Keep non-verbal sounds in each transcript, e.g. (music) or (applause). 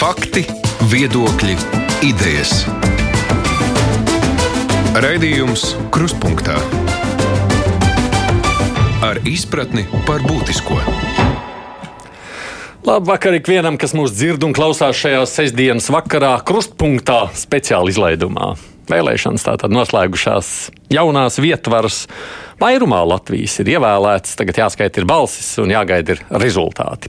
Fakti, viedokļi, idejas. Raidījums Krustpunktā ar izpratni par būtisko. Labvakar ikvienam, kas mūs dzird un klausās šajā sestdienas vakarā, krustpunktā, speciāla izlaidumā. Vēlēšanas tātad noslēgušās jaunās vietvaras Vairumā Latvijas ir ievēlēts, tagad jāskaita ir balsis un jāgaida ir rezultāti.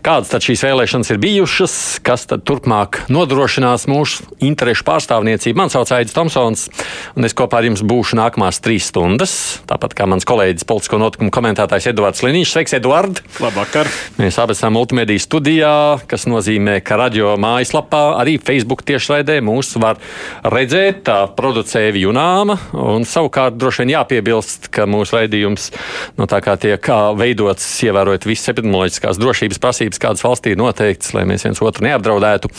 Kādas tad šīs vēlēšanas ir bijušas, kas tad turpmāk nodrošinās mūsu interešu pārstāvniecību? Man sauc Aidis Tomsons, un es kopā ar jums būšu nākamās trīs stundas. Tāpat kā mans kolēģis, politisko notikumu komentētājs Edvards Liniņš. Sveiks, Edvard! Labvakar! Mēs abi esam multimediju studijā, kas nozīmē, ka radio mājaslapā, arī Facebook tiešraidē mūs var redzēt. Tā producēja Junāma, un savukārt droši vien jāpiebilst, ka mūsu raidījums nu, tiek veidots, ievērojot visas epidemioloģiskās drošības prasības, kādas valstī ir noteiktas, lai mēs viens otru neapdraudētu.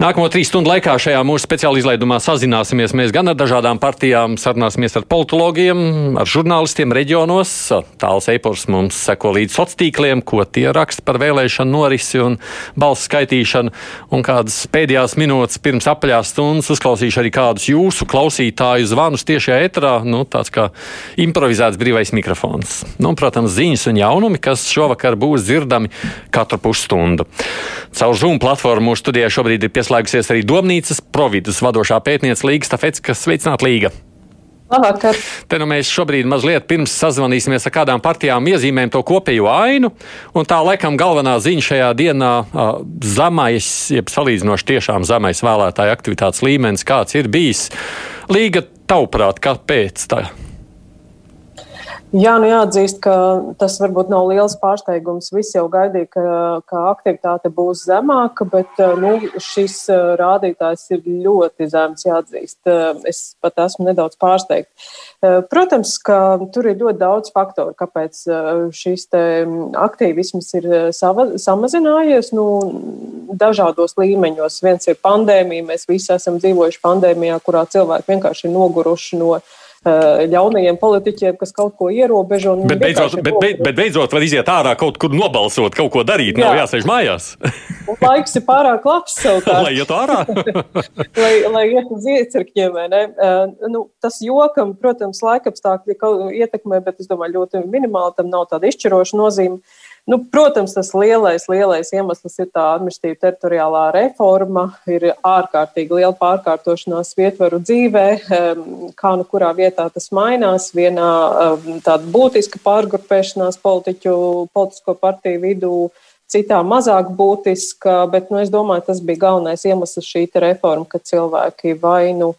Nākamo trīs stundu laikā šajā mūsu speciālajā izlaidumā sazināsimies mēs gan ar dažādām partijām, sarunāsimies ar politologiem, ar žurnālistiem reģionos. Tāls Eipors mums seko līdz sociāliem tīkliem, ko tie raksta par vēlēšanu norisi un balsu skaitīšanu. Un kādas pēdējās minūtes pirms apaļās stundas uzklausīšu arī kādus jūsu klausītāju zvanus tiešajā etrā. Nu, tāds kā improvizēts brīvais mikrofons. Nu, un, protams, ziņas un jaunumi, kas šovakar būs dzirdami katru pusstundu. Caur Zoom platformu mūsu studijā šobrīd ir piesaistīts pieslēgusies arī Domnīcas providus vadošā pētniece Līga Stafetska. Sveicināt, Līga! Labvakar. Te nu mēs šobrīd mazliet pirms sazvanīsimies ar kādām partijām, iezīmējam to kopējo ainu. Un tā laikam galvenā ziņa šajā dienā - zemais, jeb salīdzinoši tiešām zemais vēlētāju aktivitātes līmenis, kāds ir bijis. Līga, tavuprāt, kāpēc tā? Jā, nu jāatzīst, ka tas varbūt nav liels pārsteigums. Visi jau gaidīja, ka, ka aktivitāte būs zemāka, bet nu, šis rādītājs ir ļoti zems. Jāatzīst. Es pat esmu nedaudz pārsteigts. Protams, ka tur ir ļoti daudz faktoru, kāpēc šis aktīvisms ir sava, samazinājies nu, dažādos līmeņos. Viens ir pandēmija, mēs visi esam dzīvojuši pandēmijā, kurā cilvēki vienkārši ir noguruši no Eh, ļaunajiem politiķiem, kas kaut ko ierobežo. Bet beidzot, bet, bet, bet beidzot var iziet ārā kaut kur nobalsot, kaut ko darīt, Jā. nav jāsēž mājās. Laiks ir pārāk labs (laughs) lai iet ārā. (laughs) lai, lai iet uz iecirkņiem? Uh, nu, tas jokam, protams, laikapstākļi ietekmē, bet es domāju, ļoti minimāli tam nav tāda izšķiroša nozīme. Nu, protams, tas lielais, lielais iemesls ir tā administratīva teritoriālā reforma, ir ārkārtīgi liela pārkārtošanās vietvaru dzīvē, kā nu kurā vietā tas mainās. Vienā tāda būtiska pārgrupēšanās politiķu, politisko partiju vidū, citā mazāk būtiska, bet nu, es domāju, tas bija galvenais iemesls šī reforma, ka cilvēki vai nu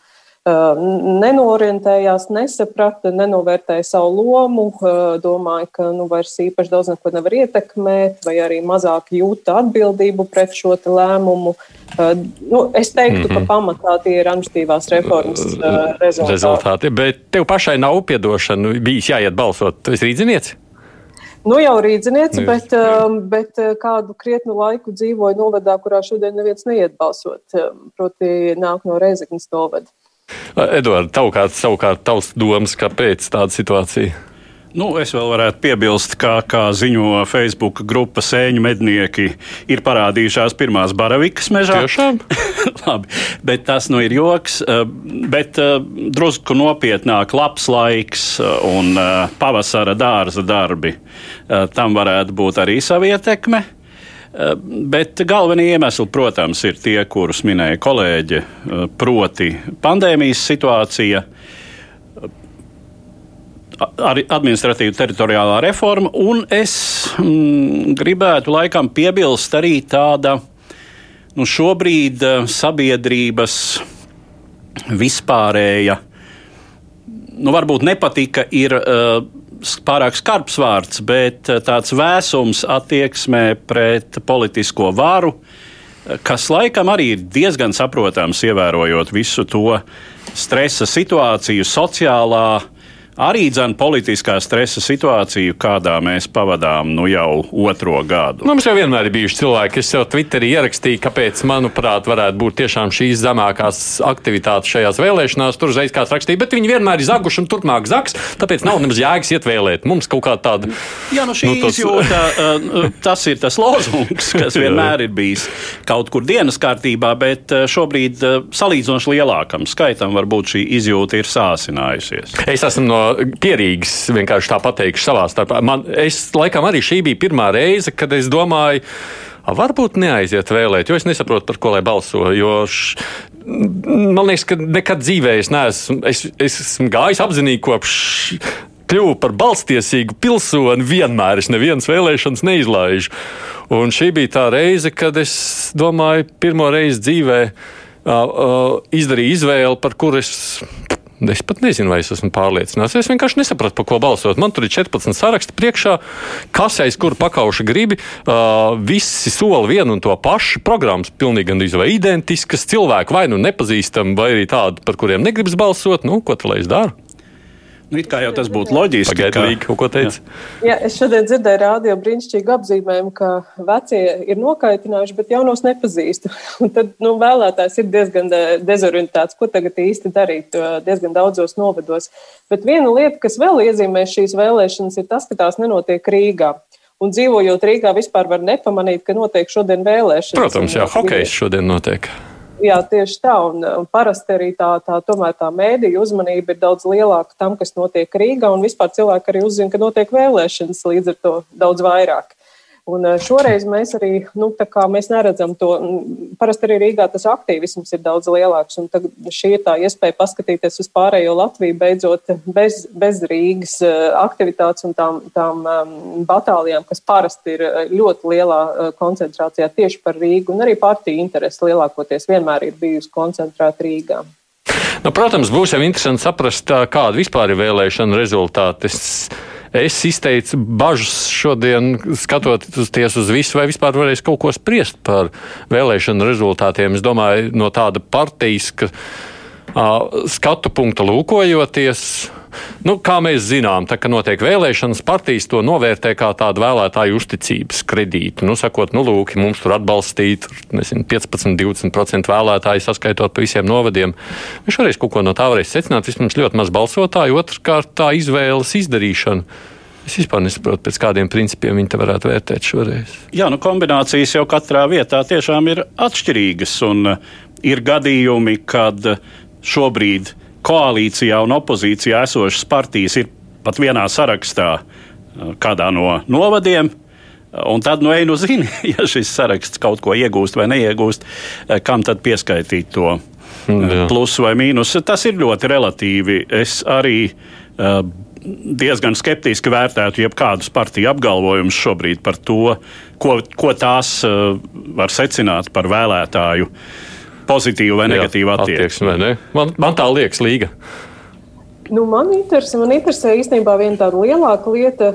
nenorientējās, nesaprata, nenovērtēja savu lomu, domāja, ka nu, vairs īpaši daudz neko nevar ietekmēt, vai arī mazāk jūta atbildību pret šo lēmumu. Nu, es teiktu, mm -hmm. ka mhm. pamatā tie ir administratīvās reformas rezultāti. rezultāti. Bet tev pašai nav piedošana, bijis jāiet balsot. Tu esi rīdzinieci? Nu, jau rīzniece, nu, bet, bet kādu krietnu laiku dzīvoju novadā, kurā šodien neviens neiet balsot. Proti, nāk no Reizeknas novada. Edvards, tavukārt, savukārt tavs domas, kāpēc tāda situācija? Nu, es vēl varētu piebilst, ka, kā ziņo Facebook grupa Sēņu mednieki, ir parādījušās pirmās baravikas mežā. Tiešām? (laughs) Labi, bet tas nu ir joks. Eh, bet eh, drusku nopietnāk, labs laiks eh, un pavasara dārza darbi. Tam varētu būt arī sava ietekme. Eh, bet galvenie iemesli, protams, ir tie, kurus minēja kolēģi, eh, proti pandēmijas situācija, arī administratīva teritoriālā reforma, un es mm, gribētu laikam piebilst arī tāda nu, šobrīd eh, sabiedrības vispārēja, nu, varbūt nepatika ir. Uh, pārāk skarbs vārds, bet eh, tāds vēsums attieksmē pret politisko varu, eh, kas laikam arī ir diezgan saprotams, ievērojot visu to stresa situāciju, sociālā arī dzēn politiskā stresa situāciju, kādā mēs pavadām nu jau otro gadu. Nu, mums jau vienmēr ir bijuši cilvēki, kas jau Twitterī ierakstīja, kāpēc, manuprāt, varētu būt tiešām šīs zemākās aktivitātes šajās vēlēšanās. Tur uzreiz kāds rakstīja, bet viņi vienmēr ir zaguši un turpmāk zags, tāpēc nav nemaz jēgas iet vēlēt. Mums kaut kā tāda. Jā, nu šī nu, tas... izjūta, uh, tas ir tas lozungs, kas (laughs) vienmēr ir bijis kaut kur dienas kārtībā, bet uh, šobrīd uh, salīdzinoši lielākam skaitam varbūt šī izjūta ir sāsinājusies. Es esmu no pierīgas, vienkārši tā pateikšu savā starpā. Man, es laikam arī šī bija pirmā reize, kad es domāju, varbūt neaiziet vēlēt, jo es nesaprotu, par ko lai balso. Š, man liekas, ka nekad dzīvē es neesmu. Es, es esmu gājis apzinīgi kopš kļuvu par balstiesīgu pilsoni, vienmēr es nevienas vēlēšanas neizlaižu. Un šī bija tā reize, kad es domāju, pirmo reizi dzīvē uh, uh, izdarīju izvēli, par kuru es Es pat nezinu, vai es esmu pārliecināts. Es vienkārši nesapratu, par ko balsot. Man tur ir 14 saraksti priekšā, kas aiz kuru pakauša gribi. Uh, visi sola vienu un to pašu. Programmas pilnīgi gandrīz vai identiskas. Cilvēki vai nu nepazīstami, vai arī tādi, par kuriem negribas balsot. Nu, ko tu lai es daru? Nu, it kā jau tas būtu loģiski. Pagaidiet, ko teica? Jā. jā, es šodien dzirdēju rādio brīnišķīgu apzīmējumu, ka vecie ir nokaitinājuši, bet jaunos nepazīstu. (laughs) Un tad nu, vēlētājs ir diezgan dezorientēts, ko tagad īsti darīt diezgan daudzos novados. Bet viena lieta, kas vēl iezīmē šīs vēlēšanas, ir tas, ka tās nenotiek Rīgā. Un dzīvojot Rīgā, vispār var nepamanīt, ka notiek šodien vēlēšanas. Protams, jā, hokejs šodien notiek. Jā, tieši tā. Un, un parasti arī tā, tā, tā mēdīja uzmanība ir daudz lielāka tam, kas notiek Rīgā. Un vispār cilvēki arī uzzina, ka notiek vēlēšanas līdz ar to daudz vairāk. Un eh, šoreiz mēs arī nu, mēs neredzam to. Parasti arī Rīgā tas aktīvisms ir daudz lielāks. Šī ir tā iespēja paskatīties uz pārējo Latviju, beidzot bez, bez Rīgas eh, aktivitātes un tām, tām um, batālijām, kas parasti ir eh, ļoti lielā koncentrācijā tieši par Rīgu. Un arī partiju interesi lielākoties vienmēr ir bijusi koncentrēta Rīgā. Nu, protams, būs jau interesanti saprast, kāda vispār ir vēlēšana rezultāti. Es Es izteicu bažas šodien, skatoties uz visu, vai vispār varēs kaut ko spriest par vēlēšanu rezultātiem. Es domāju, no tāda partijas, ka skatu punkta lūkojoties. Nu, kā mēs zinām, tā, kad notiek vēlēšanas, partijas to novērtē kā tādu vēlētāju uzticības kredītu. Nu, sakot, nu, lūk, mums tur atbalstīt nezinu, 15, 20% vēlētāju saskaitot pa visiem novadiem. Viņš varēs kaut ko no tā varēs secināt. Vismaz ļoti maz balsotāju, otrkārt tā izvēles izdarīšana. Es vispār nesaprotu, pēc kādiem principiem viņi te varētu vērtēt šoreiz. Jā, nu kombinācijas jau katrā vietā tiešām ir atšķirīgas. Un uh, ir gadījumi, kad šobrīd koalīcijā un opozīcijā esošas partijas ir pat vienā sarakstā, uh, kādā no novadiem. Un tad, nu, ej, nu, zini, (laughs) ja šis saraksts kaut ko iegūst vai neiegūst, uh, kam tad pieskaitīt to Jā. plusu vai mīnusu. Tas ir ļoti relatīvi. Es arī uh, diezgan skeptiski vērtētu jebkādus partiju apgalvojumus šobrīd par to, ko, ko tās uh, var secināt par vēlētāju pozitīvu vai negatīvu attieksmi. Ne? Man, man tā liekas, Līga. Nu, man, interesē, man interesē īstenībā viena tāda lielāka lieta,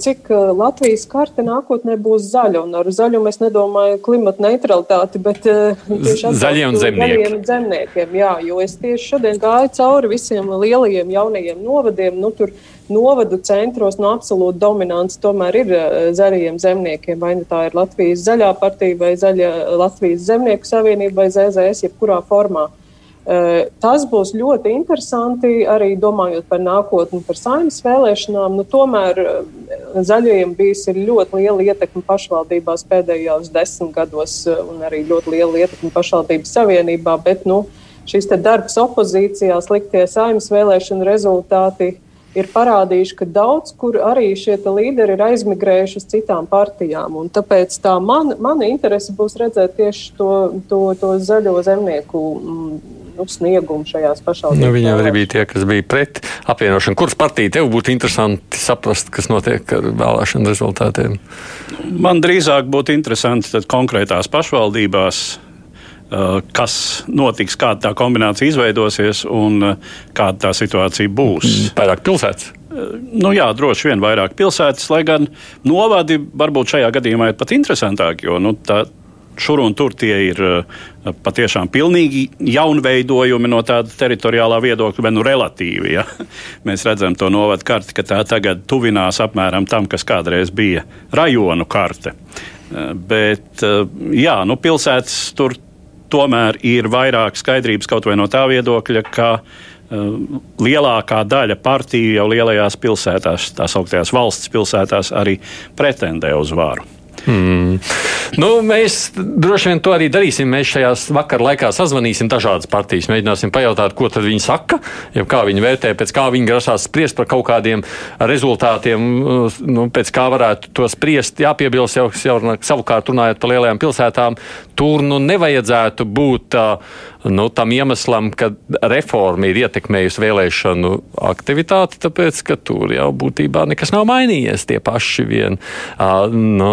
cik Latvijas karte nākotnē būs zaļa. Un ar zaļu mēs nedomājam klimata neutralitāti, bet tieši zaļiem zemniekiem. zemniekiem. Jā, jo es tieši šodien gāju cauri visiem lielajiem jaunajiem novadiem. Nu, tur novadu centros no absolūti dominants tomēr ir eh, zaļajiem zemniekiem. Vai nu tā ir Latvijas zaļā partija, vai zaļa Latvijas zemnieku savienība, vai ZZS, jebkurā formā. Eh, tas būs ļoti interesanti arī domājot par nākotni, par saimnes vēlēšanām. Nu, tomēr eh, zaļajiem bijis ļoti liela ietekme pašvaldībās pēdējos desmit gados, un arī ļoti liela ietekme pašvaldības savienībā. Bet nu, šis darbs opozīcijā, sliktie saimnes vēlēšanu rezultāti ir parādījuši, ka daudz kur arī šie līderi ir aizmigrējuši uz citām partijām. Tāpēc tā man, mana interese būs redzēt tieši to, to, to zaļo zemnieku. Mm, nu, sniegumu šajās pašvaldībās. Nu, viņam arī bija tie, kas bija pret apvienošanu. Kuras partija tev būtu interesanti saprast, kas notiek ar vēlēšanu rezultātiem? Man drīzāk būtu interesanti konkrētās pašvaldībās kas notiks, kāda tā kombinācija izveidosies un uh, kāda tā situācija būs. Mm, vairāk pilsētas. Uh, nu, jā, droši vien vairāk pilsētas, lai gan novadi varbūt šajā gadījumā ir pat interesantāki, jo nu, tā, šur un tur tie ir patiešām pilnīgi jaunveidojumi no tāda teritoriālā viedokļa, bet nu relatīvi. Ja? (laughs) Mēs redzam to novadu karti, ka tā tagad tuvinās apmēram tam, kas kādreiz bija rajonu karte. Bet jā, nu, pilsētas tur tomēr ir vairāk skaidrības kaut vai no tā viedokļa, ka uh, lielākā daļa partiju jau lielajās pilsētās, tās augtajās valsts pilsētās, arī pretendē uz varu. Hmm. Nu, mēs droši vien to arī darīsim. Mēs šajās vakar laikā sazvanīsim dažādas partijas, mēģināsim pajautāt, ko viņi saka, ja kā viņi vērtē, pēc kā viņi grasās spriest par kaut kādiem rezultātiem, nu, pēc kā varētu to spriest. Jāpiebilst jau, jau savukārt runājot par lielajām pilsētām, tur nu nevajadzētu būt. Uh, nu, tam iemeslam, ka reforma ir ietekmējusi vēlēšanu aktivitāti, tāpēc ka tur jau būtībā nekas nav mainījies. Tie paši vien nu,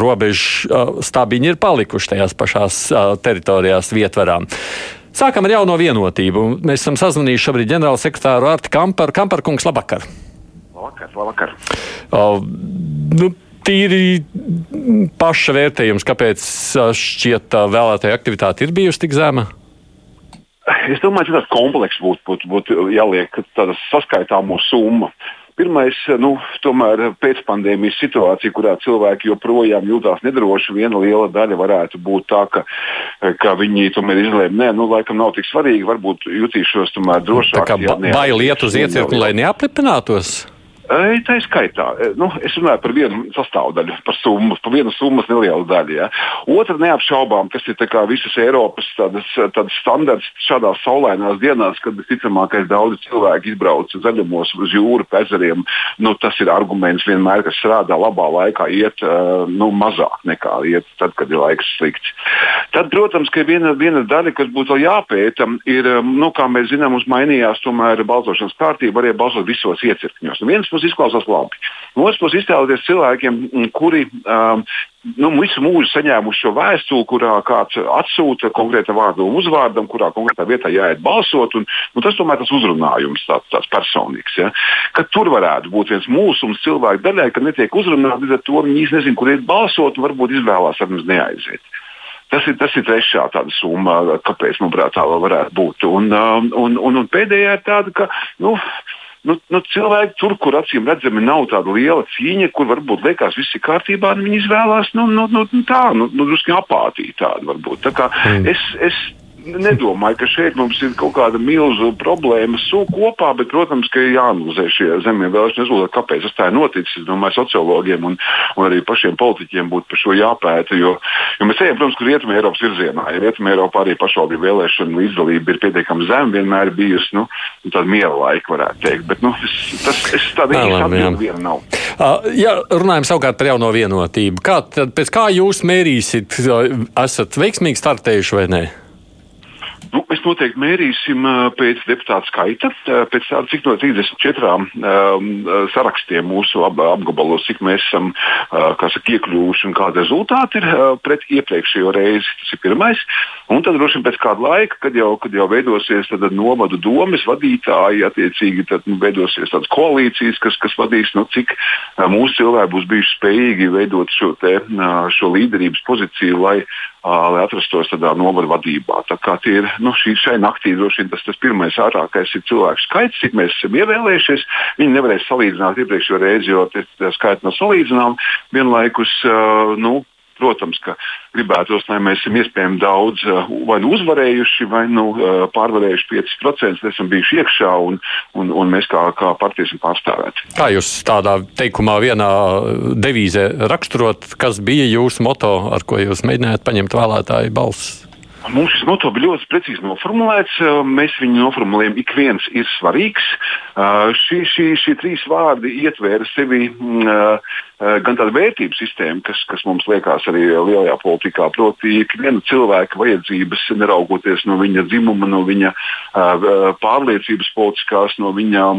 robežu stabiņi ir palikuši tajās pašās teritorijās vietvarām. Sākam ar jauno vienotību. Mēs esam sazvanījuši šobrīd ģenerālsekretāru Artu Kamparu. Kamparkungs, labvakar! Labvakar, labvakar! Uh, nu, tīri paša vērtējums, kāpēc šķiet tā vēlētāja aktivitāte ir bijusi tik zema? Es domāju, ka tāds komplekss būtu būt, būt jāliek tāda saskaitāmo summa. Pirmais, nu, tomēr pēcpandēmijas situācija, kurā cilvēki joprojām jūtas nedroši, viena liela daļa varētu būt tā, ka, ka viņi tomēr izlēma, nē, nu, laikam nav tik svarīgi, varbūt jutīšos tomēr drošāk. Tā kā bail iet uz iecirkni, lai neaplipinātos? Tā ir skaitā. Nu, es runāju par vienu sastāvdaļu, par summu, par vienu summas nelielu daļu. Ja. Otra neapšaubām, kas ir visas Eiropas tādas, tādas standarts šādās saulainās dienās, kad visticamākais daudzi cilvēki izbrauc zaļumos uz jūru, pezeriem. Nu, tas ir arguments vienmēr, kas strādā labā laikā, iet nu, mazāk nekā iet tad, kad ir laiks slikts. Tad, protams, ka viena, viena daļa, kas būtu vēl jāpēta, ir, nu, kā mēs zinām, mums mainījās tomēr balsošanas kārtība, varēja balsot visos iecirkņos. Nu, puses izklausās labi. No otras puses, iztēloties cilvēkiem, kuri um, nu, visu mūžu saņēmuši šo vēstuli, kurā kāds atsūta konkrēta vārdu un uzvārdam, kurā konkrētā vietā jāiet balsot. Un, nu, tas tomēr tas uzrunājums tāds, tāds personīgs. Ja? Ka tur varētu būt viens mūsums cilvēku daļai, ka netiek uzrunāti, līdz ar to viņi īsti nezina, kur iet balsot un varbūt izvēlās ar mums neaiziet. Tas ir, tas ir trešā tāda summa, kāpēc, manuprāt, tā varētu būt. Un, um, un, un, un pēdējā ir tāda, ka nu, nu, nu, cilvēki tur, kur acīm redzami nav tāda liela cīņa, kur varbūt liekas, viss ir kārtībā, viņi izvēlās nu, nu, nu, tā, nu, nu, drusku apātī tādu varbūt. Tā kā mm. es, es nedomāju, ka šeit mums ir kaut kāda milzu problēma kopā, bet, protams, ka ir jāanalizē šie zemie vēlēšana rezultāti, kāpēc tas tā ir noticis. Es domāju, sociologiem un, un arī pašiem politiķiem būtu par šo jāpēta, jo, jo mēs ejam, protams, kur rietumē Eiropas virzienā. Ja rietumē Eiropā arī pašvaldību vēlēšana līdzdalība ir pietiekami zema, vienmēr bijusi nu, tāda miera laika, varētu teikt. Bet, nu, es, tas, es tādu īstu viena nav. Uh, ja runājam savukārt par jauno vienotību, kā, tad, pēc kā jūs mērīsiet, esat veiksmīgi startējuši vai ne? Nu, mēs noteikti mērīsim pēc deputāta skaita, pēc tāda, cik no 34 um, sarakstiem mūsu ap, apgabalos, cik mēs esam saka, iekļuvuši un kāda rezultāti ir pret iepriekšējo reizi. Tas ir pirmais. Un tad droši vien pēc kāda laika, kad jau, kad jau veidosies novadu domas vadītāji, attiecīgi tad, nu, veidosies tādas koalīcijas, kas, kas vadīs, nu, cik mūsu cilvēki būs bijuši spējīgi veidot šo, te, šo līderības pozīciju, lai lai atrastos tādā novada vadībā. Tā kā tie ir nu, šī, šai naktī droši vien tas, tas pirmais ārākais ir cilvēku skaits, cik mēs esam ievēlējušies. Viņi nevarēs salīdzināt iepriekšējo reizi, jo tie skaiti nav salīdzināmi. Vienlaikus, nu, Protams, ka gribētos, lai mēs esam iespējami daudz vai nu uzvarējuši, vai nu pārvarējuši 5%, esam bijuši iekšā un, un, un mēs kā, kā partija esam pārstāvēti. Kā jūs tādā teikumā, vienā devīzē raksturot, kas bija jūsu moto, ar ko jūs mēģinājāt paņemt vēlētāju balsis? Mums šis moto bija ļoti precīzi noformulēts. Mēs viņu noformulējam, ik viens ir svarīgs. Šie šī, šī trīs vārdi ietvēra sevi gan tādu vērtību sistēmu, kas, kas mums liekas arī lielajā politikā. Proti, ka viena cilvēka vajadzības, neraugoties no viņa dzimuma, no viņa pārliecības politiskās, no viņa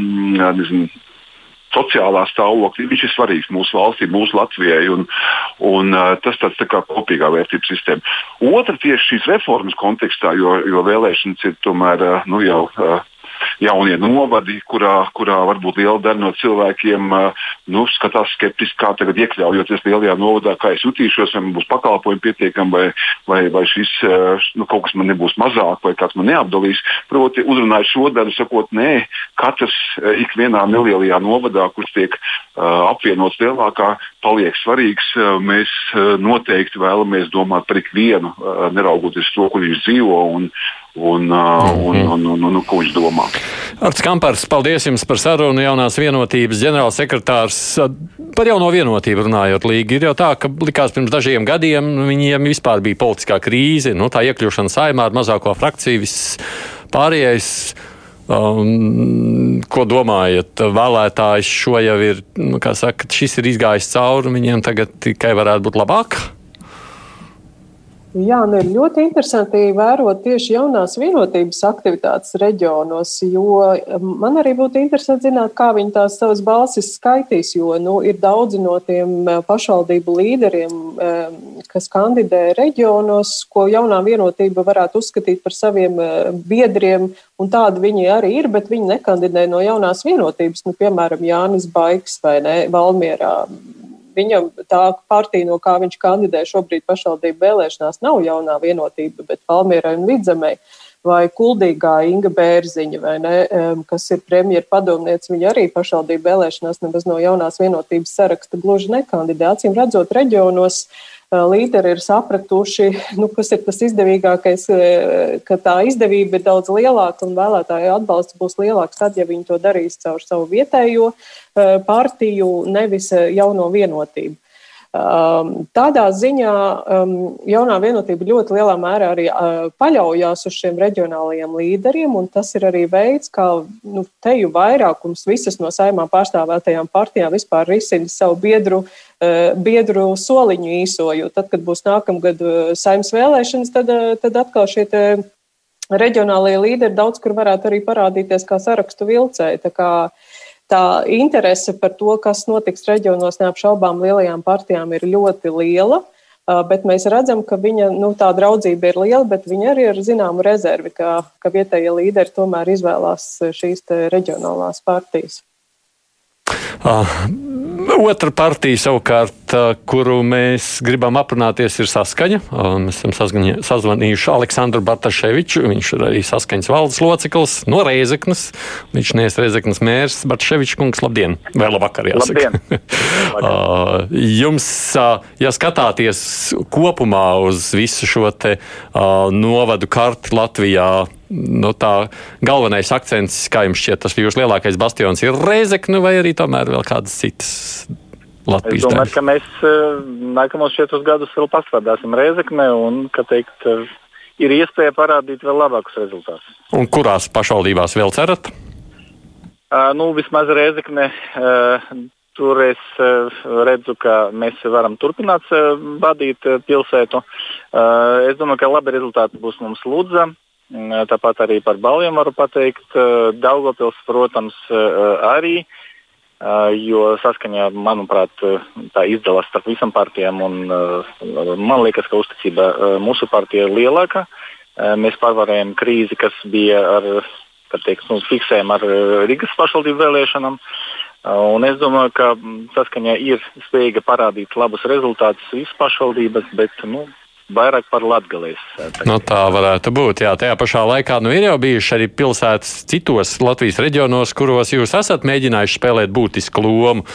nezinu, sociālā stāvokļa. Viņš ir svarīgs mūsu valstī, mūsu Latvijai, un, un tas tāds tā kā kopīgā vērtības sistēma. Otra tieši šīs reformas kontekstā, jo, jo vēlēšanas ir tomēr nu, jau jaunie novadi, kurā, kurā varbūt liela daļa no cilvēkiem nu, skatās skeptiski, kā tagad iekļaujoties lielajā novadā, kā es jutīšos, vai man būs pakalpojumi pietiekami, vai, vai, vai šis nu, kaut kas man nebūs mazāk, vai kāds man neapdalīs. Proti, uzrunāju šo daļu, sakot, nē, katrs ikvienā nelielajā novadā, kurš tiek uh, apvienots lielākā, paliek svarīgs. Uh, mēs uh, noteikti vēlamies domāt par ikvienu, uh, neraugoties to, kur viņš dzīvo. Un, un, uh, un, un, un, un, un ko viņš domā. Arts Kampars, paldies jums par sarunu. Jaunās vienotības ģenerālsekretārs par jauno vienotību runājot līgi. Ir jau tā, ka likās pirms dažiem gadiem viņiem vispār bija politiskā krīze, nu, tā iekļūšana saimā ar mazāko frakciju, viss pārējais. Um, ko domājat? Vēlētājs šo jau ir, nu, kā saka, šis ir izgājis cauri, viņiem tagad tikai varētu būt labāk. Jā, nu ir ļoti interesanti vērot tieši jaunās vienotības aktivitātes reģionos, jo man arī būtu interesanti zināt, kā viņi tās savas balsis skaitīs, jo nu, ir daudzi no tiem pašvaldību līderiem, kas kandidē reģionos, ko jaunā vienotība varētu uzskatīt par saviem biedriem, un tādi viņi arī ir, bet viņi nekandidē no jaunās vienotības, nu, piemēram, Jānis Baiks vai ne, Valmierā Viņam tā partija, no kā viņš kandidē šobrīd pašvaldību vēlēšanās, nav jaunā vienotība, bet Valmierai un Vidzemei vai Kuldīgā Inga Bērziņa, ne, kas ir premjera padomniece, viņa arī pašvaldību vēlēšanās nemaz no jaunās vienotības saraksta gluži nekandidē. Acīm redzot, reģionos līderi ir sapratuši, nu, kas ir tas izdevīgākais, ka tā izdevība ir daudz lielāka un vēlētāju atbalsts būs lielāks tad, ja viņi to darīs caur savu vietējo partiju, nevis jauno vienotību. Um, tādā ziņā um, jaunā vienotība ļoti lielā mērā arī uh, paļaujas uz šiem reģionālajiem līderiem, un tas ir arī veids, kā nu, teju vairākums visas no saimā pārstāvētajām partijām vispār risina savu biedru, uh, biedru soliņu īso, jo tad, kad būs nākamgad uh, saimnes vēlēšanas, tad, tad atkal šie reģionālajie līderi daudz kur varētu arī parādīties kā sarakstu vilcēji tā interese par to, kas notiks reģionos, neapšaubām lielajām partijām ir ļoti liela. Bet mēs redzam, ka viņa nu, tā draudzība ir liela, bet viņa arī ir zināma rezerve, ka, ka vietējie līderi tomēr izvēlās šīs reģionālās partijas. Uh, Otra partija, savukārt, kuru mēs gribam aprunāties, ir saskaņa. Mēs esam sazvanījuši Aleksandru Bartaševiču. Viņš ir arī saskaņas valdes loceklis no Reizeknas. Viņš nees Reizeknas mērs. Bartaševičs kungs, labdien! Vai labvakar, jāsaka. (laughs) Jums, ja skatāties kopumā uz visu šo te novadu karti Latvijā, nu, tā galvenais akcents, kā jums šķiet, tas jūsu lielākais bastions ir Reizekne vai arī tomēr vēl kādas citas? Latvijas es domāju, daļas? ka mēs uh, nākamos četrus gadus vēl pastrādāsim Reizekne un, ka teikt, uh, ir iespēja parādīt vēl labākus rezultātus. Un kurās pašvaldībās vēl cerat? Uh, nu, vismaz Reizekne. Uh, Tur es redzu, ka mēs varam turpināt vadīt pilsētu. Es domāju, ka labi rezultāti būs mums Lūdza, tāpat arī par balviem varu pateikt. Daugopils, protams, arī, jo saskaņā, manuprāt, tā izdalās starp visām partijām. Un, man liekas, ka uzticība mūsu partijai ir lielāka. Mēs pārvarējām krīzi, kas bija ar, teikt, nu, fiksējām ar Rīgas pašvaldību vēlēšanām. Un es domāju, ka saskaņā ir spējīga parādīt labus rezultātus visas pašvaldības, bet nu, vairāk par latgalēs. Nu, tā varētu būt. Jā, tajā pašā laikā nu, ir jau bijuši arī pilsētas citos Latvijas reģionos, kuros jūs esat mēģinājuši spēlēt būtisku lomu.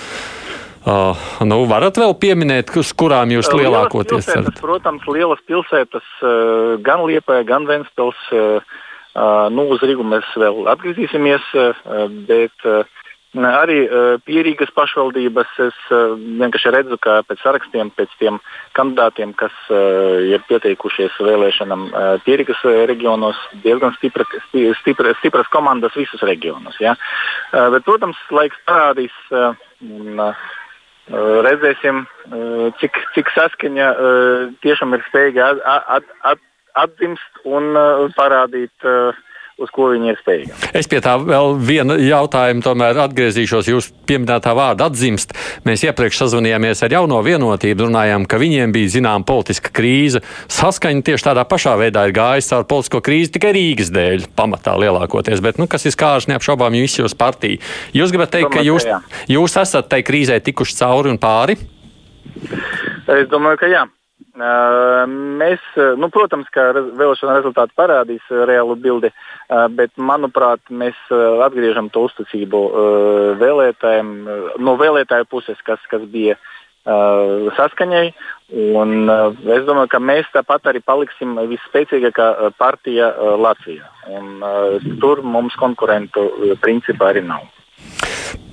Uh, nu, varat vēl pieminēt, uz kurām jūs lielākoties esat? Protams, lielas pilsētas, uh, gan Liepa, gan Ventspils. Uh, uh, nu, uz Rīgu mēs vēl atgriezīsimies, uh, bet uh, Arī uh, pierīgas pašvaldības es uh, vienkārši redzu, ka pēc sarakstiem, pēc tiem kandidātiem, kas uh, ir pieteikušies vēlēšanām uh, pierīgas reģionos, diezgan stipra, stipra, stipras komandas visus reģionos. Ja? Uh, bet, protams, laiks parādīs. Uh, un, uh, Redzēsim, cik, cik saskaņa tiešām ir spējīga at, at, at, atdzimst un parādīt uz ko viņi ir spējīgi. Es pie tā vēl viena jautājuma tomēr atgriezīšos. Jūs pieminētā vārda atzimst. Mēs iepriekš sazvanījāmies ar jauno vienotību, runājām, ka viņiem bija zinām politiska krīze. Saskaņa tieši tādā pašā veidā ir gājusi caur politisko krīzi tikai Rīgas dēļ, pamatā lielākoties. Bet, nu, kas ir skārs neapšaubām visu jūsu partiju? Jūs gribat teikt, ka jūs, jūs esat tai krīzē tikuši cauri un pāri? Es domāju, ka jā. Mēs, nu, protams, ka vēlēšana rezultāti parādīs reālu bildi, bet, manuprāt, mēs atgriežam to uzticību vēlētājiem, no vēlētāju puses, kas, kas bija saskaņai. Un, es domāju, ka mēs tāpat arī paliksim visspēcīgākā partija Latvijā. Un, tur mums konkurentu principā arī nav.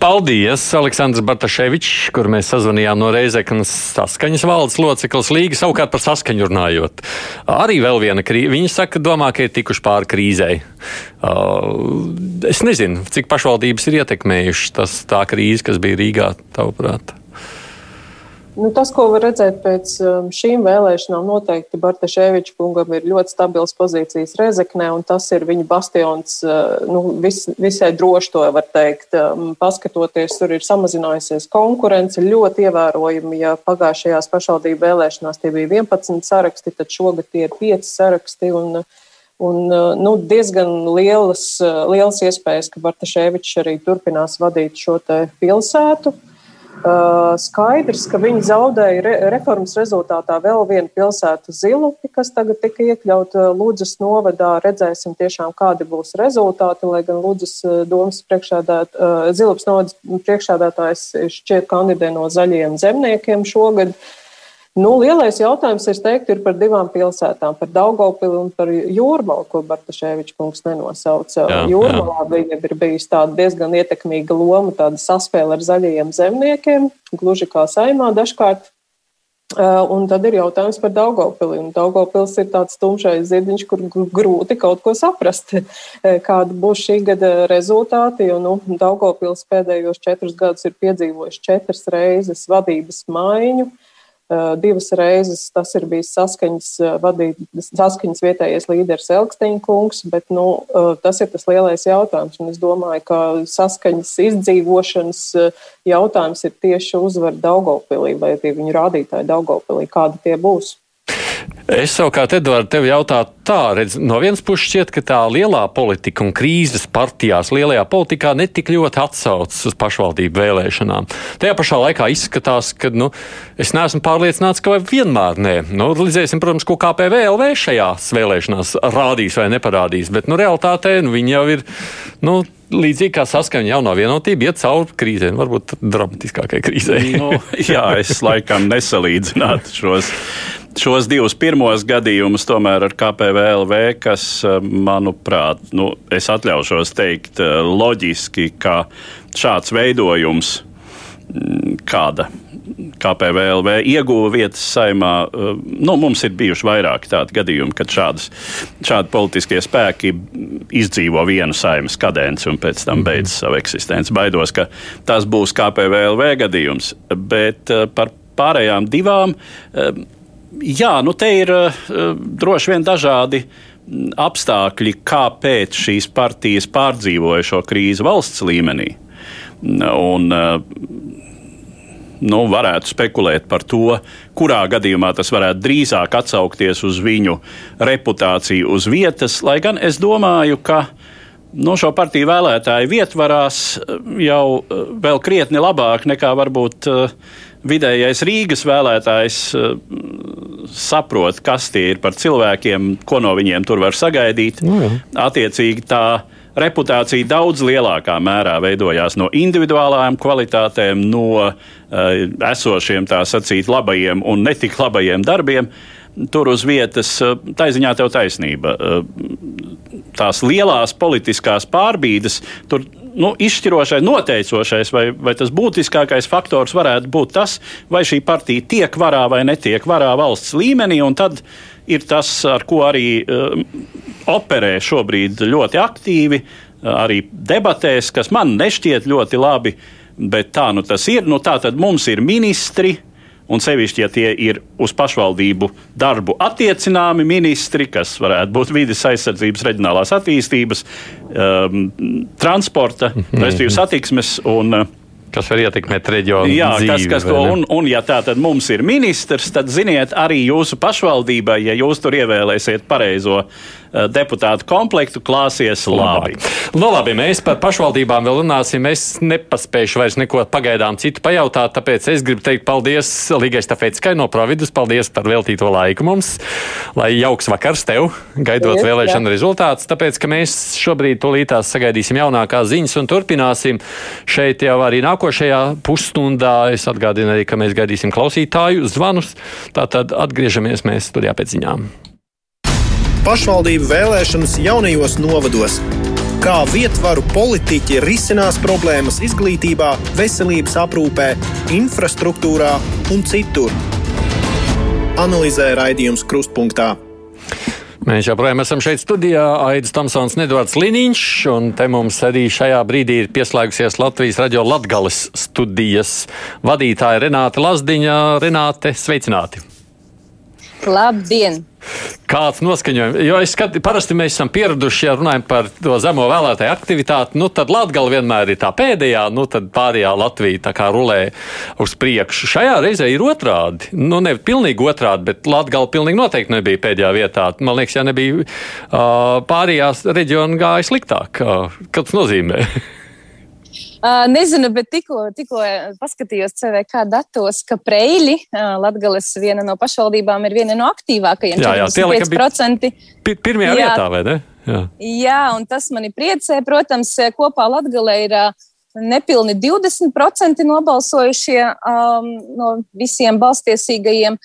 Paldies, Aleksandrs Bartaševičs, kur mēs sazvanījām no Reizeknas saskaņas valdes loceklis Līga. Savukārt par saskaņu runājot. Arī vēl viena krīze. Viņi saka, domā, ka ir tikuši pāri krīzei. Uh, es nezinu, cik pašvaldības ir ietekmējušas tas tā krīze, kas bija Rīgā, tavuprāt. Nu, tas, ko var redzēt pēc um, šīm vēlēšanām, noteikti Bartaševiča kungam ir ļoti stabils pozīcijas Rezeknē, un tas ir viņa bastions uh, nu, vis, visai droši to var teikt. Um, paskatoties, tur ir samazinājusies konkurence ļoti ievērojami. Ja pagājušajās pašvaldību vēlēšanās tie bija 11 saraksti, tad šogad tie ir 5 saraksti. Un, Un, uh, nu, diezgan lielas, uh, lielas iespējas, ka Bartaševičs arī turpinās vadīt šo pilsētu. Uh, skaidrs, ka viņi zaudēja re reformas rezultātā vēl vienu pilsētu Zilupi, kas tagad tika iekļauta Lūdzes novadā. Redzēsim tiešām, kādi būs rezultāti, lai gan Lūdzes uh, domas priekšādāt, Zilupas novadas priekšādātājs šķiet kandidē no zaļiem zemniekiem šogad. Uh, Nu, lielais jautājums ir, teikt, ir par divām pilsētām, par Daugopili un par Jūrmalu, ko Bartaševičs kungs nenosauca. Jā, Jūrmalā viņam ir bijusi tāda diezgan ietekmīga loma, tāda saspēle ar zaļajiem zemniekiem, gluži kā saimā dažkārt. Un tad ir jautājums par Daugopili. Daugopils ir tāds tumšais zirdziņš, kur grūti kaut ko saprast, (laughs) kāda būs šī gada rezultāti. Jo nu, Daugopils pēdējos četrus gadus ir piedzīvojis četras reizes vadības maiņu. Uh, Eh, divas reizes tas ir bijis saskaņas, eh, vadīt, saskaņas vietējais līderis Elksteņa kungs, bet nu, eh, tas ir tas lielais jautājums. Un es domāju, ka saskaņas izdzīvošanas jautājums ir tieši uzvar Daugopilī vai tie viņu rādītāji Daugopilī, kādi tie būs. Es savukārt, Edvards, tev jautātu tā, redz, no vienas puses šķiet, ka tā lielā politika un krīzes partijās, lielajā politikā netik ļoti atsaucas uz pašvaldību vēlēšanām. Tajā pašā laikā izskatās, ka nu, es neesmu pārliecināts, ka vienmēr nē. Nu, Līdzēsim, protams, ko KPVLV šajās vēlēšanās rādīs vai neparādīs, bet nu, realitātē nu, viņi jau ir. Nu, līdzīgi kā saskaņa jauno vienotību, iet cauri krīzē, varbūt dramatiskākai krīzē. nu, (laughs) jā, es laikam nesalīdzinātu šos šos divus pirmos gadījumus tomēr ar KPVLV, kas, eh, manuprāt, nu, es atļaušos teikt, eh, loģiski, ka šāds veidojums, mm, kāda KPVLV ieguva vietas saimā. Eh, nu, mums ir bijuši vairāki tādi gadījumi, kad šādas, šādi politiskie spēki izdzīvo vienu saimas kadenci un pēc tam beidz savu eksistenci. Baidos, ka tas būs KPVLV gadījums, bet par pārējām divām Jā, nu te ir droši vien dažādi mm, apstākļi, kāpēc šīs partijas pārdzīvoja šo krīzi valsts līmenī. Un, nu, varētu spekulēt par to, kurā gadījumā tas varētu drīzāk atsaukties uz viņu reputāciju uz vietas, lai gan es domāju, ka no nu, šo partiju vēlētāju vietvarās jau vēl krietni labāk nekā varbūt uh, vidējais Rīgas vēlētājs saprot, kas tie ir par cilvēkiem, ko no viņiem tur var sagaidīt. Nu, jā. Attiecīgi tā reputācija daudz lielākā mērā veidojās no individuālām kvalitātēm, no uh, esošiem tā sacīt labajiem un netik labajiem darbiem. Tur uz vietas, uh, taiziņā tev taisnība. Uh, tās lielās politiskās pārbīdes, tur nu, izšķirošais, noteicošais vai, vai tas būtiskākais faktors varētu būt tas, vai šī partija tiek varā vai netiek varā valsts līmenī. Tad ir tas, ar ko arī uh, operē šobrīd ļoti aktīvi, uh, arī debatēs, kas man nešķiet ļoti labi, bet tā nu tas ir. Nu, tā tad mums ir ministri. un sevišķi, ja tie ir uz pašvaldību darbu attiecināmi ministri, kas varētu būt vidas aizsardzības, reģionālās attīstības, um, transporta, -hmm. respektīvi satiksmes un uh, Kas var ietekmēt reģionu? Jā, dzīvi, kas, kas to, un, un ja tā tad mums ir ministrs, tad ziniet, arī jūsu pašvaldībai, ja jūs tur ievēlēsiet pareizo deputātu komplektu klāsies labi. Nu, labi, mēs par pašvaldībām vēl runāsim. Es nepaspēšu vairs neko pagaidām citu pajautāt, tāpēc es gribu teikt paldies Līgai Stafetskai no Providus. Paldies par veltīto laiku mums. Lai jauks vakars tev, gaidot jā, vēlēšanu jā. rezultātus. Tāpēc, ka mēs šobrīd tūlītās sagaidīsim jaunākās ziņas un turpināsim šeit jau arī nākošajā pusstundā. Es atgādinu arī, ka mēs gaidīsim klausītāju zvanus. Tātad atgriežamies mēs studijā pēc ziņām pašvaldību vēlēšanas jaunajos novados. Kā vietvaru politiķi risinās problēmas izglītībā, veselības aprūpē, infrastruktūrā un citur. Analizē raidījums Krustpunktā. Mēs joprojām esam šeit studijā. Aits Tamsons, Nedvards Liniņš, un te mums arī šajā brīdī ir pieslēgusies Latvijas radio Latgales studijas vadītāja Renāte Lazdiņa. Renāte, sveicināti! Labdien! Kāds noskaņojums? Jo es skatu, parasti mēs esam pieraduši, ja runājam par to zemo vēlētāju aktivitāti, nu tad Latgala vienmēr ir tā pēdējā, nu tad pārējā Latvija tā kā rulē uz priekšu. Šajā reizē ir otrādi. Nu, ne pilnīgi otrādi, bet Latgala pilnīgi noteikti nebija pēdējā vietā. Man liekas, ja nebija uh, pārējās reģiona gāja sliktāk. Uh, kas nozīmē? (laughs) Uh, nezinu, bet tikko, tikko paskatījos CVK datos, ka Preili, uh, Latgales viena no pašvaldībām, ir viena no aktīvākajiem. Jā, jā tie laikam bija pirmajā jā, vietā, vai ne? Jā. jā, un tas mani priecē. Protams, kopā Latgalē ir uh, nepilni 20% nobalsojušie um, no visiem balstiesīgajiem.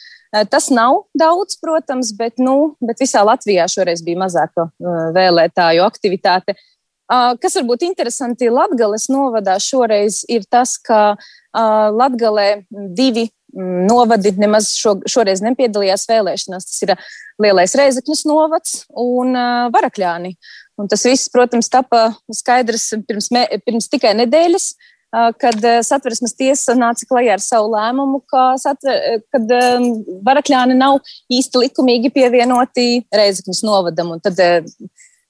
Tas nav daudz, protams, bet, nu, bet visā Latvijā šoreiz bija mazāka vēlētāju aktivitāte. Uh, Kas varbūt interesanti Latgales novadā šoreiz ir tas, ka Latgalē divi novadi nemaz šo, šoreiz nepiedalījās vēlēšanās. Tas ir Lielais Reizekņas novads un Varakļāni. Un tas viss, protams, tapa skaidrs pirms, me, pirms tikai nedēļas, kad satversmes tiesa nāca klajā ar savu lēmumu, ka satver, kad Varakļāni nav īsti likumīgi pievienoti Reizekņas novadam. Un tad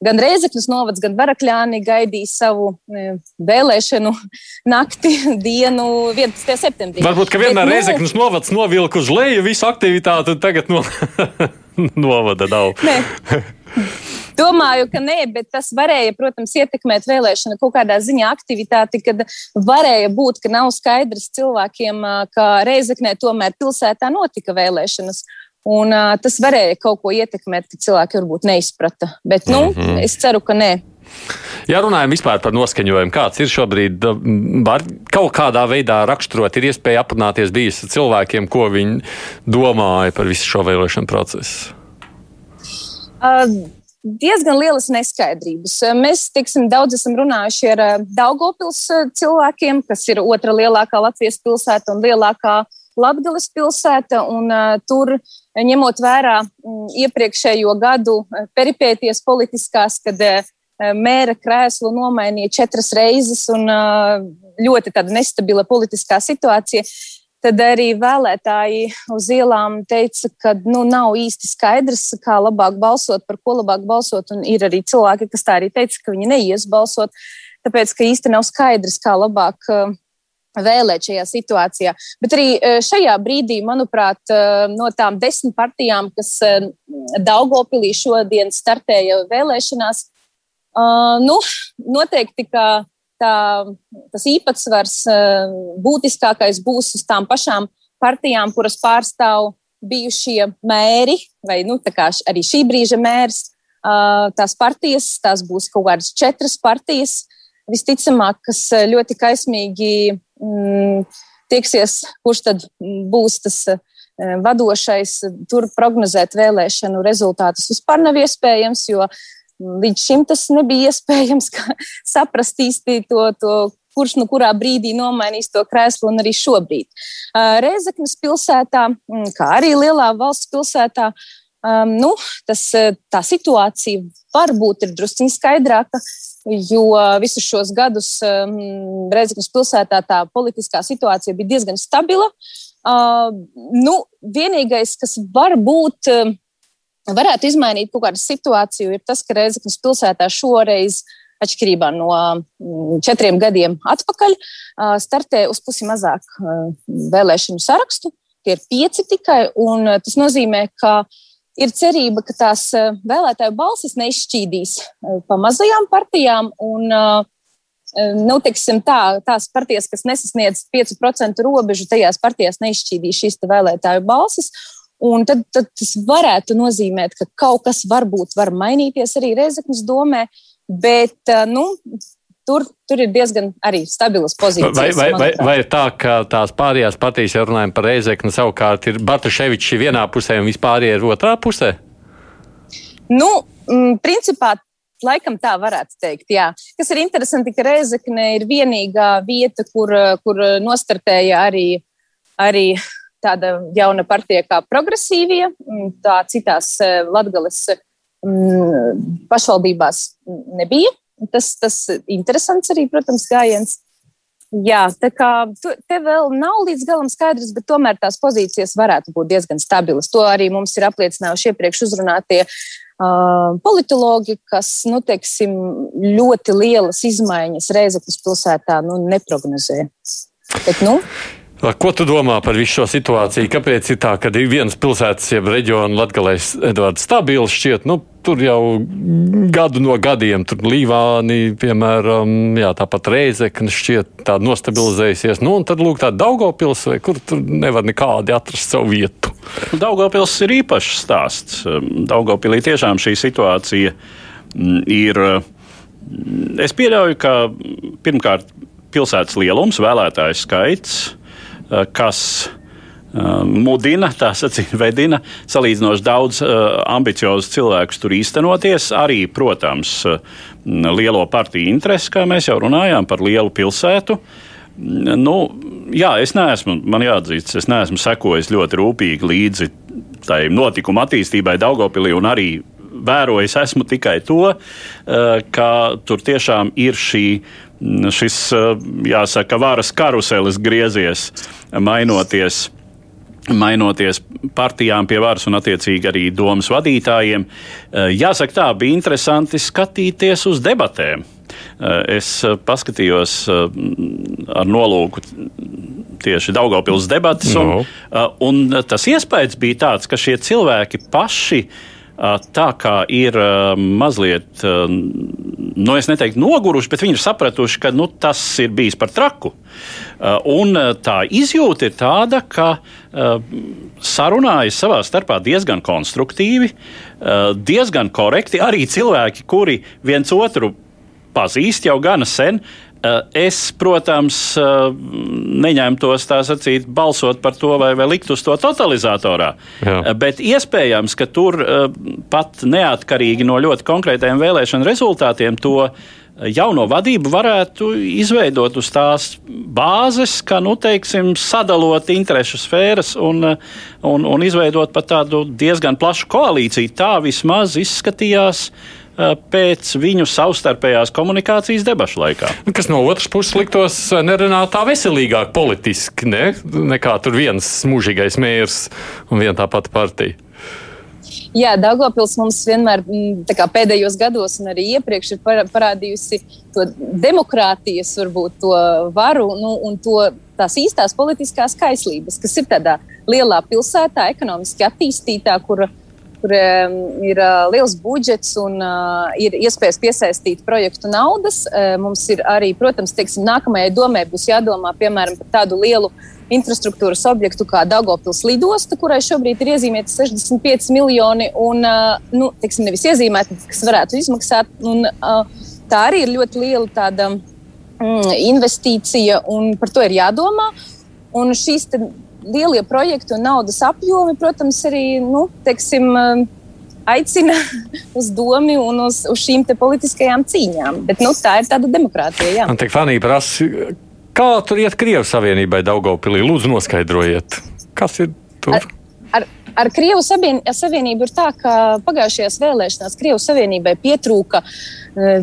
gan Rēzekļus novads, gan Varakļāni gaidīja savu e, vēlēšanu (laughs) nakti, dienu, 11. septembrī. Varbūt, ka vienmēr nu, novads novilka uz leju visu aktivitāti, un tagad no, (laughs) novada nav. Domāju, ka nē, bet tas varēja, protams, ietekmēt vēlēšanu kaut kādā ziņā aktivitāti, kad varēja būt, ka nav skaidrs cilvēkiem, ka Reizeknē tomēr pilsētā notika vēlēšanas. Un, uh, tas varēja kaut ko ietekmēt, ka cilvēki varbūt neizprata. Bet nu, mm -hmm. es ceru, ka nē. Ja runājam par noskaņojumu, kāds ir šobrīd, var kaut kādā veidā raksturot, ir iespēja aprunāties bijis ar cilvēkiem, ko viņi domāja par visu šo vēlēšanu procesu? Uh, diezgan lielas neskaidrības. Mēs tiksim, daudz esam runājuši ar Daugopils cilvēkiem, kas ir otra lielākā Latvijas pilsēta un lielākā Latgales pilsēta. Un, tur ņemot vērā iepriekšējo gadu peripēties politiskās, kad mēra krēslu nomainīja četras reizes un ļoti nestabila politiskā situācija, tad arī vēlētāji uz ielām teica, ka nu, nav īsti skaidrs, kā labāk balsot, par ko labāk balsot. Un ir arī cilvēki, kas tā arī teica, ka viņi neies balsot, tāpēc ka īsti nav skaidrs, kā labāk vēlēt šajā situācijā. Bet arī e, šajā brīdī, manuprāt, e, no tām desmit partijām, kas e, Daugopilī šodien startēja vēlēšanās, nu, noteikti tā, tas īpatsvars būtiskākais būs uz tām pašām partijām, kuras pārstāv bijušie mēri, vai nu, arī šī brīža mērs. Tās partijas, tās būs kaut kādas četras partijas, visticamāk, kas ļoti kaismīgi mm, tiksies, kurš tad būs tas eh, vadošais. Tur prognozēt vēlēšanu rezultātus vispār nav iespējams, jo līdz šim tas nebija (laughs) iespējams saprast īsti to, to kurš nu kurā brīdī nomainīs to krēslu, un arī šobrīd. Eh, Reizeknas pilsētā, mm, kā arī lielā valsts pilsētā, um, nu, tas, tā situācija varbūt ir drusciņ skaidrāka, jo visus šos gadus um, Reizeknas pilsētā tā politiskā situācija bija diezgan stabila. Uh, nu, vienīgais, kas varbūt uh, varētu izmainīt kaut kādu situāciju, ir tas, ka Reizeknas pilsētā šoreiz uh, atšķirībā no mm, četriem gadiem atpakaļ, startē uz pusi mazāk vēlēšanu sarakstu. Tie ir pieci tikai, un tas nozīmē, ka ir cerība, ka tās vēlētāju balsis neizšķīdīs pa mazajām partijām. Un, nu, teiksim, tā, tās partijas, kas nesasniedz 5% robežu, tajās partijās neizšķīdīs šīs vēlētāju balsis. Un tad, tad tas varētu nozīmēt, ka kaut kas varbūt var mainīties arī Reizeknas domē, Bet eh, nu, tur, tur ir diezgan arī stabilas pozīcijas. Vai, vai, vai, vai ir tā, ka tās pārējās partijas, ja runājam par Reizeknu, savukārt ir Bartuševičs vienā pusē un vispārējie ir otrā pusē? Nu, m, principā Laikam tā varētu teikt, jā. Kas ir interesanti, ka Reizekne ir vienīgā vieta, kur, kur nostartēja arī, arī tāda jauna partija kā progresīvie. Tā citās eh, Latgales mm, pašvaldībās nebija. Tas, tas interesants arī, protams, gājiens. Jā, tā kā te vēl nav līdz galam skaidrs, bet tomēr tās pozīcijas varētu būt diezgan stabilas. To arī mums ir apliecinājuši iepriekš uzrunātie uh, politologi, kas, nu, teiksim, ļoti lielas izmaiņas Reizeknas pilsētā nu, neprognozē. Bet, nu, Ko tu domā par visu šo situāciju? Kāpēc ir tā, ka ir viens pilsētas, jeb reģiona Latvijas Edvards stabils šķiet, nu, tur jau gadu no gadiem, tur Līvāni, piemēram, jā, tāpat Reizekne šķiet tā nostabilizējusies. Nu, un tad lūk tā Daugavpils, vai kur tur nevar nekādi atrast savu vietu. Daugavpils ir īpašs stāsts. Daugavpilī tiešām šī situācija mm, ir. Mm, es pieļauju, ka pirmkārt pilsētas lielums, vēlētāju skaits, kas eh, mudina, tā sacīt, (laughs) vedina salīdzinoši daudz uh, ambiciozu cilvēku tur īstenoties. Arī, protams, lielo partiju interesi, kā mēs jau runājām par lielu pilsētu. Nu, jā, es neesmu, man jāatzīst, es neesmu sekojis ļoti rūpīgi līdzi tai notikuma attīstībai Daugopilī un arī vērojis esmu tikai to, ka tur tiešām ir šī šis, jāsaka, varas karuselis griezies, mainoties. Mainoties partijām pie varas un, attiecīgi, arī domas vadītājiem. Jāsaka, tā bija interesanti skatīties uz debatēm. Es paskatījos ar nolūku tieši Daugopils debatas, un, no. un tas iespējas bija tāds, ka šie cilvēki paši uh, tā kā ir mazliet, nu, es neteiktu noguruši, bet viņi ir sapratuši, ka nu, tas ir bijis par traku. Un tā izjūta ir tāda, ka sarunājas savā starpā diezgan konstruktīvi, diezgan korekti. Arī cilvēki, kuri viens otru pazīst jau gana sen, es, protams, eh, neņemtos tā sacīt, balsot par to vai, vai likt uz to totalizatorā. Jā. Eh, bet iespējams, ka tur pat neatkarīgi no ļoti konkrētiem vēlēšanu rezultātiem to jauno vadību varētu izveidot uz tās bāzes, ka, nu, teiksim, sadalot interešu sfēras un, un, un izveidot pat tādu diezgan plašu koalīciju. Tā vismaz izskatījās Eh, pēc viņu savstarpējās komunikācijas debašu laikā. Kas no otras puses liktos eh, nerenā tā veselīgāk politiski, ne? nekā tur viens mūžīgais mērs un viena tā pati partija. Jā, Dārgopils mums vienmēr kā, pēdējos gados un arī iepriekš ir parādījusi to demokrātijas, varbūt to varu nu, un to, tās īstās politiskās kaislības, kas ir tādā lielā pilsētā, ekonomiski attīstītā, kur kuriem ir uh, liels budžets un uh, ir iespējas piesaistīt projektu naudas. Uh, mums ir arī, protams, teiksim, nākamajai domē būs jādomā piemēram par tādu lielu infrastruktūras objektu kā Dagopils lidosta, kurai šobrīd ir iezīmēta 65 miljoni un, nu, teiksim, nevis iezīmēta, kas varētu izmaksāt. Un, tā arī ir ļoti liela tāda mm, investīcija un par to ir jādomā. Un šīs lielie projekti un naudas apjomi, protams, arī nu, teiksim, aicina (laughs) uz domu un uz, uz šīm politiskajām cīņām. Bet nu, tā ir tāda demokrātija. Man te Fanija prasa, kā tur iet Krievijas Savienībai Daugopilī? Lūdzu, noskaidrojiet, kas ir tur. Ar, ar, Krievu savienību ir tā, ka pagājušajās vēlēšanās Krievu savienībai pietrūka uh,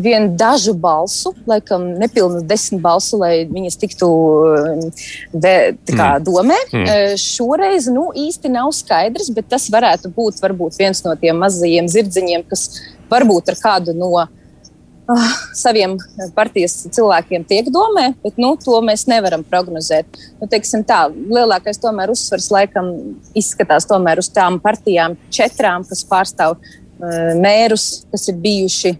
vienu dažu balsu, laikam nepilnu desmit balsu, lai viņas tiktu uh, vē, kā, mm. domē. Mm. Uh, šoreiz nu, īsti nav skaidrs, bet tas varētu būt varbūt viens no tiem mazajiem zirdziņiem, kas varbūt ar kādu no uh, saviem partijas cilvēkiem tiek domē, bet nu, to mēs nevaram prognozēt. Nu, tā, lielākais tomēr uzsvars laikam izskatās uz tām partijām, četrām, kas pārstāv uh, mērus, kas ir bijuši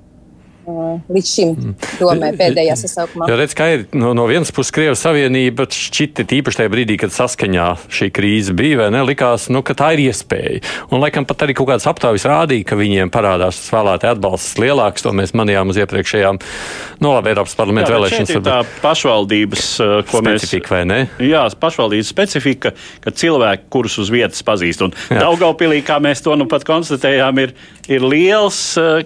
līdz šim mm. domē pēdējā sasaukumā. Jo redz, kā ir no, no vienas puses Krievijas Savienība šķita tīpaši tajā brīdī, kad saskaņā šī krīze bija, vai ne, likās, nu, ka tā ir iespēja. Un laikam pat arī kaut kādas aptaujas rādīja, ka viņiem parādās tas vēlētāju atbalsts lielāks, to mēs manījām uz iepriekšējām, no nu, labi, Eiropas parlamenta vēlēšanas. Tā pašvaldības, ko specifika, mēs. Vai ne? Jā, pašvaldības specifika, ka cilvēki, kurus uz vietas pazīst. Un Daugaupilī, kā mēs to nu pat konstatējām, ir, ir liels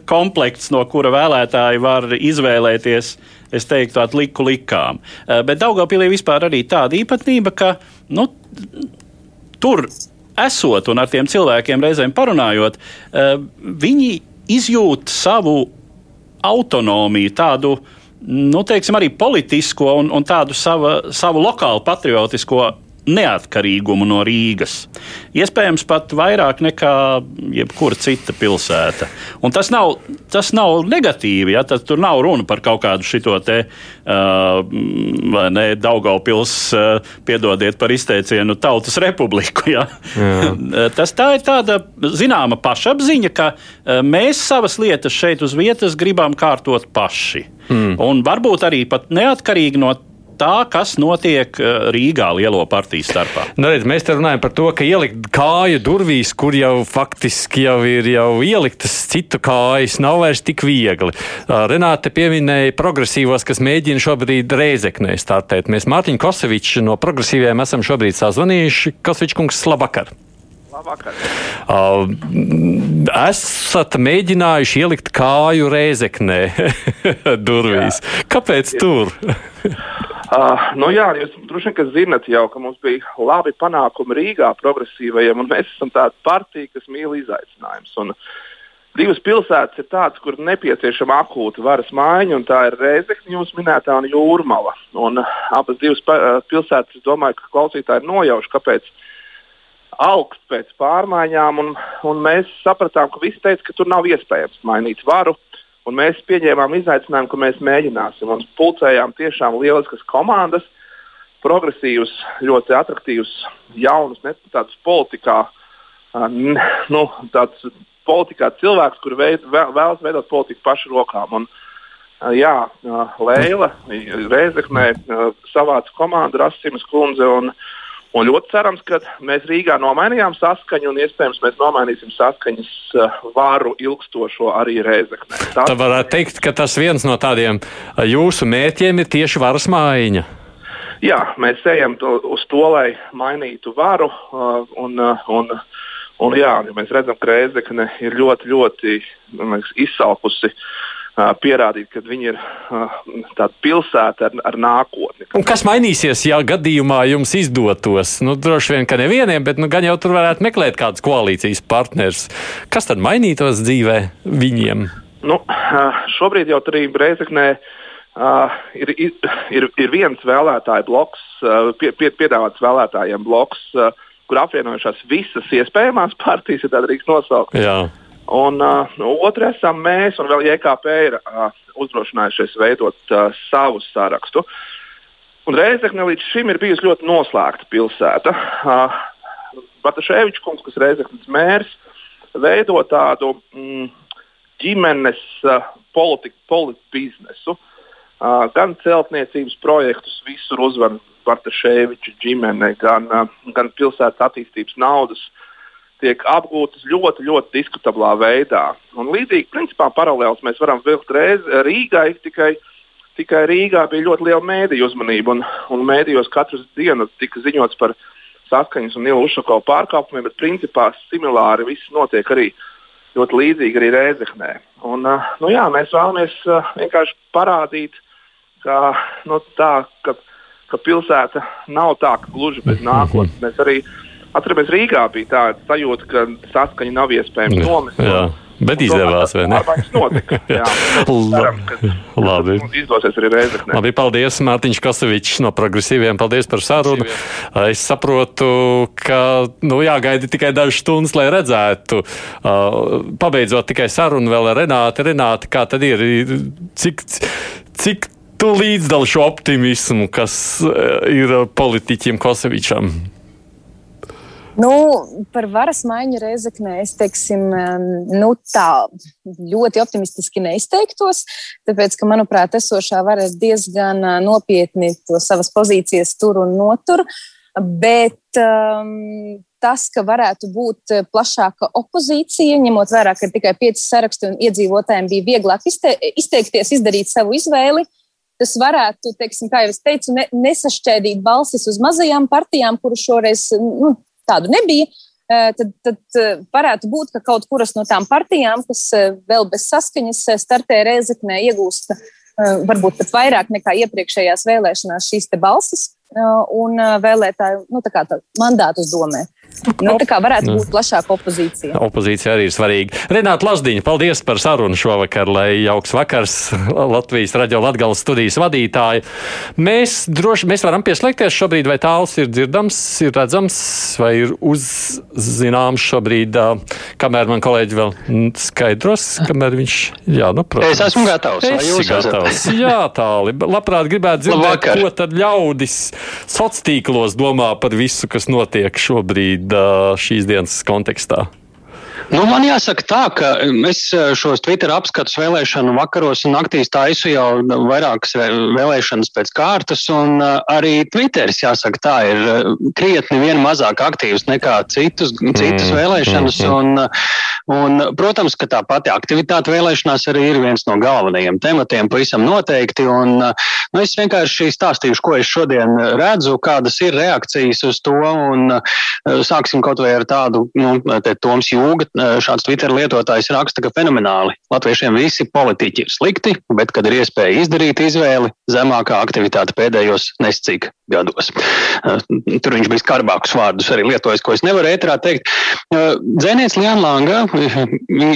komplekts, no kura vēlētāji vēlētāji var izvēlēties, es teiktu, tādu liku likām. Eh, bet Daugopilī vispār arī tāda īpatnība, ka nu, tur esot un ar tiem cilvēkiem reizēm parunājot, eh, viņi izjūt savu autonomiju, tādu nu, teiksim, arī politisko un, un tādu sava, savu lokālu patriotisko neatkarīgumu no Rīgas. Iespējams, pat vairāk nekā jebkura cita pilsēta. Un tas nav, tas nav negatīvi. Ja? Tad tur nav runa par kaut kādu šito te, uh, vai ne, Daugaupils, uh, piedodiet par izteicienu, tautas republiku. Ja? (laughs) tas tā ir tāda zināma pašapziņa, ka uh, mēs savas lietas šeit uz vietas gribam kārtot paši. Mm. Un varbūt arī pat neatkarīgi no tā, kas notiek eh, Rīgā lielo partiju starpā. Nu, redz, mēs te runājam par to, ka ielikt kāju durvīs, kur jau faktiski jau ir jau ieliktas citu kājas, nav vairs tik viegli. Renāte pieminēja progresīvos, kas mēģina šobrīd reizeknē startēt. Mēs Mārtiņu Koseviču no progresīviem esam šobrīd sazvanījuši. Kosevičs kungs, labvakar! Labvakar. Uh, esat mēģinājuši ielikt kāju reizeknē (laughs) durvīs. Jā. Kāpēc Jā. tur? (laughs) Uh, nu jā, jūs droši vien zinat jau, ka mums bija labi panākumi Rīgā progresīvajiem, un mēs esam tāda partija, kas mīl izaicinājumus. Divas pilsētas ir tādas, kur nepieciešama akūta varas maiņa, un tā ir Reizekne, jūs minētā, un Jūrmala. Un abas divas pilsētas, es domāju, ka klausītāji ir nojauši, kāpēc augst pēc pārmaiņām, un, un mēs sapratām, ka visi teica, ka tur nav iespējams mainīt varu. Un mēs pieņēmām izaicinājumu, ka mēs mēģināsim. Un pulcējām tiešām lieliskas komandas, progresīvus, ļoti attraktīvus, jaunus, ne tādus politikā, nu, tāds politikā cilvēks, kur veid, vēlas veidot politiku pašu rokām. Un, jā, Leila Reizeknē savāca komandu Rasimas kundze. Un, Un ļoti cerams, ka mēs Rīgā nomainījām saskaņu, un iespējams mēs nomainīsim saskaņas eh, varu ilgstošo arī Rēzeknē. Tas... Tad varētu teikt, ka tas viens no tādiem eh, jūsu mērķiem ir tieši varas maiņa. Jā, mēs ejam to, uz to, lai mainītu varu. Uh, un, un, un, jā, mēs redzam, ka Rēzekne ir ļoti, ļoti izsalkusi uh, pierādīt, ka viņi ir tāda pilsēta ar, ar nākotni. Un kas mainīsies, ja gadījumā jums izdotos? Nu, droši vien, ka nevieniem, bet nu, gan jau tur varētu meklēt kādus koalīcijas partnerus. Kas tad mainītos dzīvē viņiem? Nu, šobrīd jau arī Reizeknē Uh, ir, ir, ir viens vēlētāju bloks, pie, pie, piedāvāts vēlētājiem bloks, kur apvienojušās visas iespējamās partijas, ja tā drīkst nosaukt. Jā. Un uh, otrs esam mēs, un vēl JKP ir uh, uzdrošinājušies veidot uh, savu sarakstu. Un Reizekne līdz šim ir bijusi ļoti noslēgta pilsēta. Uh, Bataševičs kungs, kas ir Reizeknas mērs, veido tādu mm, ģimenes uh, politiku, politiku biznesu. Uh, gan celtniecības projektus visur uzvar Bartaševiča ģimene, gan, uh, gan pilsētas attīstības naudas uh, tiek apgūtas ļoti, ļoti diskutablā veidā. Un līdzīgi, principā, paralēls mēs varam vilkt reiz Rīgai, tikai, tikai Rīgā bija ļoti liela mēdīju uzmanība. Un, un mēdījos katru dienu tika ziņots par saskaņas un Nila Ušakovas pārkāpumiem, bet principā similāri viss notiek arī ļoti līdzīgi arī Rēzeknē. Un, nu jā, mēs vēlamies vienkārši parādīt, ka, nu, tā, ka, ka pilsēta nav tā, ka gluži bez (laughs) nākotnes. Mēs arī Atceramies, Rīgā bija tāda sajūta, ka saskaņa nav iespējams nomest. Jā. Bet izdevās, vai ne? Notika. (laughs) Jā, ceram, ka, Labi. Izdosies arī Reizekne. Labi, paldies, Mārtiņš Kosovičs no progresīviem. Paldies par sarunu. Es saprotu, ka nu, jāgaida tikai dažas stundas, lai redzētu. Uh, pabeidzot tikai sarunu vēl ar Renāti. Renāti, kā tad ir? Cik, cik tu līdzdali šo optimismu, kas uh, ir politiķim Kosovičam? Nu, par varas maiņu reizeknē es teiksim, nu, tā ļoti optimistiski neizteiktos, tāpēc, ka, manuprāt, esošā vara ir diezgan nopietni to savas pozīcijas tur un notur. Bet um, tas, ka varētu būt plašāka opozīcija, ņemot vērā, ka ir tikai pieci saraksti un iedzīvotājiem bija vieglāk izte izteikties, izdarīt savu izvēli, tas varētu, teiksim, kā jau es teicu, ne, nesašķēdīt balsis uz mazajām partijām, kuras šoreiz nu, tādu nebija, tad, tad varētu būt, ka kaut kuras no tām partijām, kas vēl bez saskaņas startē Reizeknē, iegūst varbūt pat vairāk nekā iepriekšējās vēlēšanās šīs balsis un vēlētāju nu, tā tā, mandātus domē. Nu, tā kā varētu būt plašāka opozīcija. Opozīcija arī ir svarīga. Renāta Lasdiņa, paldies par sarunu šovakar, lai jauks vakars Latvijas radio Latgales studijas vadītāji. Mēs droši, mēs varam pieslēgties šobrīd, vai tāls ir dzirdams, ir redzams, vai ir uzzināms šobrīd, kamēr man kolēģi vēl skaidros, kamēr viņš, jā, nu, protams. Es esmu gatavs. Es esmu gatavs. Jā, tāli. Labprāt gribētu dzirdēt, ko tad ļaudis sociālos tīklos domā par visu, kas notiek šobrīd šīs dienas kontekstā? Nu, man jāsaka tā, ka es šos Twitter apskatus vēlēšanu vakaros un naktīs taisu jau vairākas vēlēšanas pēc kārtas, un arī Twitteris, jāsaka tā, ir krietni vien mazāk aktīvs nekā citus, citas mm, vēlēšanas, mm, un, un, protams, ka tā pati aktivitāte vēlēšanās arī ir viens no galvenajiem tematiem, pavisam noteikti, un nu, es vienkārši stāstīšu, ko es šodien redzu, kādas ir reakcijas uz to, un sāksim kaut vai ar tādu, nu, te Toms Jūga šāds Twitter lietotājs raksta, ka fenomenāli latviešiem visi politiķi ir slikti, bet, kad ir iespēja izdarīt izvēli, zemākā aktivitāte pēdējos nescik gados. Tur viņš bija skarbākus vārdus arī lietojis, ko es nevaru ētrā teikt. Dzēnieks Liana Langa,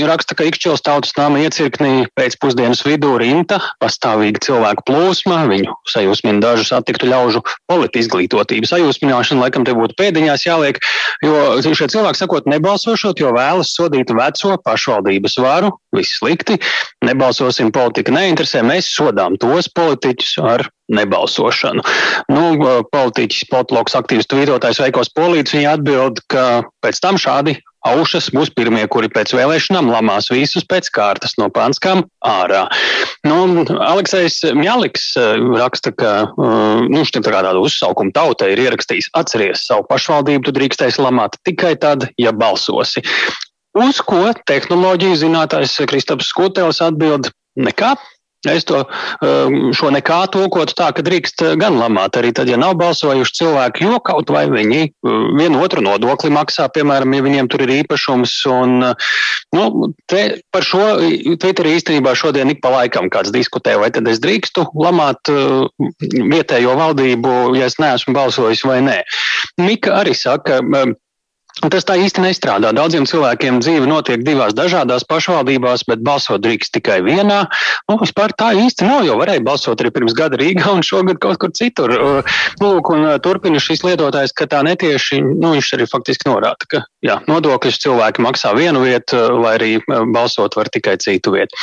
raksta, ka Ikšķils tautas nama iecirknī pēcpusdienas vidū rinta, pastāvīga cilvēku plūsma, viņu sajūsmina dažu satiktu ļaužu politi izglītotību. Sajūsmināšana laikam te būtu pēdiņās jāliek, jo šie cilvēki sakot nebalsošot, jo vēlas sodīt veco pašvaldības varu, viss slikti, nebalsosim politika neinteresē, mēs sodām tos politiķus ar nebalsošanu. Nu, politiķis, politologs, aktīvs tvītotājs Veikos Polīts, viņa atbild, ka pēc tam šādi aušas būs pirmie, kuri pēc vēlēšanām lamās visus pēc kārtas no pānskām ārā. Nu, Aleksējs Mjaliks raksta, ka nu, tā tādu uzsaukumu tautai ir ierakstījis atceries savu pašvaldību, tu drīkstēsi lamāt tikai tad, ja balsosi. Uz ko tehnoloģiju zinātājs Kristaps Skutēls atbild nekā. Es to um, šo nekā tulkotu tā, ka drīkst gan lamāt arī tad, ja nav balsojuši cilvēki, jo kaut vai viņi uh, vienu otru nodokli maksā, piemēram, ja viņiem tur ir īpašums. Un, uh, nu, te par šo Twitterī īstenībā šodien ik pa laikam kāds diskutē, vai tad es drīkstu lamāt uh, vietējo valdību, ja es neesmu balsojis vai nē. Mika arī saka, um, Tas tā īsti nestrādā. Daudziem cilvēkiem dzīve notiek divās dažādās pašvaldībās, bet balsot drīkst tikai vienā. Nu, vispār tā īsti nav, jo varēja balsot arī pirms gada Rīgā un šogad kaut kur citur. Lūk, un turpina šis lietotājs, ka tā netieši, nu, viņš arī faktiski norāda, ka jā, nodokļus cilvēki maksā vienu vietu, vai arī balsot var tikai citu vietu.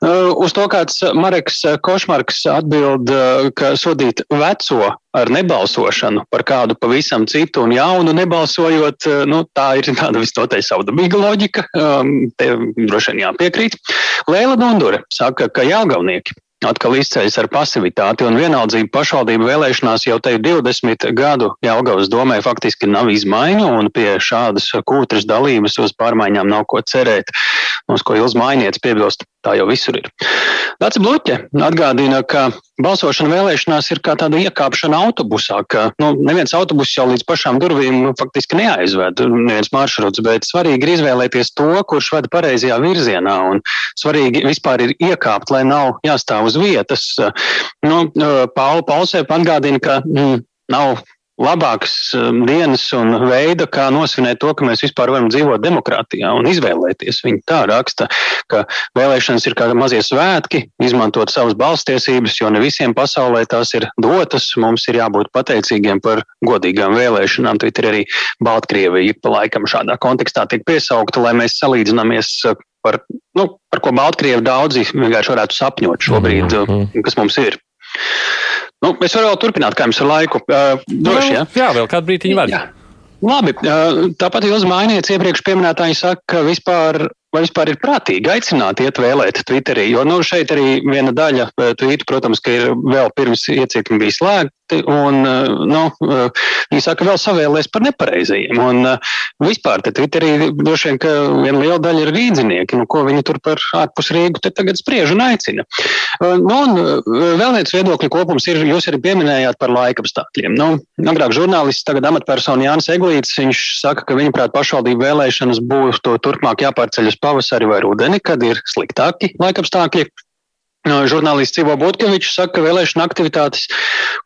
Uz to kāds Mareks Košmarks atbild, ka sodīt veco ar nebalsošanu par kādu pavisam citu un jaunu nebalsojot, eh, nu, tā ir tāda (laughs) visnotaļ savdabīga loģika. Um, te droši vien jāpiekrīt. Lēla Dundure saka, ka jāgaunieki atkal izceļas ar pasivitāti un vienaldzību pašvaldību vēlēšanās jau te ir 20 gadu Jelgavas domē faktiski nav izmaiņu un pie šādas kūtras dalības uz pārmaiņām nav ko cerēt. Mums, ko Ilz Mainietis piebilst, tā jau visur ir. Dācis Bluķe atgādina, ka balsošana vēlēšanās ir kā tāda iekāpšana autobusā, ka nu, neviens autobus jau līdz pašām durvīm nu, faktiski neaizved, neviens maršruts, bet svarīgi ir izvēlēties to, kurš veda pareizajā virzienā, un svarīgi vispār ir iekāpt, lai nav jāstāv uz vietas. Nu, Paula Paulsēpa atgādina, ka mm, nav labākas um, dienas un veida, kā nosvinēt to, ka mēs vispār varam dzīvot demokrātijā un izvēlēties. Viņi tā raksta, ka vēlēšanas ir kā mazie svētki, izmantot savas balstiesības, jo ne visiem pasaulē tās ir dotas. Mums ir jābūt pateicīgiem par godīgām vēlēšanām. Tur arī Baltkrievija pa laikam šādā kontekstā tiek piesaukta, lai mēs salīdzināmies uh, par, nu, par ko Baltkrievi daudzi vienkārši varētu sapņot šobrīd, mm -hmm. kas mums ir. Nu, es varu vēl turpināt, kā jums ar laiku. Uh, droši, ja? Jā, vēl kādu brīdi var. Jā. Labi, tāpat jūs mainījāt iepriekš pieminētāji saka, ka vispār vai vispār ir prātīgi aicināt iet vēlēt Twitterī. Jo nu, šeit arī viena daļa eh, tvītu, protams, ka ir vēl pirms iecirkņi bija slēgti. Un, eh, nu, eh, viņi saka, vēl savēlēs par nepareizajiem. Un vispār te Twitterī droši vien, ka viena liela daļa ir rīdzinieki, nu, ko viņi tur par ārpus Rīgu te tagad spriež un aicina. Nu, un vēl viens viedokļu kopums ir, jūs arī pieminējāt par laikapstākļiem. Nu, agrāk žurnālists, tagad amatpersona Jānis Eglīts, viņš saka, ka viņaprāt pašvaldību vēlēšanas būs to turpmāk jāpārceļ uz pavasari vai rudeni, kad ir sliktāki laikapstākļi. Žurnālists Ivo Butkevičs saka, ka vēlēšana aktivitātes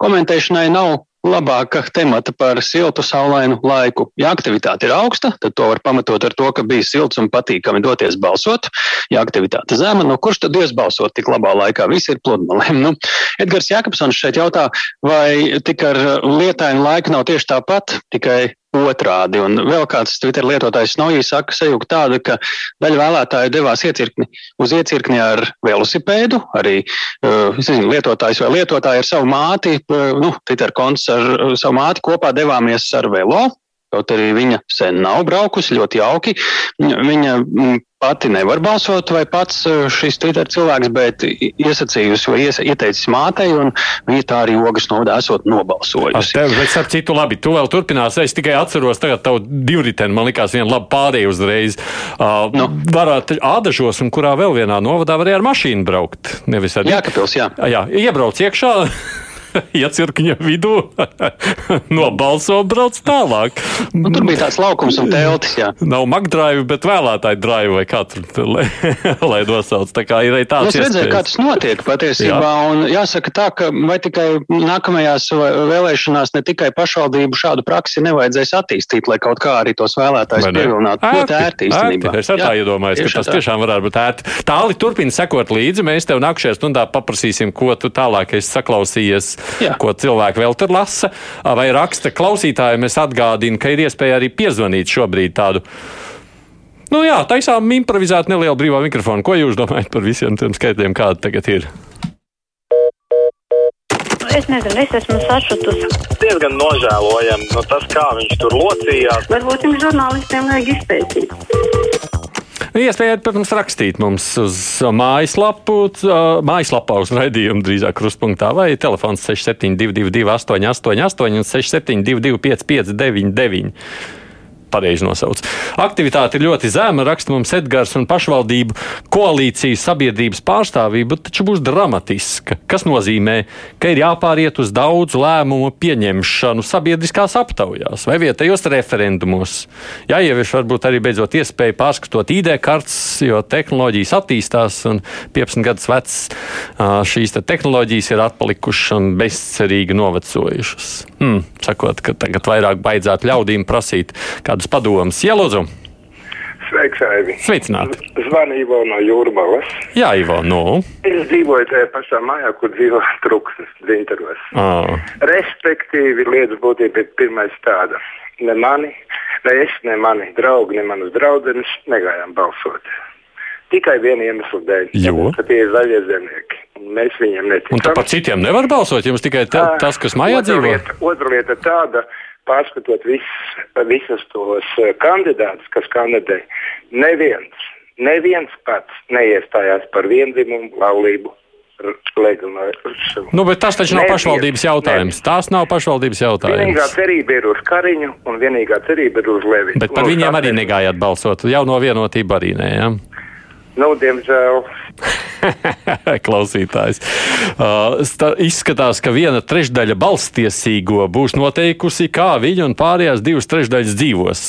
komentēšanai nav labāka temata par siltu, saulainu laiku. Ja aktivitāte ir augsta, tad to var pamatot ar to, ka bija silts un patīkami doties balsot. Ja aktivitāte zema, no kurš tad ies balsot tik labā laikā? Visi ir pludmalēm. Nu, Edgars Jākapsons šeit jautā, vai tik ar lietainu laiku nav tieši tāpat, tikai otrādi. Un vēl kāds Twitter lietotājs Snowī saka, sajūta tāda, ka daļa vēlētāju devās iecirkni uz iecirkni ar velosipēdu, arī uh, zinu, lietotājs vai lietotāji ar savu māti, uh, nu, Twitter konts ar savu māti kopā devāmies ar velo. Kaut arī viņa sen nav braukusi, ļoti jauki. Viņa mm, pati nevar balsot, vai pats eh, šis Twitter cilvēks, bet iesacījusi vai ieteicis mātei, un viņa tā arī ogas nodā esot nobalsojusi. Tev, bet starp citu, labi, tu vēl turpinās. Es tikai atceros tagad tavu divriteni, man likās viena laba pārēja uzreiz. Uh, nu. Varētu ādažos, un kurā vēl vienā novadā varēja ar mašīnu braukt. Nevis ar... Jā, kapils, jā. Jā, iebrauc iekšā. (laughs) iecirkņa vidū, (laughs) nobalso un brauc tālāk. Nu, tur bija tāds laukums un teltis. Jā. Nav magdrāju, bet vēlētāju drāju vai katru, lai, (laughs) lai nosauc. Tā kā ir arī tāds. Nu, es redzēju, kā tas notiek patiesībā. Jā. Un jāsaka tā, ka vai tikai nākamajās vēlēšanās ne tikai pašvaldību šādu praksi nevajadzēs attīstīt, lai kaut kā arī tos vēlētājus pievilinātu. Ļoti ērti īstenībā. Es tā iedomājos, ka tas tā. tiešām varētu būt ērti. Tāli turpina sekot līdzi. Mēs tev nākšajā stundā paprasīsim, ko tu tālāk esi saklausījies Jā. ko cilvēki vēl tur lasa vai raksta. Klausītājiem es atgādinu, ka ir iespēja arī piezvanīt šobrīd tādu. Nu jā, taisām improvizēt nelielu brīvā mikrofonu. Ko jūs domājat par visiem tiem skaitļiem, kādi tagad ir? Es nezinu, es esmu sašutusi. Diezgan nožēlojami no nu, tas, kā viņš tur locījās. Varbūt jums žurnālistiem vajag izpētīt. Nu, iespējams, protams, rakstīt mums uz mājaslapu, mājaslapā uz raidījumu drīzāk krustpunktā vai telefons 6722, 888, un 672, 559, pareizi nosauc. Aktivitāte ir ļoti zema, raksta mums Edgars un pašvaldību koalīcijas sabiedrības pārstāvība, taču būs dramatiska. Kas nozīmē, ka ir jāpāriet uz daudzu lēmumu pieņemšanu sabiedriskās aptaujās vai vietējos referendumos. Jāievieš varbūt arī beidzot iespēja pārskatot ID kartes, jo tehnoloģijas attīstās un 15 gadus vecs šīs te tehnoloģijas ir atpalikušas un bezcerīgi novecojušas. Hmm, sakot, ka tagad vairāk baidzētu ļaudīm prasīt kādu kādus padomus. Ielūdzu! Sveiks, Aivi! Sveicināti! Zvanu Ivo no Jūrmalas. Jā, Ivo, nu. Es dzīvoju tajā pašā mājā, kur dzīvo truksnes dzintaros. Oh. Respektīvi, lietas būtība ir pirmais tāda. Ne mani, ne es, ne mani draugi, ne manas draudzenes negājām balsot. Tikai viena iemesla dēļ. Jo? Ka tie ir zaļie zemnieki. Mēs viņiem neticam. Un tāpat citiem nevar balsot, jums tikai tā, tas, kas mājā dzīvo? Lieta, otra lieta tāda, pārskatot vis, visus tos eh, kandidātus, kas kandidē, neviens, neviens pats neiestājās par vienzimumu laulību. Nu, bet tas taču nav pašvaldības jautājums. Neviens. Tās nav pašvaldības jautājums. Vienīgā cerība ir uz Kariņu un vienīgā cerība ir uz Leviju. Bet par viņiem arī negājāt balsot. Jau no vienotība arī nē. Ja? Nu, diemžēl. (laughs) Klausītājs. Uh, izskatās, ka viena trešdaļa balstiesīgo būs noteikusi, kā viņa un pārējās divas trešdaļas dzīvos.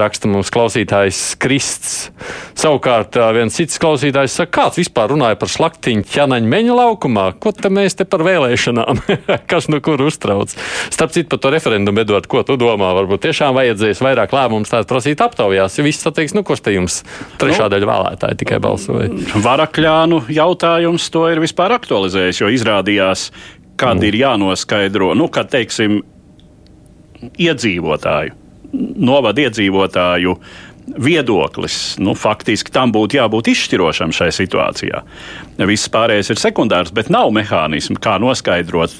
Raksta mums klausītājs Krists. Savukārt uh, viens cits klausītājs saka, kāds vispār runāja par slaktiņu ķanaņu meņa laukumā? Ko te mēs te par vēlēšanām? (laughs) Kas nu kur uztrauc? Starp citu, par to referendumu, Edvard, ko tu domā? Varbūt tiešām vajadzēs vairāk lēmumus tāds prasīt aptaujās, jo viss sateiks, nu, kurš te jums trešā nu, daļa vēlētāji tikai balsoja. Varakļānu jautājums to ir vispār aktualizējis, jo izrādījās, kad mm. ir jānoskaidro, nu, kad, teiksim, iedzīvotāju, novada iedzīvotāju viedoklis. Nu, faktiski tam būtu jābūt izšķirošam šajā situācijā. Viss pārējais ir sekundārs, bet nav mehānismu, kā noskaidrot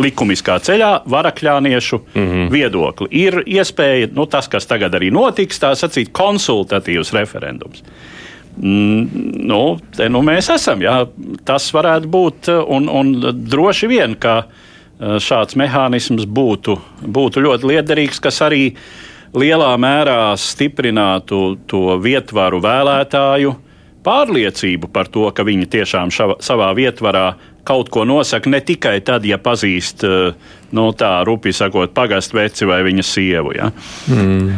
likumiskā ceļā varakļāniešu mm -hmm. viedokli. Ir iespēja, nu, tas, kas tagad arī notiks, tā sacīt, konsultatīvs referendums. Nu, te nu mēs esam. Jā. Tas varētu būt un, un droši vien, ka e, šāds mehānisms būtu, būtu ļoti liederīgs, kas arī lielā mērā stiprinātu to vietvaru vēlētāju pārliecību par to, ka viņi tiešām šava, savā vietvarā kaut ko nosaka ne tikai tad, ja pazīst, eh, nu, tā rupi sakot, pagastu veci vai viņa sievu. Ja? Mm.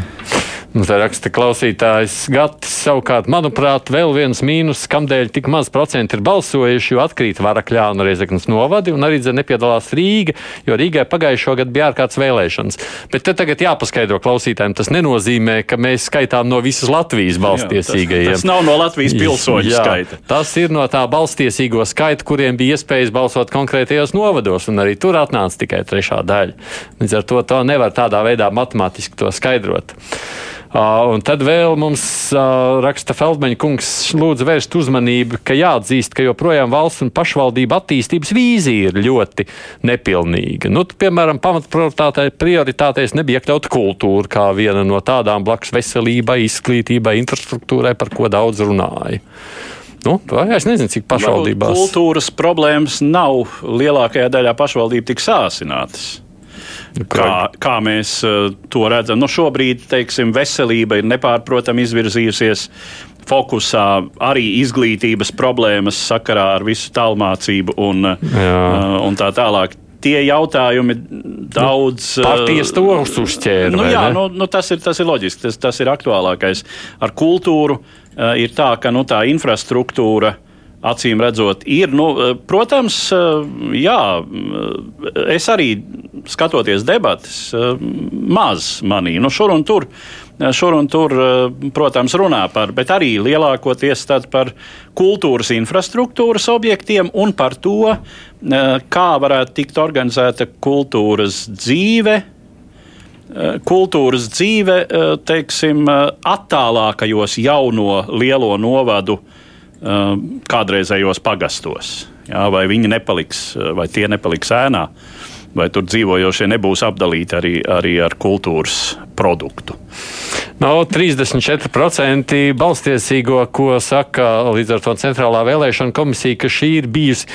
Mums te raksta klausītājs Gatis. Savukārt, manuprāt, vēl viens mīnus, kamdēļ tik maz procenti ir balsojuši, jo atkrīt Varakļānu Riezeknas novadi un arī nepiedalās Rīga, jo Rīgai pagājušo gadu bija ārkārtas vēlēšanas. Bet te tagad jāpaskaidro klausītājiem, tas nenozīmē, ka mēs skaitām no visas Latvijas balstiesīgajiem. Jā, tas, tas nav no Latvijas pilsoņu Jā, skaita. Tas ir no tā balstiesīgo skaita, kuriem bija iespējas balsot konkrētajos novados, un arī tur atnāca tikai trešā daļa. Līdz ar to, to nevar tādā veidā matemātiski to skaidrot. Uh, un tad vēl mums uh, raksta Feldmaņa kungs, lūdzu vērst uzmanību, ka jāatzīst, ka joprojām valsts un pašvaldība attīstības vīzija ir ļoti nepilnīga. Nu, piemēram, pamatprioritātēs nebija iekļauta kultūra kā viena no tādām blakus veselībai, izglītībai, infrastruktūrai, par ko daudz runāja. Nu, es nezinu, cik pašvaldībās. Kultūras problēmas nav lielākajā daļā pašvaldību tik sāsinātas. Kā, kā mēs uh, to redzam? Nu, šobrīd, teiksim, veselība ir nepārprotami izvirzījusies fokusā arī izglītības problēmas sakarā ar visu tālmācību un, uh, un tā tālāk. Tie jautājumi daudz. Nu, Partijas to uzķēra. Nu, jā, nu, nu, tas, ir, tas ir loģiski, tas, tas ir aktuālākais. Ar kultūru uh, ir tā, ka nu, tā infrastruktūra uh, acīm redzot, ir. Nu, protams, jā, es arī skatoties debatas, maz manī. Nu, šur un tur, šur un tur, protams, runā par, bet arī lielākoties par kultūras infrastruktūras objektiem un par to, kā varētu tikt organizēta kultūras dzīve kultūras dzīve, teiksim, attālākajos jauno lielo novadu Um, kādreizējos pagastos. Jā, vai viņi nepaliks, vai tie nepaliks ēnā, vai tur dzīvojošie nebūs apdalīti arī, arī ar kultūras produktu. No, 34% balstiesīgo, ko saka līdz ar to Centrālā vēlēšana komisija, ka šī ir bijusi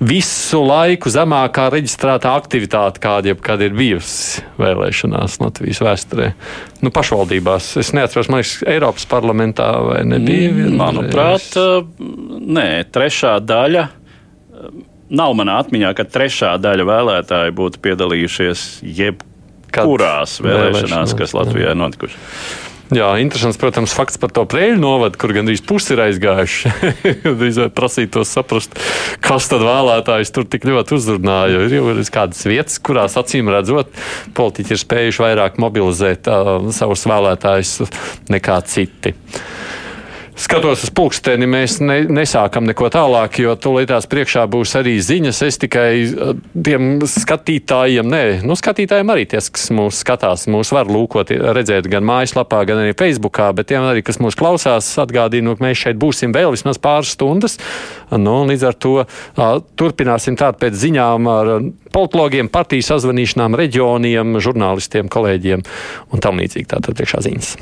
visu laiku zemākā reģistrētā aktivitāte, kāda jebkad ir bijusi vēlēšanās Latvijas vēsturē. Nu, pašvaldībās. Es neatceros, man liekas, Eiropas parlamentā vai nebija. Mm, manuprāt, nē, trešā daļa. Nav manā atmiņā, ka trešā daļa vēlētāju būtu piedalījušies jebkurās vēlēšanās, kas Latvijā ir notikušas. Jā, interesants, protams, fakts par to prēļu novadu, kur gandrīz pusi ir aizgājuši. (laughs) Drīz vai prasīt to saprast, kas tad vēlētājs tur tik ļoti uzrunāja. Ir jau kādas vietas, kurās acīm redzot, politiķi ir spējuši vairāk mobilizēt uh, savus vēlētājus nekā citi skatos uz pulksteni, mēs ne, nesākam neko tālāk, jo tūlītās priekšā būs arī ziņas. Es tikai uh, tiem skatītājiem, nē, nu, skatītājiem arī tie, kas mūs skatās, mūs var lūkot, redzēt gan mājaslapā, gan arī Facebookā, bet tiem arī, kas mūs klausās, atgādinu, ka mēs šeit būsim vēl vismaz pāris stundas. Nu, līdz ar to turpināsim tādu pēc ziņām ar politologiem, partiju sazvanīšanām, reģioniem, žurnālistiem, kolēģiem un tam līdzīgi. Tātad priekšā ziņas.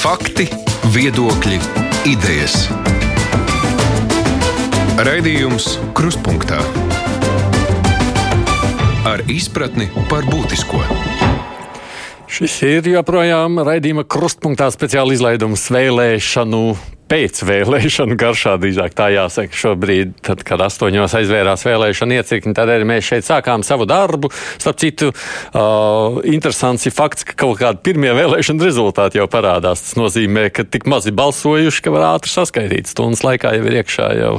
Fakti, viedokļi, idejas. Raidījums Kruspunktā ar izpratni par būtisko. Šis ir joprojām raidījuma krustpunktā speciāla izlaidums vēlēšanu pēc vēlēšanu garšā, drīzāk tā jāsaka, šobrīd, tad, kad astoņos aizvērās vēlēšana iecirkņi, tad arī mēs šeit sākām savu darbu. Starp citu, uh, interesants ir fakts, ka kaut kādi pirmie vēlēšana rezultāti jau parādās. Tas nozīmē, ka tik mazi balsojuši, ka var ātri saskaitīt. Stundas laikā jau ir iekšā jau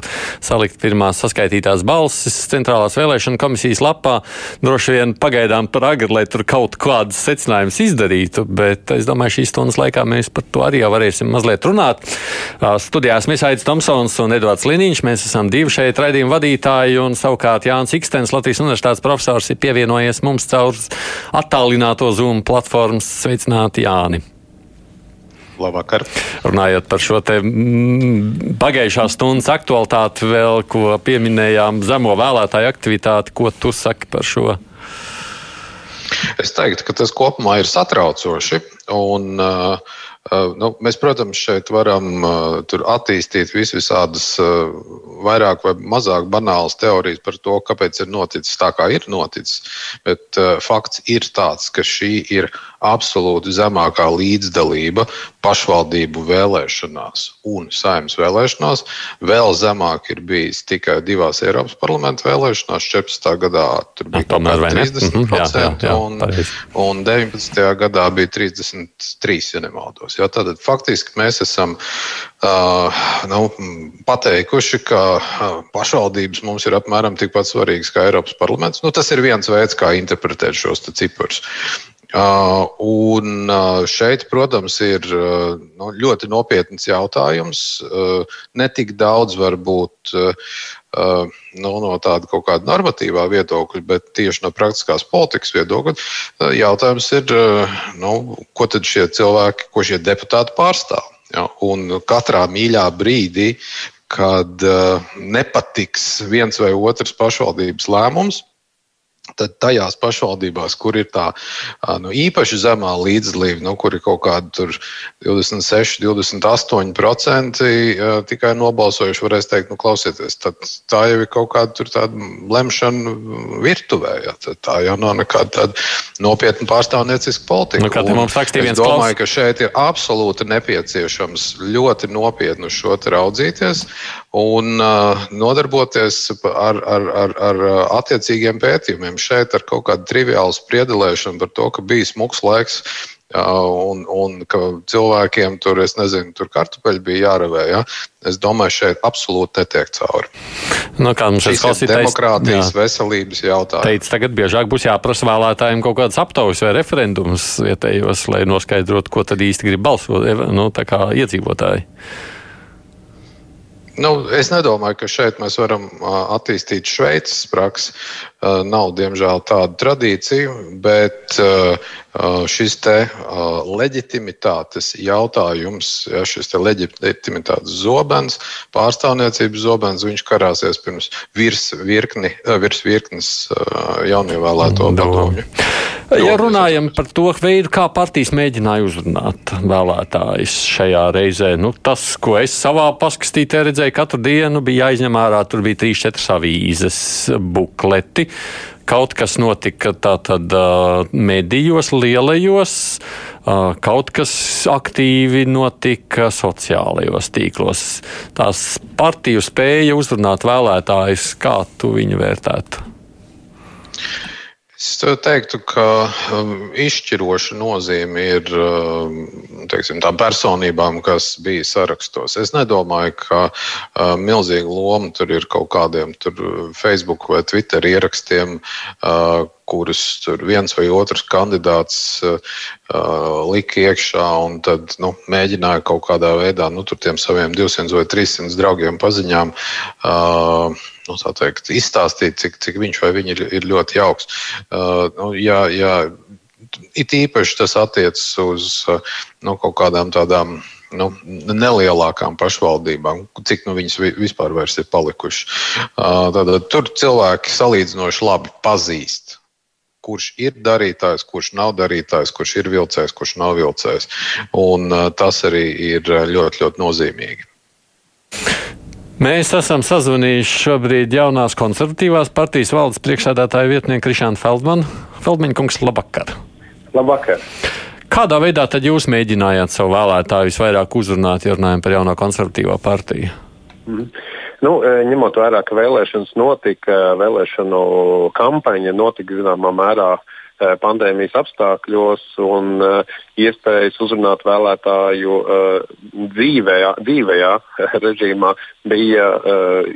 salikt pirmās saskaitītās balsis centrālās vēlēšana komisijas lapā. Droši vien pagaidām par agri, lai tur kaut kādas secinājumus izdarītu, bet es domāju, šīs stundas laikā mēs par to arī jau varēsim mazliet runāt. Studijās mēs Aits Tomsons un Edvards Liniņš. Mēs esam divi šeit raidījuma vadītāji, un savukārt Jānis Ikstens, Latvijas universitātes profesors, ir pievienojies mums caur attālināto Zoom platformas. Sveicināti, Jāni! Labvakar. Runājot par šo te mm, pagājušā stundas aktualitāti, vēl ko pieminējām, zemo vēlētāju aktivitāti, ko tu saki par šo? Es teiktu, ka tas kopumā ir satraucoši. Un, Uh, nu, mēs, protams, šeit varam uh, attīstīt visādas uh, vairāk vai mazāk banālas teorijas par to, kāpēc ir noticis tā, kā ir noticis. Bet fakts ir tāds, ka šī ir absolūti zemākā līdzdalība pašvaldību vēlēšanās un saimnes vēlēšanās. Vēl zemāk ir bijis tikai divās Eiropas parlamenta vēlēšanās. 14. gadā tur bija kaut kāda 30%, mm -hmm, jā, jā, jā, un, pareiz. un 19. gadā bija 33, ja nemaldos. Jā, tad faktiski mēs esam uh, nu, pateikuši, ka uh, pašvaldības mums ir apmēram tikpat svarīgas kā Eiropas parlaments. Nu, tas ir viens veids, kā interpretēt šos ciprus. Uh, un uh, šeit, protams, ir uh, nu, ļoti nopietns jautājums. Ne tik daudz varbūt nu, no tāda kaut kāda normatīvā viedokļa, bet tieši no praktiskās politikas viedokļa. Jautājums ir, nu, ko tad šie cilvēki, ko šie deputāti pārstāv? Ja, un katrā mīļā brīdī, kad nepatiks viens vai otrs pašvaldības lēmums, Tad tajās pašvaldībās, kur ir tā nu, īpaši zemā līdzdalība, nu, kur ir kaut kāda 26, 28% tikai nobalsojuši, varēs teikt, nu, klausieties, tā jau ir kaut kāda lemšana virtuvē. Ja, tā jau nav nekāda nopietna pārstāvnieciska politika. Nu, es domāju, ka šeit ir absolūti nepieciešams ļoti nopietni uz šo raudzīties un uh, nodarboties ar, ar, ar, ar attiecīgiem pētījumiem šeit ar kaut kādu triviālu spriedelēšanu par to, ka bija smags laiks. Un, un ka cilvēkiem tur, es nezinu, tur kartupeļi bija jāravē. Ja? Es domāju, šeit absolūti netiek cauri. Nu, kā mums šis ir demokrātijas, jā. veselības jautājums? Teic, tagad biežāk būs jāprasa vēlētājiem kaut kādas aptaujas vai referendumus vietējos, lai noskaidrotu, ko tad īsti grib balsot nu, iedzīvotāji. Nu, es nedomāju, ka šeit mēs varam attīstīt Šveices praksi. Nav, diemžēl, tāda tradīcija, bet šis te leģitimitātes jautājums, ja šis te leģitimitātes zobens, pārstāvniecības zobens, viņš karāsies pirms virs, virkni, virs virknes jaunievēlēto padomju. Ja runājam par to veidu, kā partijas mēģināja uzrunāt vēlētājus šajā reizē, nu, tas, ko es savā paskatītē redzēju, katru dienu bija jāizņem ārā, tur bija trīs, četras avīzes, bukleti. Kaut kas notika tātad medijos, lielajos, kaut kas aktīvi notika sociālajos tīklos. Tās partiju spēja uzrunāt vēlētājus, kā tu viņu vērtētu? Es teiktu, ka um, izšķiroša nozīme ir um, teiksim, tām personībām, kas bija sarakstos. Es nedomāju, ka uh, milzīga loma tur ir kaut kādiem Facebook vai Twitter ierakstiem. Kurus viens vai otrs kandidāts uh, lika iekšā un tad nu, mēģināja kaut kādā veidā nu, tiem saviem 200 vai 300 draugiem paziņām. Uh, nu, teikt, izstāstīt, cik, cik viņš vai viņa ir, ir ļoti jauks. Uh, nu, jā, jā, it īpaši tas attiecas uz nu, kaut kādām tādām nu, nelielākām pašvaldībām, cik nu viņas vispār ir palikušas. Uh, tad, tur cilvēki salīdzinoši labi pazīst. Kurš ir darītājs, kurš nav darītājs, kurš ir vilcējs, kurš nav vilcējs. Un, uh, tas arī ir ļoti, ļoti nozīmīgi. Mēs esam sazvanījuši šobrīd jaunās konservatīvās partijas valdes priekšsēdētāja vietnieku Krišānu Feldmanu. Feldmaņa kungs, labvakar! Labvakar! Kādā veidā tad jūs mēģinājāt savu vēlētāju visvairāk uzrunāt, ja runājam par jauno konservatīvo partiju? Mm. Nu, ņemot vērā, ka vēlēšanas notika, vēlēšanu kampaņa notika zināmā mērā uh, pandēmijas apstākļos un uh, iespējas uzrunāt vēlētāju dzīvējā, dzīvējā režīmā bija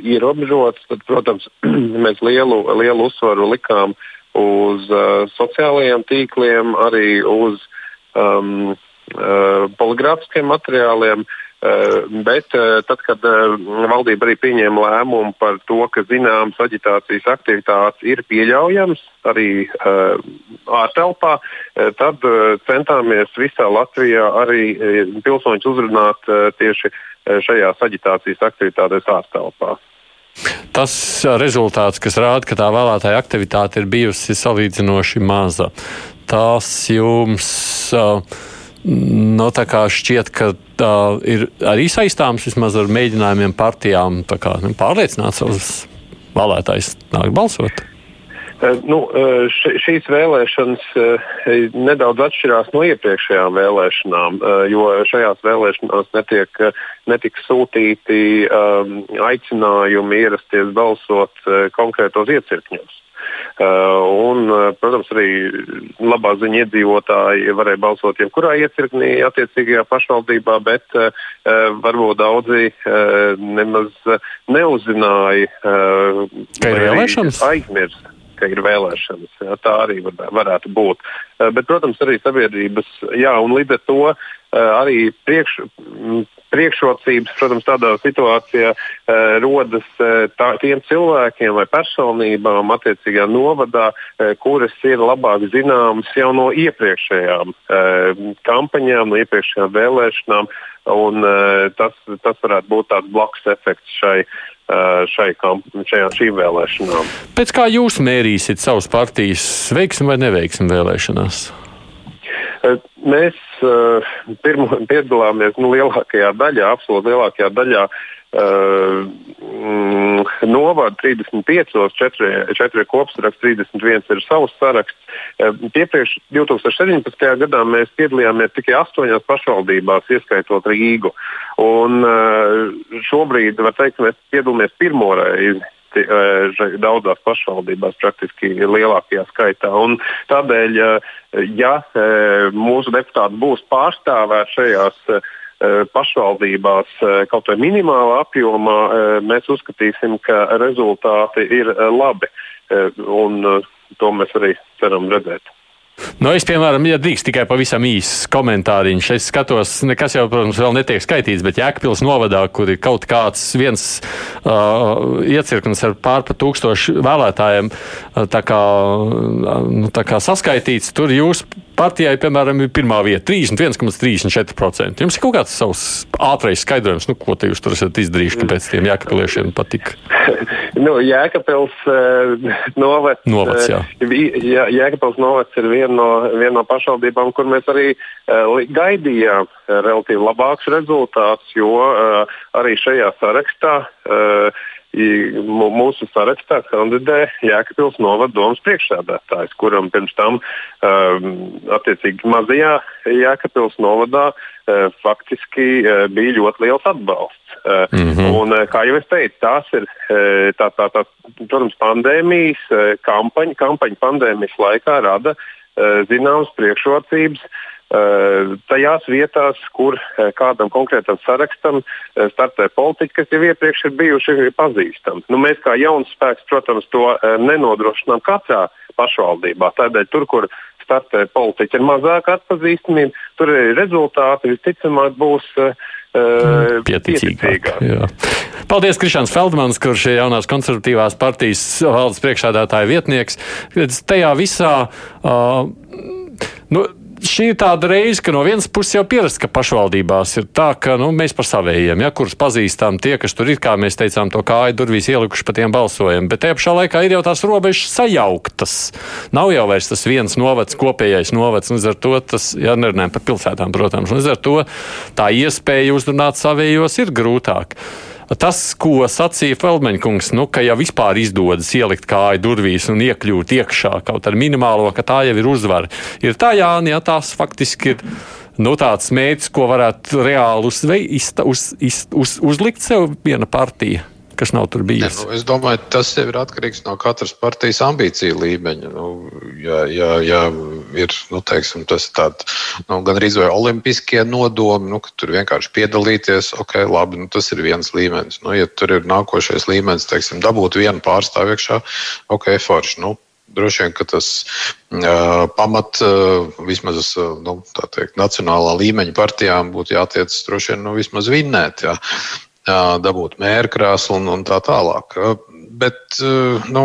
ierobežotas. Tad, protams, (clears throat) mēs lielu, lielu uzsvaru likām uz sociālajiem tīkliem, arī uz um, poligrāfiskiem materiāliem. Uh, bet eh, tad, kad eh, valdība arī pieņēma lēmumu par to, ka zināmas aģitācijas aktivitātes ir pieļaujamas arī ārtelpā, tad centāmies visā Latvijā arī pilsoņus uzrunāt tieši šajās aģitācijas aktivitātēs ārtelpā. Tas rezultāts, kas rāda, ka tā vēlētāja aktivitāte ir bijusi salīdzinoši maza, tas jums. No, nu, šķiet, ka tā ir arī saistāms vismaz ar mēģinājumiem partijām kā, nu, pārliecināt savus vēlētājus nākt balsot. Uh, nu, uh, šīs vēlēšanas uh, nedaudz atšķirās no iepriekšējām vēlēšanām, jo šajās vēlēšanās netiek, netiek sūtīti um, aicinājumi ierasties balsot konkrētos iecirkņos. Uh, un, uh, protams, arī labā ziņa iedzīvotāji varēja balsot jebkurā iecirknī attiecīgajā pašvaldībā, bet uh, varbūt daudzi nemaz neuzzināja, ka ir vēlēšanas. Aizmirst ka ir vēlēšanas. Jā, tā arī var, varētu būt. Bet, protams, arī sabiedrības, jā, un līdz ar to arī priekš, priekšrocības, protams, tādā situācijā uh, rodas tā, tiem cilvēkiem vai personībām attiecīgajā novadā, kuras ir labāk zināmas jau no iepriekšējām kampaņām, no iepriekšējām vēlēšanām. Un, uh, tas, tas varētu būt tāds blakus efekts šai šai, šajā, šīm vēlēšanām. Pēc kā jūs mērīsiet savus partijas veiksmi vai neveiksmi vēlēšanās? Mēs uh, pirmo, piedalāmies nu, lielākajā daļā, absolūti lielākajā daļā uh, novada 35, 4, 4 kopsaraksts, 31 ir savs saraksts. Uh, Iepriekš 2017. gadā mēs piedalījāmies tikai astoņās pašvaldībās, ieskaitot Rīgu. Un, uh, šobrīd var teikt, mēs piedalāmies pirmo reizi ļoti daudzās pašvaldībās, praktiski lielākajā skaitā. Un tādēļ, ja mūsu deputāti būs pārstāvēti šajās pašvaldībās kaut vai minimālā apjomā, mēs uzskatīsim, ka rezultāti ir labi. Un to mēs arī ceram redzēt. Nu, es, piemēram, ja drīkst tikai pavisam īsts komentāriņš, es skatos, nekas jau, protams, vēl netiek skaitīts, bet Jēkabils novadā, kur ir kaut kāds viens uh, iecirknis ar pārpa tūkstošu vēlētājiem, tā kā, nu, tā kā saskaitīts, tur jūs partijai, piemēram, ir pirmā vieta - 31,34%. Jums ir kaut kāds savs ātrais skaidrojums, nu, ko te jūs tur esat izdarījuši, kāpēc tiem jēkapiliešiem patika? (laughs) nu, Jēkabils uh, novads, novads, jā. uh, jā, Jēkabils novads ir viena no, vien no pašvaldībām, kur mēs arī uh, gaidījām relatīvi labākus rezultātus, jo uh, arī šajā sarakstā uh, mūsu sarakstā kandidē Jēkabils novada domas priekšsēdētājs, kuram pirms tam um, attiecīgi mazajā Jēkabils novadā uh, faktiski uh, bija ļoti liels atbalsts. Uh, mm -hmm. un, kā jau es teicu, tās ir tā, tā, tā, protams, pandēmijas kampaņa. Kampaņa pandēmijas laikā rada zināmas priekšrocības Eh, tajās vietās, kur eh, kādam konkrētam sarakstam eh, startē politiķi, kas jau iepriekš ir bijuši pazīstami. Nu, mēs kā jauns spēks, protams, to nenodrošinām katrā pašvaldībā. Tādēļ tur, kur startē politiķi ar mazāku atpazīstamību, tur rezultāti visticamāk būs uh, pieticīgāki. Paldies, Krišāns Feldmans, kurš ir jaunās konservatīvās partijas valdes priekšādātāja vietnieks. Tajā visā. Uh, nu, šī ir tāda reize, ka no vienas puses jau pierasts, ka pašvaldībās ir tā, ka nu, mēs par savējiem, ja, kurus pazīstam, tie, kas tur ir, kā mēs teicām, to kāju durvīs ielikuši, pa tiem balsojam. Bet tajā pašā laikā ir jau tās robežas sajauktas. Nav jau vairs tas viens novads, kopējais novads. Līdz ar to tas, ja nerunājam par pilsētām, protams, līdz ar to tā iespēja uzrunāt savējos ir grūtāk. Tas, ko sacīja Feldmaņkungs, nu, ka jau vispār izdodas ielikt kāju durvīs un iekļūt iekšā kaut ar minimālo, ka tā jau ir uzvara. Ir tā, Jāni, ja tās faktiski ir nu, tāds mērķis, ko varētu reāli uz, uz, uz, uz, uzlikt sev viena partija kas nav tur bijis? Ne, nu, es domāju, tas jau ir atkarīgs no katras partijas ambīciju līmeņa. Nu, ja, ja, ja ir nu, teiksim, tas tāds nu, gan arī olimpiskie nodomi, nu, ka tur vienkārši piedalīties, ok, labi, nu, tas ir viens līmenis. Nu, ja tur ir nākošais līmenis, teiksim, dabūt vienu pārstāvu iekšā, ok, forši. Nu, Droši vien, ka tas uh, pamat uh, vismaz uh, nu, teikt, nacionālā līmeņa partijām būtu jātiecas droši vien nu, vismaz vinnēt. Jā dabūt mērkrāsu un, un tā tālāk. Bet, nu,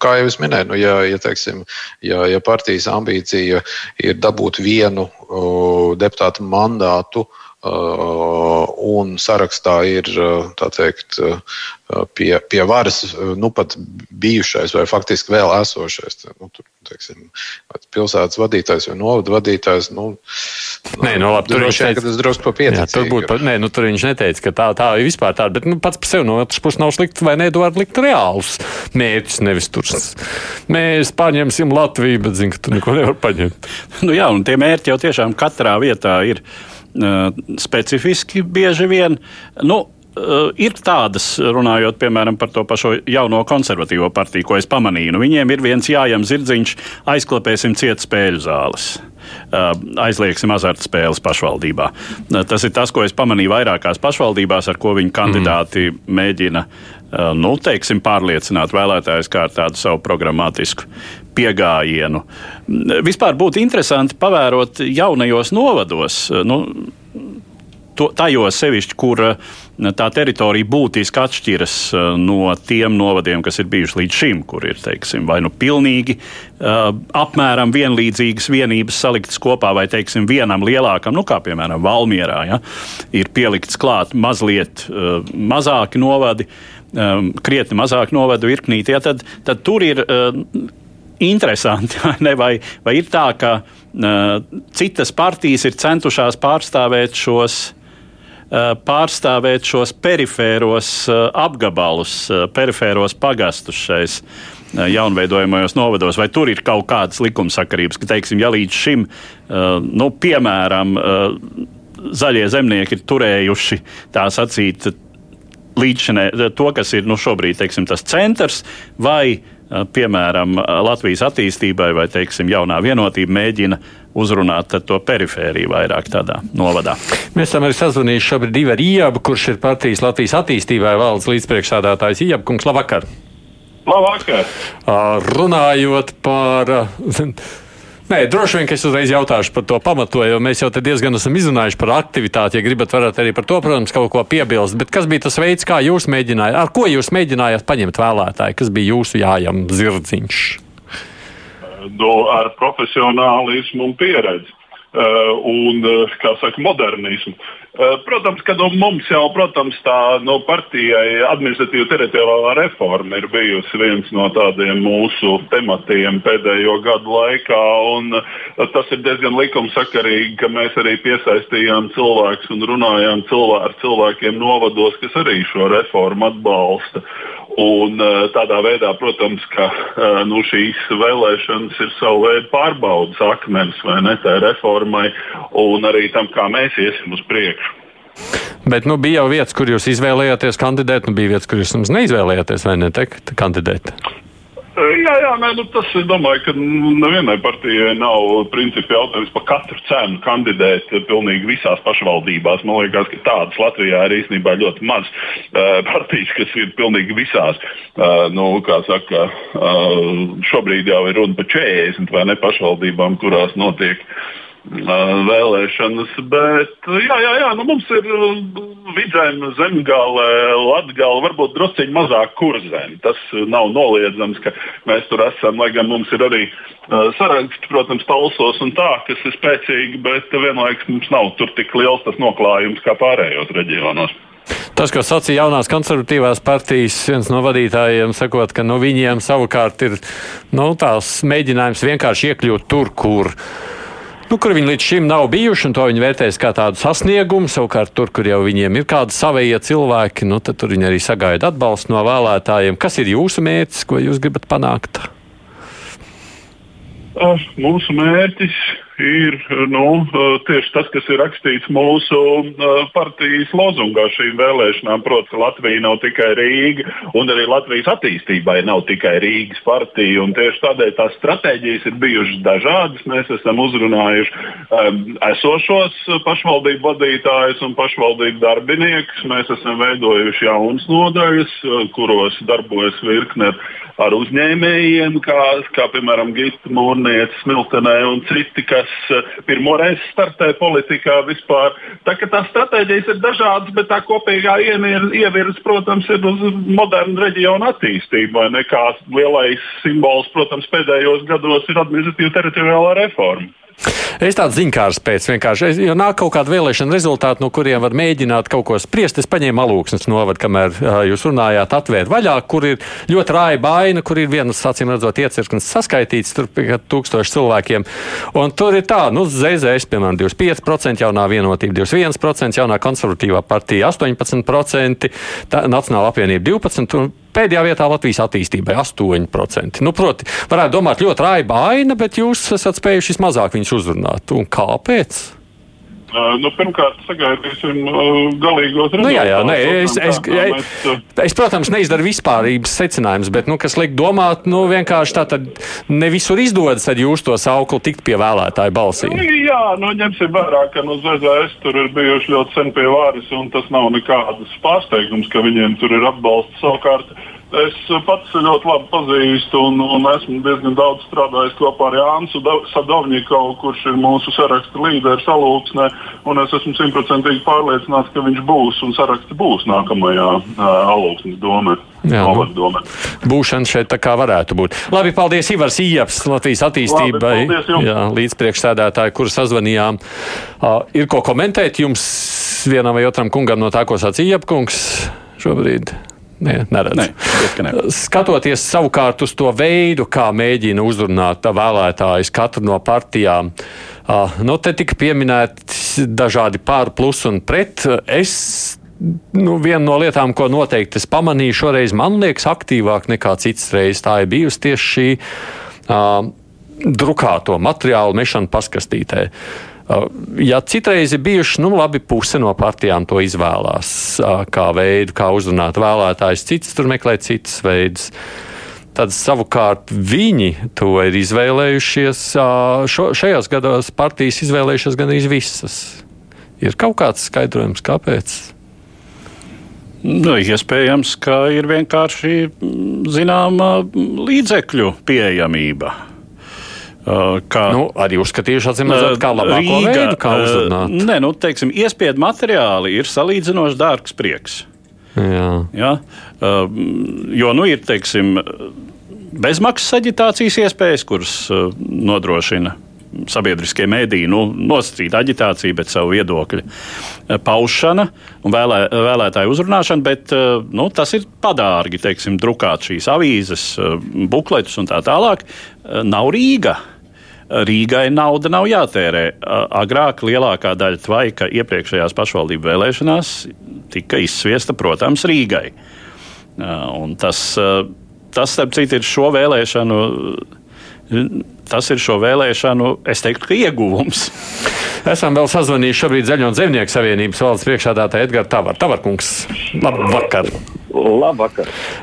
kā jau es minēju, nu, ja, ja, teiksim, ja, ja partijas ambīcija ir dabūt vienu uh, deputātu mandātu, uh, un sarakstā ir teikt, pie, pie varas nu, pat bijušais vai faktiski vēl esošais. Nu, tur, teiksim, pilsētas vadītājs vai novada vadītājs. Nu, nē, nu, labi, tur viņš teica, ka tas drusku papietīgs. Tur būtu, pa, nē, nu, tur viņš neteica, ka tā, tā ir vispār tāda, bet nu, pats par sevi no otras puses nav slikti, vai ne, var likt reālus mērķus, nevis tur. Mēs paņemsim Latviju, bet zinu, ka tu neko nevar paņemt. Nu jā, un tie mērķi jau tiešām katrā vietā ir uh, specifiski bieži vien. Nu, ir tādas, runājot piemēram par to pašu jauno konservatīvo partiju, ko es pamanīju. Nu, viņiem ir viens jājam zirdziņš, aizklāpēsim ciet spēļu zāles. Uh, aizliegsim azartspēles pašvaldībā. Uh, tas ir tas, ko es pamanīju vairākās pašvaldībās, ar ko viņi kandidāti mm. mēģina nu, teiksim, pārliecināt vēlētājus kā ar tādu savu programmatisku pieejamību. Vispār būtu interesanti pavērot jaunajos novados. Nu, to, tajos sevišķi, kur uh, tā teritorija būtiski atšķiras uh, no tiem novadiem, kas ir bijuši līdz šim, kur ir teiksim, vai nu pilnīgi uh, apmēram vienlīdzīgas vienības saliktas kopā, vai teiksim, vienam lielākam, nu, kā piemēram Valmierā, ja, ir pielikts klāt mazliet mazāki novadi, krietni mazāk novadu virknīti, ja, tad, tad tur ir. Interesanti, (laughs) vai, vai, vai ir tā, ka citas partijas ir centušās pārstāvēt šos Eh, pārstāvēt šos perifēros eh, apgabalus, eh, perifēros pagastus šais jaunveidojamajos novados, vai tur ir kaut kādas likumsakarības, ka, teiksim, ja līdz šim, nu, piemēram, zaļie zemnieki ir turējuši tā sacīt līdzšanai to, kas ir nu, šobrīd teiksim, tas centrs, vai, piemēram, Latvijas attīstībai vai, teiksim, jaunā vienotība mēģina uzrunāt to perifēriju vairāk tādā novadā. Mēs esam arī sazvanījuši šobrīd divu ar Iebu, kurš ir partijas Latvijas attīstībai valdes līdzpriekšsādātājs Iebu kungs. Labvakar! Labvakar! Runājot par Nē, droši vien, ka es uzreiz jautāšu par to pamatojumu, jo mēs jau diezgan esam izrunājuši par aktivitāti. Ja gribat, varat arī par to, protams, kaut ko piebilst. Bet kas bija tas veids, kā jūs mēģinājāt, ar ko jūs mēģinājāt paņemt vēlētāju? Kas bija jūsu jājam zirdziņš? Nu, ar profesionālismu un pieredzi. Uh, un, uh, kā saka, modernismu. Uh, protams, ka nu, mums jau, protams, tā no partijai administratīva teritoriālā reforma ir bijusi viens no tādiem mūsu tematiem pēdējo gadu laikā. Un, tas ir diezgan likumsakarīgi, ka mēs arī piesaistījām cilvēkus un runājām cilvē ar cilvēkiem novados, kas arī šo reformu atbalsta. Un, tādā veidā, protams, ka nu, šīs vēlēšanas ir savu veidu pārbaudas akmens vai ne tā reformai un arī tam, kā mēs iesim uz priekšu. Bet nu, bija jau vietas, kur jūs izvēlējāties kandidēt, nu bija vietas, kur jūs neizvēlējāties vai ne kandidēt. Jā, jā nē, nu, tas es domāju, ka nevienai partijai nav principi jautājums par katru cenu kandidēt pilnīgi visās pašvaldībās. Man liekas, ka tādas Latvijā ir īstenībā ļoti maz uh, partijas, kas ir pilnīgi visās. Uh, nu, saka, uh, šobrīd jau ir runa par 40 vai ne pašvaldībām, kurās notiek uh, vēlēšanas. Bet jā, jā, jā nu mums ir vidzeme, zemgale, latgale, varbūt drusciņi mazāk kurzem. Tas nav noliedzams, ka mēs tur esam, lai gan mums ir arī saraksts, protams, talsos un tā, kas ir spēcīgi, bet vienlaikus mums nav tur tik liels tas noklājums kā pārējos reģionos. Tas, ko sacīja jaunās konservatīvās partijas viens no vadītājiem, sakot, ka nu, viņiem savukārt ir nu, tās mēģinājums vienkārši iekļūt tur, kur Nu, kur viņi līdz šim nav bijuši, un to viņi vērtēs kā tādu sasniegumu. Savukārt, tur, kur jau viņiem ir kādi savie cilvēki, nu, tad viņi arī sagaida atbalstu no vēlētājiem. Kas ir jūsu mērķis, ko jūs gribat panākt? Uh, mūsu mērķis ir nu, tieši tas, kas ir rakstīts mūsu partijas lozungā šīm vēlēšanām. Proti, Latvija nav tikai Rīga, un arī Latvijas attīstībai nav tikai Rīgas partija. Tieši tādēļ tās stratēģijas ir bijušas dažādas. Mēs esam uzrunājuši um, esošos pašvaldību vadītājus un pašvaldību darbiniekus. Mēs esam veidojuši jaunas nodaļas, kuros darbojas virkne ar uzņēmējiem, kā, kā piemēram Gita Mūrniece, Smiltenē un citi, kas kas eh, pirmo reizi startē politikā vispār. Tā tās stratēģijas ir dažādas, bet tā kopīgā ievirze, protams, ir uz modernu reģionu attīstību. Nekā lielais simbols, protams, pēdējos gados ir administratīva teritoriālā reforma. Es tādu ziņkārs pēc vienkārši, es, jo nāk kaut kāda vēlēšana rezultāti, no kuriem var mēģināt kaut ko spriest. Es paņēmu alūksnes novadu, kamēr uh, jūs runājāt, atvērt vaļā, kur ir ļoti rāja baina, kur ir vienas, acīm redzot, iecirknis saskaitīts tur pie tūkstoši cilvēkiem. Un tur ir tā, nu, ZZS, piemēram, 25%, jaunā vienotība 21%, jaunā konservatīvā partija 18%, tā, Nacionāla apvienība 12%. Pēdējā vietā Latvijas attīstībai 8%. Nu, proti, varētu domāt, ļoti raiba aina, bet jūs esat spējuši vismazāk viņus uzrunāt. Un kāpēc? Uh, nu, pirmkārt, sagaidīsim uh, galīgos rezultātus. Nu, jā, jā, nē, es, es, es, es, protams, neizdaru vispārības secinājumus, bet, nu, kas liek domāt, nu, vienkārši tā tad ne visur izdodas, tad jūs to sauklu tikt pie vēlētāju balsī. Nu, jā, nu, ņemsim vērā, ka no ZZS tur ir bijuši ļoti sen pie vāris, un tas nav nekādas pārsteigums, ka viņiem tur ir atbalsts savukārt. Es pats ļoti labi pazīstu un, un esmu diezgan daudz strādājis kopā ar Jānu Sadovņikovu, kurš ir mūsu saraksta līderis alūksnē. Es esmu simtprocentīgi pārliecināts, ka viņš būs un saraksts būs nākamajā uh, alūksnes domē. Jā, nu, būšana šeit tā kā varētu būt. Labi, paldies Ivars Ieps, Latvijas attīstībai. Līdzpriekšsēdētāji, kur sazvanījām. Uh, ir ko komentēt jums vienam vai otram kungam no tā, ko sacīja Iepkungs šobrīd? Nē, neredz. Nē, ne. Skatoties savukārt uz to veidu, kā mēģina uzrunāt vēlētājus katru no partijām, nu, te tika pieminēti dažādi pār, plus un pret. Es nu, viena no lietām, ko noteikti es pamanīju šoreiz, man liekas, aktīvāk nekā citas reizes, tā ir bijusi tieši šī uh, drukāto materiālu mešana paskastītē. Uh, Ja citreiz ir bijuši, nu, labi, puse no partijām to izvēlās kā veidu, kā uzrunāt vēlētājus, citas tur meklē citas veidus. Tad savukārt viņi to ir izvēlējušies. Šo, šajos gados partijas izvēlējušās gan visas. Ir kaut kāds skaidrojums, kāpēc? Nu, iespējams, ka ir vienkārši zināma līdzekļu pieejamība. Uh, kā, nu, arī uzskatījuši, atzīmēt, kā labāko Rīga, veidu, kā uh, uzrunāt. Nē, nu, teiksim, iespiedu materiāli ir salīdzinoši dārgs prieks. Jā. Ja? Uh, jo, nu, ir, teiksim, bezmaksas aģitācijas iespējas, kuras nodrošina sabiedriskie mēdīji nu, nosacīt aģitāciju, bet savu viedokļu paušana un vēlē, vēlētāju uzrunāšana, bet nu, tas ir padārgi, teiksim, drukāt šīs avīzes, bukletus un tā tālāk. Nav Rīga. Rīgai nauda nav jātērē. Agrāk lielākā daļa tvaika iepriekšējās pašvaldību vēlēšanās tika izsviesta, protams, Rīgai. Un tas, tas, starp citu, ir šo vēlēšanu. Tas ir šo vēlēšanu, es teiktu, ieguvums. Esam vēl sazvanījuši šobrīd Zaļo un Zemnieku savienības valdes priekšādātāju Edgars Tavar. Tavarkungs, labvakar! Labvakar!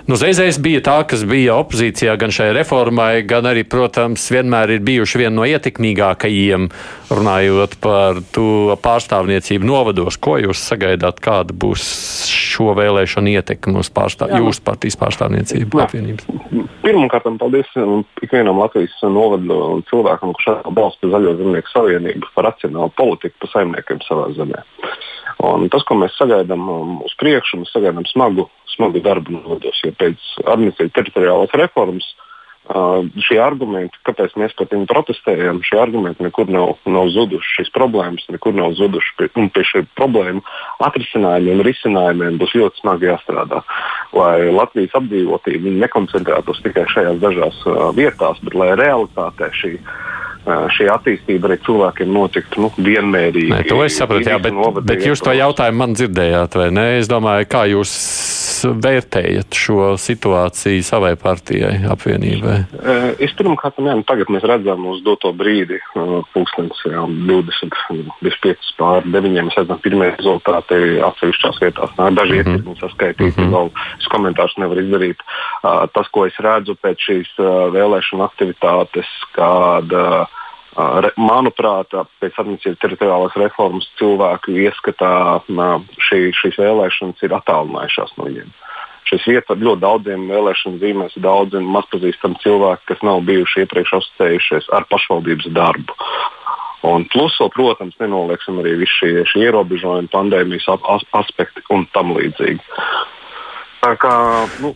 Nu, Zēzēs bija tā, kas bija opozīcijā gan šai reformai, gan arī, protams, vienmēr ir bijuši viena no ietekmīgākajiem, runājot par to pārstāvniecību novados. Ko jūs sagaidāt, kāda būs šo vēlēšanu ietekme uz pārstāv, jūsu partijas pārstāvniecību? Pirmkārt, paldies ikvienam Latvijas novadu cilvēkam, kurš atbalsta Zaļo zemnieku savienību par racionālu politiku pa saimniekiem savā zemē. Un tas, ko mēs sagaidām um, uz priekšu, mēs sagaidām smagu, smagu darbu nodos, jo pēc administratīvas teritoriālās reformas uh, šie argumenti, kāpēc mēs par viņu protestējam, šie argumenti nekur nav, nav zuduši. Šīs problēmas nekur nav zudušas. Pie, un pie šiem problēmu atrisinājumiem un risinājumiem būs ļoti smagi jāstrādā. Lai Latvijas apdzīvotība nekoncentrētos tikai šajās dažās uh, vietās, bet lai realitātē šī šī attīstība arī cilvēkiem notiktu nu, vienmērīgi. Nē, to es saprotu, jā, bet, bet jūs to jautājumu man dzirdējāt, vai ne? Es domāju, kā jūs vērtējat šo situāciju savai partijai, apvienībai? Es pirmkārt, jā, nu, tagad mēs redzam uz doto brīdi, pulkstenis 20, 25 pār 9, mēs redzam pirmie rezultāti atsevišķās vietās. Daži mm -hmm. ietekmi saskaitīti, mm -hmm. vēl es komentārus nevaru izdarīt. Tas, ko es redzu pēc šīs vēlēšana aktivitātes, kāda Manuprāt, pēc administratīvas teritoriālās reformas cilvēku ieskatā šī, šīs vēlēšanas ir attālinājušās no viņiem. Šis vietas ar ļoti daudziem vēlēšanu zīmēs, daudziem mazpazīstamiem cilvēkiem, kas nav bijuši iepriekš asociējušies ar pašvaldības darbu. Un plus, vēl, protams, nenolieksim arī visi šie, šie ierobežojumi, pandēmijas aspekti un tam līdzīgi. Tā kā nu,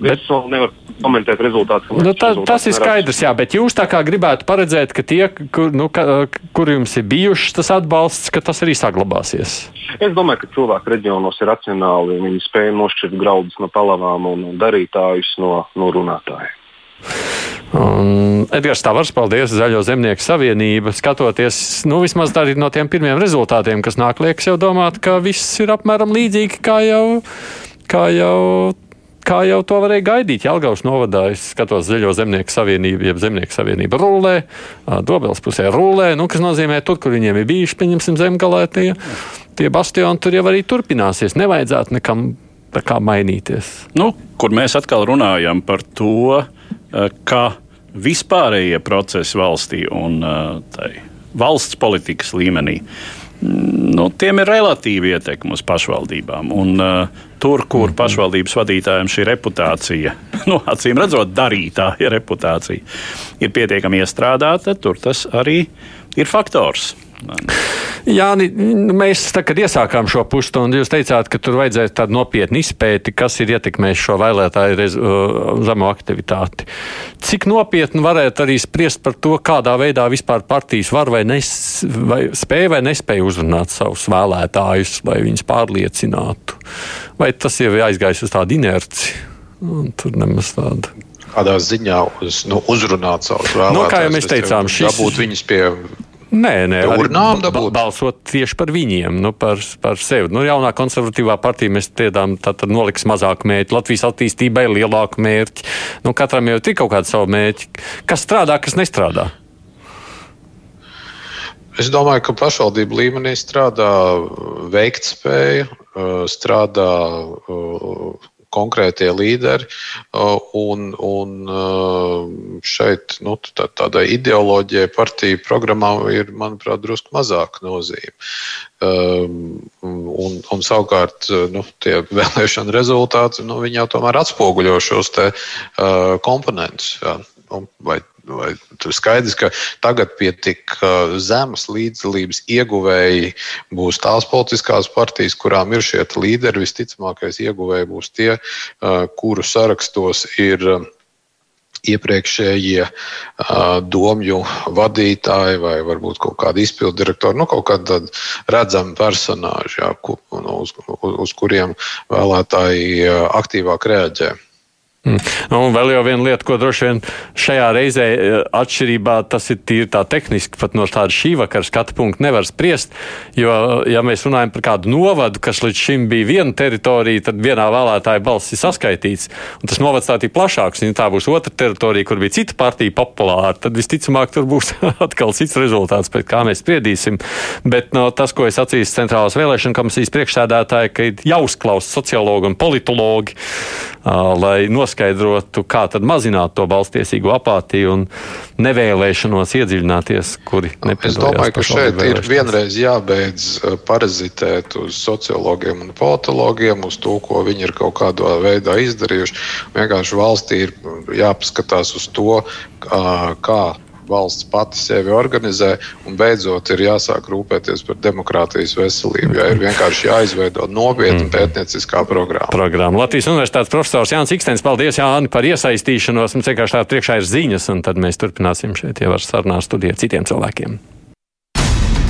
bet, es vēl nevaru komentēt rezultātus. Nu, tā, tas ir skaidrs, jā, bet jūs tā kā gribētu paredzēt, ka tie, kur, nu, ka, kur jums ir bijušas tas atbalsts, ka tas arī saglabāsies. Es domāju, ka cilvēki reģionos ir racionāli. Viņi spēj nošķirt graudus no palavām un darītājus no, no runātājiem. Un Edgars Tavars, paldies Zaļo zemnieku savienību. Skatoties, nu, vismaz arī no tiem pirmiem rezultātiem, kas nāk, liekas jau domāt, ka viss ir apmēram līdzīgi kā jau kā jau kā jau to varēja gaidīt. Jālgaus novadā es skatos Zaļo zemnieku savienību, jeb zemnieku savienība rulē, Dobels pusē rulē, nu, kas nozīmē tur, kur viņiem ir bijuši, pieņemsim, zemgalē tie, tie bastioni, tur jau arī turpināsies. Nevajadzētu nekam tā kā mainīties. Nu, kur mēs atkal runājam par to, ka vispārējie procesi valstī un tai, valsts politikas līmenī nu, tiem ir relatīva ietekme uz pašvaldībām. Un, uh, tur, kur mhm. pašvaldības vadītājiem šī reputācija, (laughs) nu, acīm redzot, darītāja reputācija, ir pietiekami iestrādāta, tur tas arī ir faktors. Jā, nu, mēs tā, kad iesākām šo pusstundu, jūs teicāt, ka tur vajadzēs tādu nopietnu izpēti, kas ir ietekmējis šo vēlētāju rez, uh, zemo aktivitāti. Cik nopietni varētu arī spriest par to, kādā veidā vispār partijas var vai, nes, vai spēja vai nespēja uzrunāt savus vēlētājus, lai viņus pārliecinātu? Vai tas jau ir aizgājis uz tādu inerci? Un tur nemaz tādu kādā ziņā uz, nu, uzrunāt savus vēlētājus. Nu, kā jau mēs teicām, šis... dabūt viņus pie Nē, nē ba balsot tieši par viņiem, nu, par, par sevi. Nu, jaunā konservatīvā partija mēs tiedām, tad, noliks mazāku mērķi, Latvijas attīstībai lielāku mērķi. Nu, katram jau ir kaut kāda savu mērķi. Kas strādā, kas nestrādā? Es domāju, ka pašvaldību līmenī strādā veiktspēja, strādā konkrētie līderi. Un, un šeit nu, tā, tādai ideoloģijai, partiju programmā ir, manuprāt, drusku mazāk nozīme. Un, un savukārt nu, tie vēlēšana rezultāti nu, jau tomēr atspoguļo šos te, komponentus. Jā. Vai vai tur skaidrs, ka tagad pie tik zemes līdzdalības ieguvēji būs tās politiskās partijas, kurām ir šie līderi. Visticamākais ieguvēji būs tie, kuru sarakstos ir iepriekšējie uh, domju vadītāji vai varbūt kaut kādi izpildu direktori, nu, kaut kādi redzami personāži, jā, ku, uz, uz, uz kuriem vēlētāji aktīvāk reaģē. Mm. Nu, un vēl jau viena lieta, ko droši vien šajā reizē eh, atšķirībā tas ir tīri tā tehniski, pat no tāda šī vakara skatu punkta nevar spriest. Jo, ja mēs runājam par kādu novadu, kas līdz šim bija viena teritorija, tad vienā vēlētāja balss ir saskaitīts. Un tas novads tā ir plašāks. Ja tā būs otra teritorija, kur bija cita partija populāra, tad visticamāk tur būs (laughs) atkal cits rezultāts, pēc kā mēs spriedīsim. Bet no, tas, ko es atzīstu Centrālās vēlēšana komisijas priekšsēdētāji, ka ir jāuzklausa sociologi un politologi, uh, lai noskaidrotu noskaidrotu, kā tad mazināt to balstiesīgo apātiju un nevēlēšanos iedziļināties, kuri nepiedalās. Es domāju, ka šeit ir vienreiz jābeidz uh, parazitēt uz sociologiem un politologiem, uz to, ko viņi ir kaut kādā veidā izdarījuši. Vienkārši valstī ir jāpaskatās uz to, kā valsts pati sevi organizē, un beidzot ir jāsāk rūpēties par demokrātijas veselību. Jā, ir vienkārši jāizveido nopietna mm. pētnieciskā programma. programma. Latvijas Universitātes profesors Jānis Ikstens, paldies Jāni par iesaistīšanos. Mums vienkārši tā priekšā ir ziņas, un tad mēs turpināsim šeit jau ar sarunā studiju ar citiem cilvēkiem.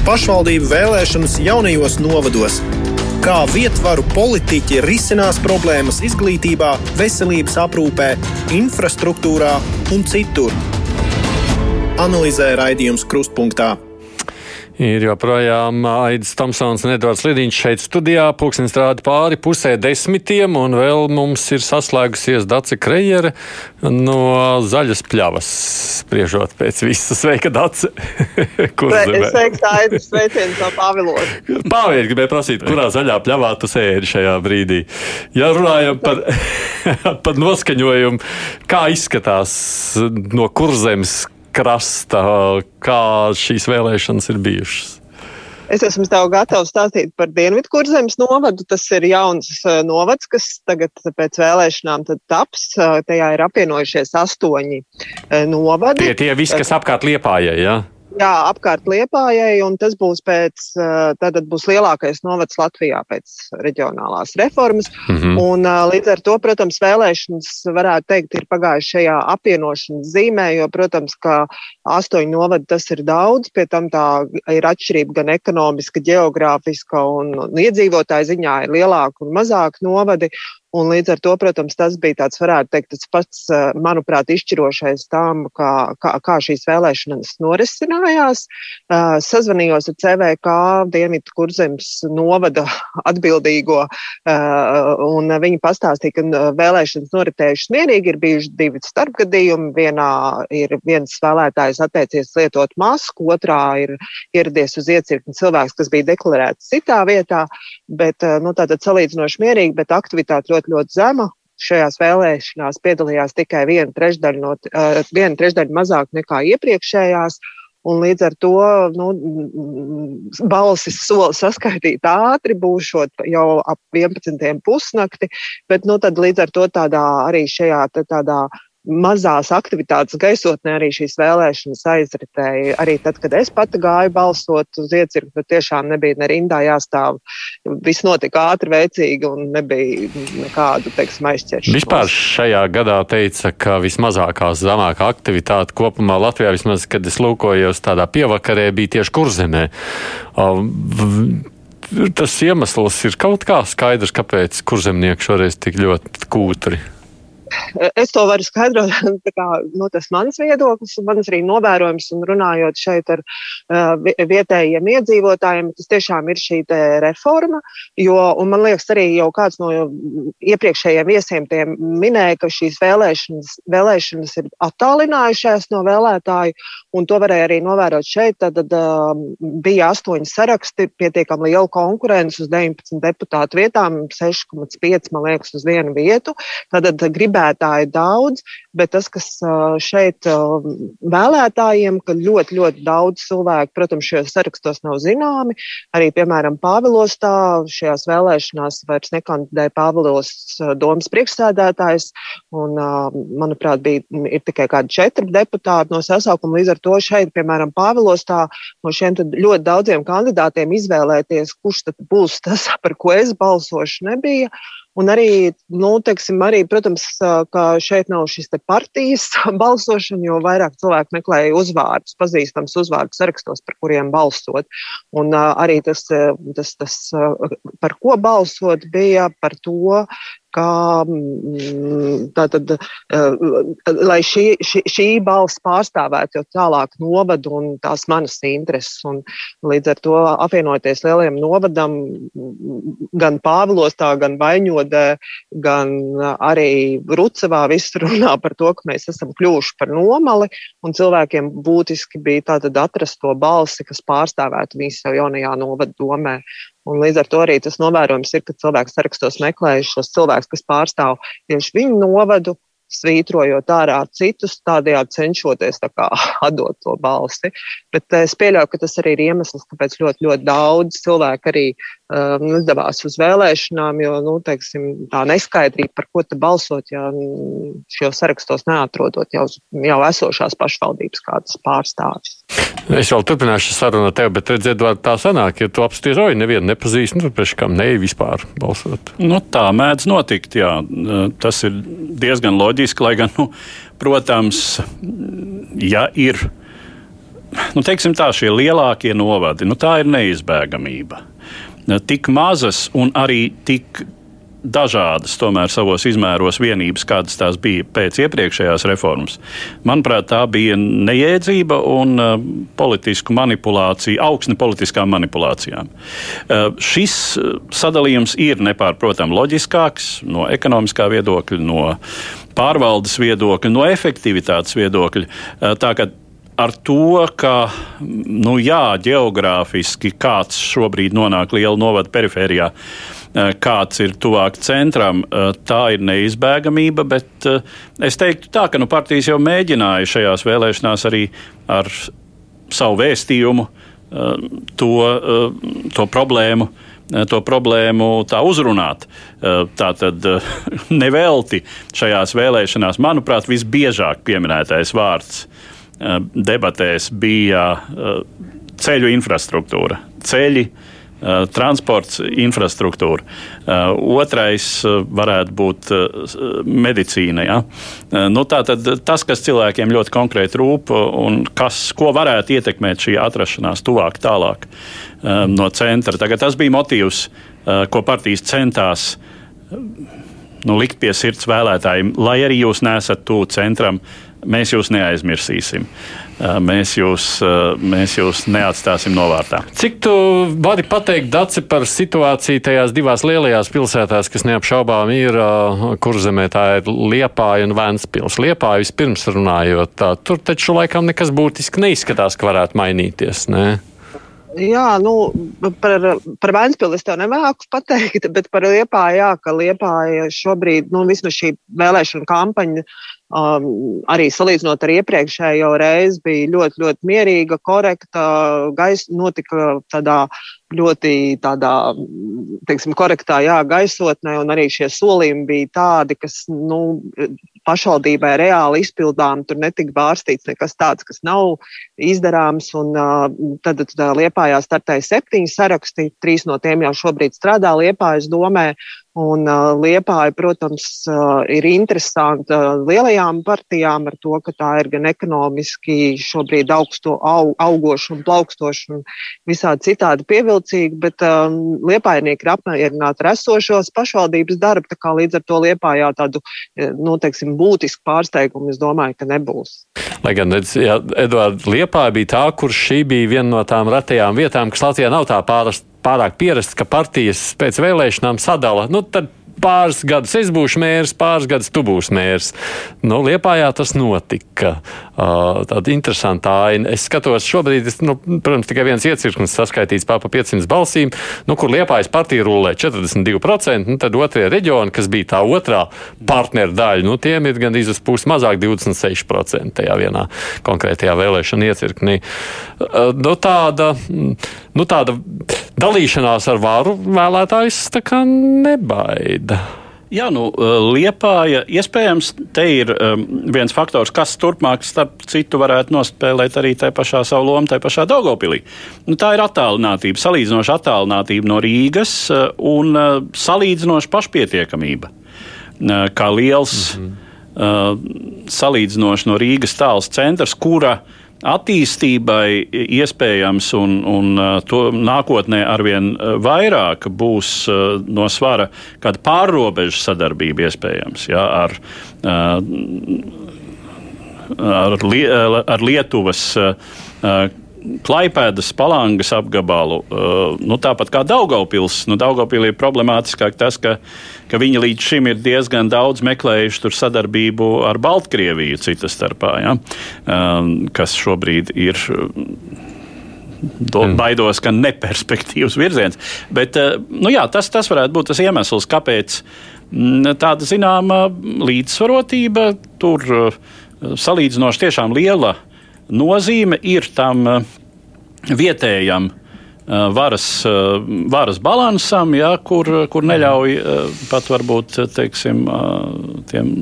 Pašvaldību vēlēšanas jaunajos novados kā vietvaru politiķi risinās problēmas izglītībā, veselības aprūpē, infrastruktūrā un citur analizē raidījums Krustpunktā. Ir joprojām Aits Tomsons un Edvards Lidiņš šeit studijā. Pūkstens strādā pāri pusē desmitiem, un vēl mums ir saslēgusies Dace Krejere no zaļas pļavas. Spriežot pēc visas, (laughs) sveika Dace. (laughs) Kur Sveiks, Aits, sveiciens no Pāvilos. (laughs) Pāvieši gribēja prasīt, kurā zaļā pļavā tu sēdi šajā brīdī. Ja runājam par, par noskaņojumu, kā izskatās no kurzemes krasta, kā šīs vēlēšanas ir bijušas? Es esmu tev gatavs stāstīt par Dienvidkurzemes novadu. Tas ir jauns uh, novads, kas tagad pēc vēlēšanām taps. Uh, tajā ir apvienojušies astoņi uh, novadi. Tie, tie visi, kas apkārt liepājai, jā? Ja? Jā, apkārt Liepājai, un tas būs pēc, tātad būs lielākais novads Latvijā pēc reģionālās reformas. Mm -hmm. Un, līdz ar to, protams, vēlēšanas varētu teikt ir pagājušas šajā apvienošanas zīmē, jo, protams, ka astoņi novadi tas ir daudz, pie tam tā ir atšķirība gan ekonomiska, geogrāfiska un, un iedzīvotāju ziņā ir lielāka un mazāka novadi. Un līdz ar to, protams, tas bija tāds, varētu teikt, tas pats, eh, manuprāt, izšķirošais tam, kā, kā, kā šīs vēlēšanas norisinājās. Uh, sazvanījos ar CVK Dienvidu kurzemes novada (laughs) atbildīgo, uh, un viņi pastāstīja, ka vēlēšanas noritējušas mierīgi, ir bijuši divi starpgadījumi. Vienā ir viens vēlētājs atteicies lietot masku, otrā ir ieradies uz iecirkni cilvēks, kas bija deklarēts citā vietā, bet, nu, tātad salīdzinoši mierīgi, bet aktivitāte ļoti ļoti, ļoti zema. Šajās vēlēšanās piedalījās tikai viena trešdaļa, no, uh, viena trešdaļa mazāk nekā iepriekšējās. Un līdz ar to nu, balsis soli saskaitīt ātri, būšot jau ap 11. pusnakti, bet nu, līdz ar to tādā, arī šajā tādā mazās aktivitātes gaisotnē arī šīs vēlēšanas aizritēja. Arī tad, kad es pati gāju balsot uz iecirkni, tad tiešām nebija ne rindā jāstāv. Viss notika ātri, veicīgi un nebija nekādu, teiksim, aizķeršanos. Vispār šajā gadā teica, ka vismazākā zemākā aktivitāte kopumā Latvijā, vismaz, kad es lūkojos tādā pievakarē, bija tieši kurzemē. Tas iemesls ir kaut kā skaidrs, kāpēc kurzemnieki šoreiz tik ļoti kūtri. Es to varu skaidrot, (laughs) kā nu, tas mans viedoklis, un mans arī novērojums, un runājot šeit ar uh, vietējiem iedzīvotājiem, tas tiešām ir šī reforma. Jo, man liekas, arī jau kāds no iepriekšējiem viesiem minēja, ka šīs vēlēšanas, vēlēšanas ir attālinājušās no vēlētāju, un to varēja arī novērot šeit. Tad, tad uh, bija astoņi saraksti, pietiekami liela konkurence uz 19 deputātu vietām, 6,5 man liekas uz vienu vietu. Tad, tad gribētāji daudz, bet tas, kas šeit vēlētājiem, ka ļoti, ļoti daudz cilvēku, protams, šajos sarakstos nav zināmi. Arī, piemēram, Pāvilostā šajās vēlēšanās vairs nekandidēja Pāvilos domas priekšsēdētājs, un, manuprāt, bija tikai kādi četri deputāti no sasaukuma. Līdz ar to šeit, piemēram, Pāvilostā no šiem ļoti daudziem kandidātiem izvēlēties, kurš tad būs tas, (laughs) par ko es balsošu, nebija. Un arī, nu, teiksim, arī, protams, ka šeit nav šis partijas (laughs) balsošana, jo vairāk cilvēku meklēja uzvārdus, pazīstams uzvārdus sarakstos, par kuriem balsot. Un arī tas, tas, tas, par ko balsot, bija par to, kā mm, tātad, eh, lai šī, šī, šī balss pārstāvētu jau tālāk novadu un tās manas intereses. Un līdz ar to apvienoties lielajam novadam, gan Pāvilostā, gan Vaņodē, gan arī Rucevā, viss runā par to, ka mēs esam kļuvuši par nomali, un cilvēkiem būtiski bija tātad atrast to balsi, kas pārstāvētu viņu sev jaunajā novada domē. Un līdz ar to arī tas novērojums ir, ka cilvēks sarakstos meklējuši šos cilvēkus, kas pārstāv tieši viņu novadu, svītrojot ārā citus, tādējādi cenšoties tā kā, (laughs) atdot to balsi. Bet eh, es pieļauju, ka tas arī ir iemesls, kāpēc ļoti, ļoti daudz cilvēku arī um, izdevās uz vēlēšanām, jo nu, teiksim, tā neskaidrība, par ko te balsot, ja šajos sarakstos neatrodot jau, jau esošās pašvaldības kādas pārstāvis. Es vēl turpināšu sarunu ar tevi, bet redziet, tā sanāk, ja tu apsties, oi, nevienu nepazīst, nu, pēc kam neej vispār balsot. Nu, tā mēdz notikt, jā. Tas ir diezgan loģiski, lai gan, nu, protams, ja ir, nu, teiksim tā, šie lielākie novadi, nu, tā ir neizbēgamība tik mazas un arī tik dažādas tomēr savos izmēros vienības, kādas tās bija pēc iepriekšējās reformas. Manuprāt, tā bija nejēdzība un uh, politisku manipulāciju, augsne politiskām manipulācijām. Uh, šis sadalījums ir nepārprotami loģiskāks no ekonomiskā viedokļa, no pārvaldes viedokļa, no efektivitātes viedokļa. Uh, ar to, ka nu, jā, geogrāfiski kāds šobrīd nonāk liela novada perifērijā, eh, kāds ir tuvāk centram, eh, tā ir neizbēgamība. Bet eh, es teiktu, tā, ka nu, partijas jau mēģināja šajās vēlēšanās arī ar savu vēstījumu to, to problēmu to problēmu tā uzrunāt. Tā tad (laughs) nevelti šajās vēlēšanās, manuprāt, visbiežāk pieminētais vārds debatēs bija eh, ceļu infrastruktūra, ceļi. Uh, transports, infrastruktūra. Uh, otrais uh, varētu būt medicīna. Ja? Nu, tātad tas, kas cilvēkiem ļoti konkrēti rūp un kas, ko varētu ietekmēt šī atrašanās tuvāk, tālāk no centra. Tagad tas bija motīvs, ko partijas centās nu, likt pie sirds vēlētājiem, lai arī jūs nesat tuvu centram, mēs jūs neaizmirsīsim. Mēs jūs, mēs jūs neatstāsim novārtā. Cik tu vari pateikt, Daci, par situāciju tajās divās lielajās pilsētās, kas neapšaubām ir, kur zemē tā ir Liepāja un Vēnspils? Liepāja vispirms runājot, tā, tur taču laikam nekas būtiski neizskatās, ka varētu mainīties. Ne? Jā, nu, par, par Vēnspili es tev nemāku pateikt, bet par Liepāju, jā, ka Liepāja šobrīd, nu, vismaz šī vēlēšana kampaņa Um, arī salīdzinot ar iepriekšējo reizi, bija ļoti, ļoti mierīga, korekta. Gaisa notika tādā ļoti tādā, teiksim, korektā jā, gaisotnē, un arī šie solījumi bija tādi, kas nu, pašvaldībai reāli izpildām. Tur netika bārstīts nekas tāds, kas nav izdarāms. Un, uh, tad uh, Liepājā startēja septiņi saraksti, trīs no tiem jau šobrīd strādā Liepājas domē. Un uh, Liepāja, protams, uh, ir interesanta uh, lielajām partijām ar to, ka tā ir gan ekonomiski šobrīd augsto, au, augoša un plaukstoša un visādi citādi pievilcīga, bet um, Liepājnieki ir apmierināti ar esošos pašvaldības darbu, tā kā līdz ar to Liepājā tādu, nu, teiksim, būtisku pārsteigumu es domāju, ka nebūs. Lai gan, ja, Eduards, Liepāja bija tā, kur šī bija viena no tām retajām vietām, kas Latvijā nav tā pārasta pārāk pierasts, ka partijas pēc vēlēšanām sadala. Nu, tad pāris gadus es būšu mērs, pāris gadus tu būsi mērs. Nu, Liepājā tas notika. Uh, tāda interesanta aina. Es skatos, šobrīd, es, nu, protams, tikai viens iecirknis saskaitīts pār pa 500 balsīm, nu, kur Liepājas partija rulē 42%, nu, tad otrie reģioni, kas bija tā otrā partneru daļa, nu, tiem ir gandrīz uz pusi mazāk 26% tajā vienā konkrētajā vēlēšana iecirknī. Uh, nu, tāda, nu, tāda dalīšanās ar varu vēlētājs nebaida? Jā, nu, eh, Liepāja iespējams te ir um, viens faktors, kas turpmāk, starp citu, varētu nospēlēt arī tajā pašā savu lomu, tajā pašā Daugopilī. Nu, tā ir attālinātība, salīdzinoša attālinātība no Rīgas uh, un uh, salīdzinoša pašpietiekamība. Uh, kā liels, mm -hmm. salīdzinoši no Rīgas tāls centrs, kura uh, attīstībai iespējams un, un uh, to nākotnē arvien uh, vairāk būs uh, no svara kāda pārrobežu sadarbība iespējams ja, ar, ar, ar Lietuvas Klaipēdas, Palangas apgabalu, uh, nu, tāpat kā Daugaupils. Nu, Daugaupilī ir problemātiskāk tas, ka, ka viņi līdz šim ir diezgan daudz meklējuši sadarbību ar Baltkrieviju cita starpā, ja? um, kas šobrīd ir. Do, mm. baidos, ka neperspektīvs virziens. Bet uh, nu jā, tas, tas varētu būt tas iemesls, kāpēc mm, tāda zināma līdzsvarotība tur uh, salīdzinoši tiešām liela uh, nozīme ir tam eh, vietējam eh, varas, eh, varas balansam, ja, kur, kur neļauj pat varbūt teiksim, tiem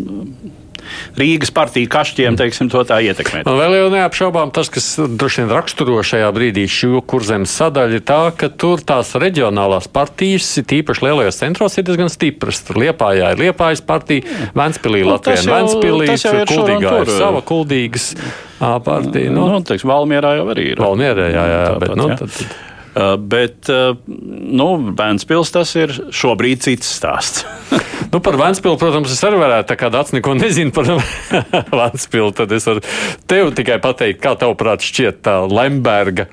Rīgas partiju kašķiem, teiksim, to tā ietekmēt. Man vēl jau neapšaubām tas, kas droši vien raksturo šajā brīdī šo kurzemes sadaļu, ir tā, ka tur tās reģionālās partijas, tīpaši lielajos centros, ir diezgan stipras. Tur Liepājā ir Liepājas partija, Ventspilī nu, Latvijā Ventspilī, Kuldīgā ir sava Kuldīgas partija. Nu, nu teiksim, Valmierā jau arī ir. Valmierā, jā, jā, jā, bet, nu, tad, tad. Uh, bet uh, nu, Vēnspils tas ir šobrīd cits stāsts. (laughs) nu, par Vēnspilu, protams, es arī varētu, tā kā Dārts neko nezinu par (laughs) Vēnspilu, tad es varu tev tikai pateikt, kā tavuprāt šķiet tā Lemberga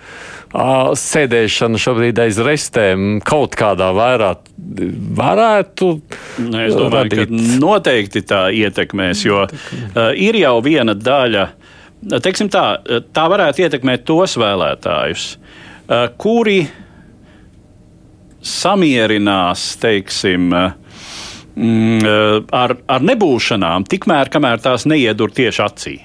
sēdēšana šobrīd aiz restēm kaut kādā vairāk varētu. Nu, es domāju, radīt. ka noteikti tā ietekmēs, jo uh, ir jau viena daļa. Teiksim tā, tā varētu ietekmēt tos vēlētājus, kuri samierinās, teiksim, uh, ar, ar nebūšanām, tikmēr, kamēr tās neiedur tieši acī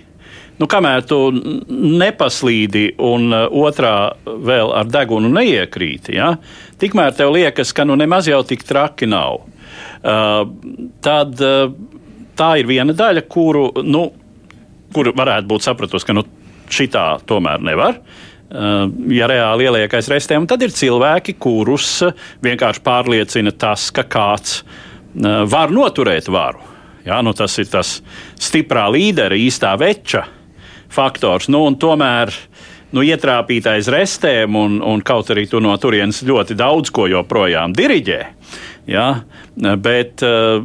nu, kamēr tu nepaslīdi un otrā vēl ar degunu neiekrīti, ja, tikmēr tev liekas, ka nu nemaz jau tik traki nav. Uh, tad uh, tā ir viena daļa, kuru, nu, kuru varētu būt sapratusi, ka nu, šitā tomēr nevar. Uh, ja reāli ieliek aiz restēm, tad ir cilvēki, kurus vienkārši pārliecina tas, ka kāds uh, var noturēt varu. Ja, nu, tas ir tas stiprā līdera, īstā veča faktors. Nu, tomēr nu, ietrāpītais restēm, un, un kaut arī tu no turienes ļoti daudz ko joprojām diriģē. Ja, bet uh,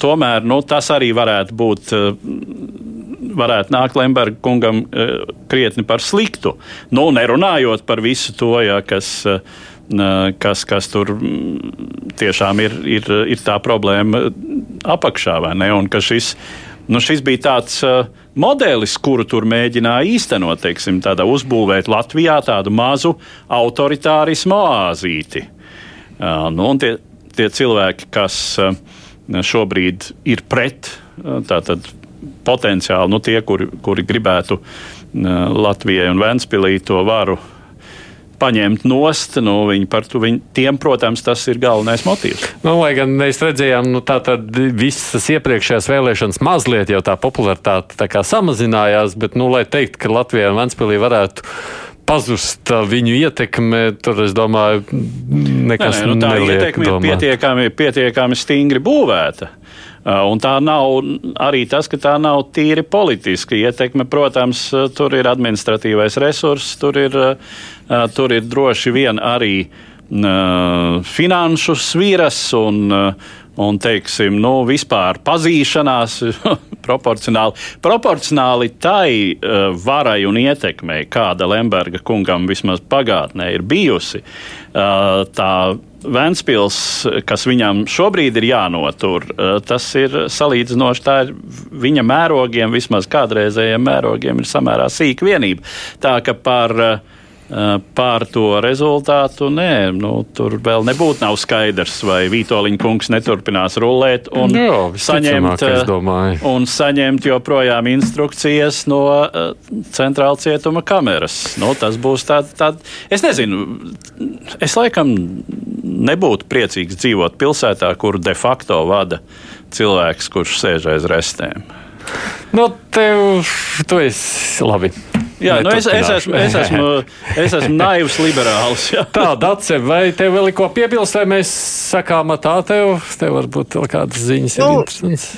tomēr nu, tas arī varētu būt. Uh, varētu nākt Lemberga kungam uh, krietni par sliktu. Nu, nerunājot par visu to, ja, kas, uh, kas, kas tur tiešām ir, ir, ir tā problēma apakšā, vai ne? Un ka šis, nu, šis bija tāds. Uh, modelis, kuru tur mēģināja īstenot, teiksim, uzbūvēt Latvijā tādu mazu autoritārismu oāzīti. Nu, tie, tie cilvēki, kas šobrīd ir pret, tātad potenciāli nu, tie, kuri, kuri gribētu Latvijai un Ventspīlī to varu paņemt nost. Nu, viņi par to, viņi, tiem, protams, tas ir galvenais motīvs. Nu, lai gan mēs redzējām, nu, tā tad visas iepriekšējās vēlēšanas mazliet jau tā popularitāte tā kā samazinājās, bet, nu, lai teikt, ka Latvijā un Ventspīlī varētu pazust viņu ietekme, tur es domāju, nekas nē, nē, nu, tā ietekme ir pietiekami, pietiekami stingri būvēta. Uh, un tā nav arī tas, ka tā nav tīri politiska ietekme. Protams, uh, tur ir administratīvais resurss, tur ir, uh, tur ir droši vien arī finanšu sviras un, un teiksim, nu, vispār pazīšanās (laughs) proporcionāli, proporcionāli tai varai un ietekmei, kāda Lemberga kungam vismaz pagātnē ir bijusi. Tā Vēnspils, kas viņam šobrīd ir jānotur, eh, tas ir salīdzinoši tā ir viņa mērogiem, vismaz kādreizējiem mērogiem, ir samērā sīka vienība. Tā ka par uh, pār to rezultātu. Nē, nu, tur vēl nebūtu nav skaidrs, vai Vitoļņa kungs neturpinās rullēt un, Jā, saņemt, un saņemt joprojām instrukcijas no centrāla cietuma kameras. Nu, tas būs tāds, tā, es nezinu, es laikam nebūtu priecīgs dzīvot pilsētā, kur de facto vada cilvēks, kurš sēž aiz restēm. Nu, tev, tu esi labi. Jā, nu es, es, esmu, es, esmu, es esmu naivs liberāls. Jā. Tā, Dace, vai tev vēl ir ko piebilst, vai mēs sakām tā tev? Tev varbūt vēl kādas ziņas nu, ir interesantas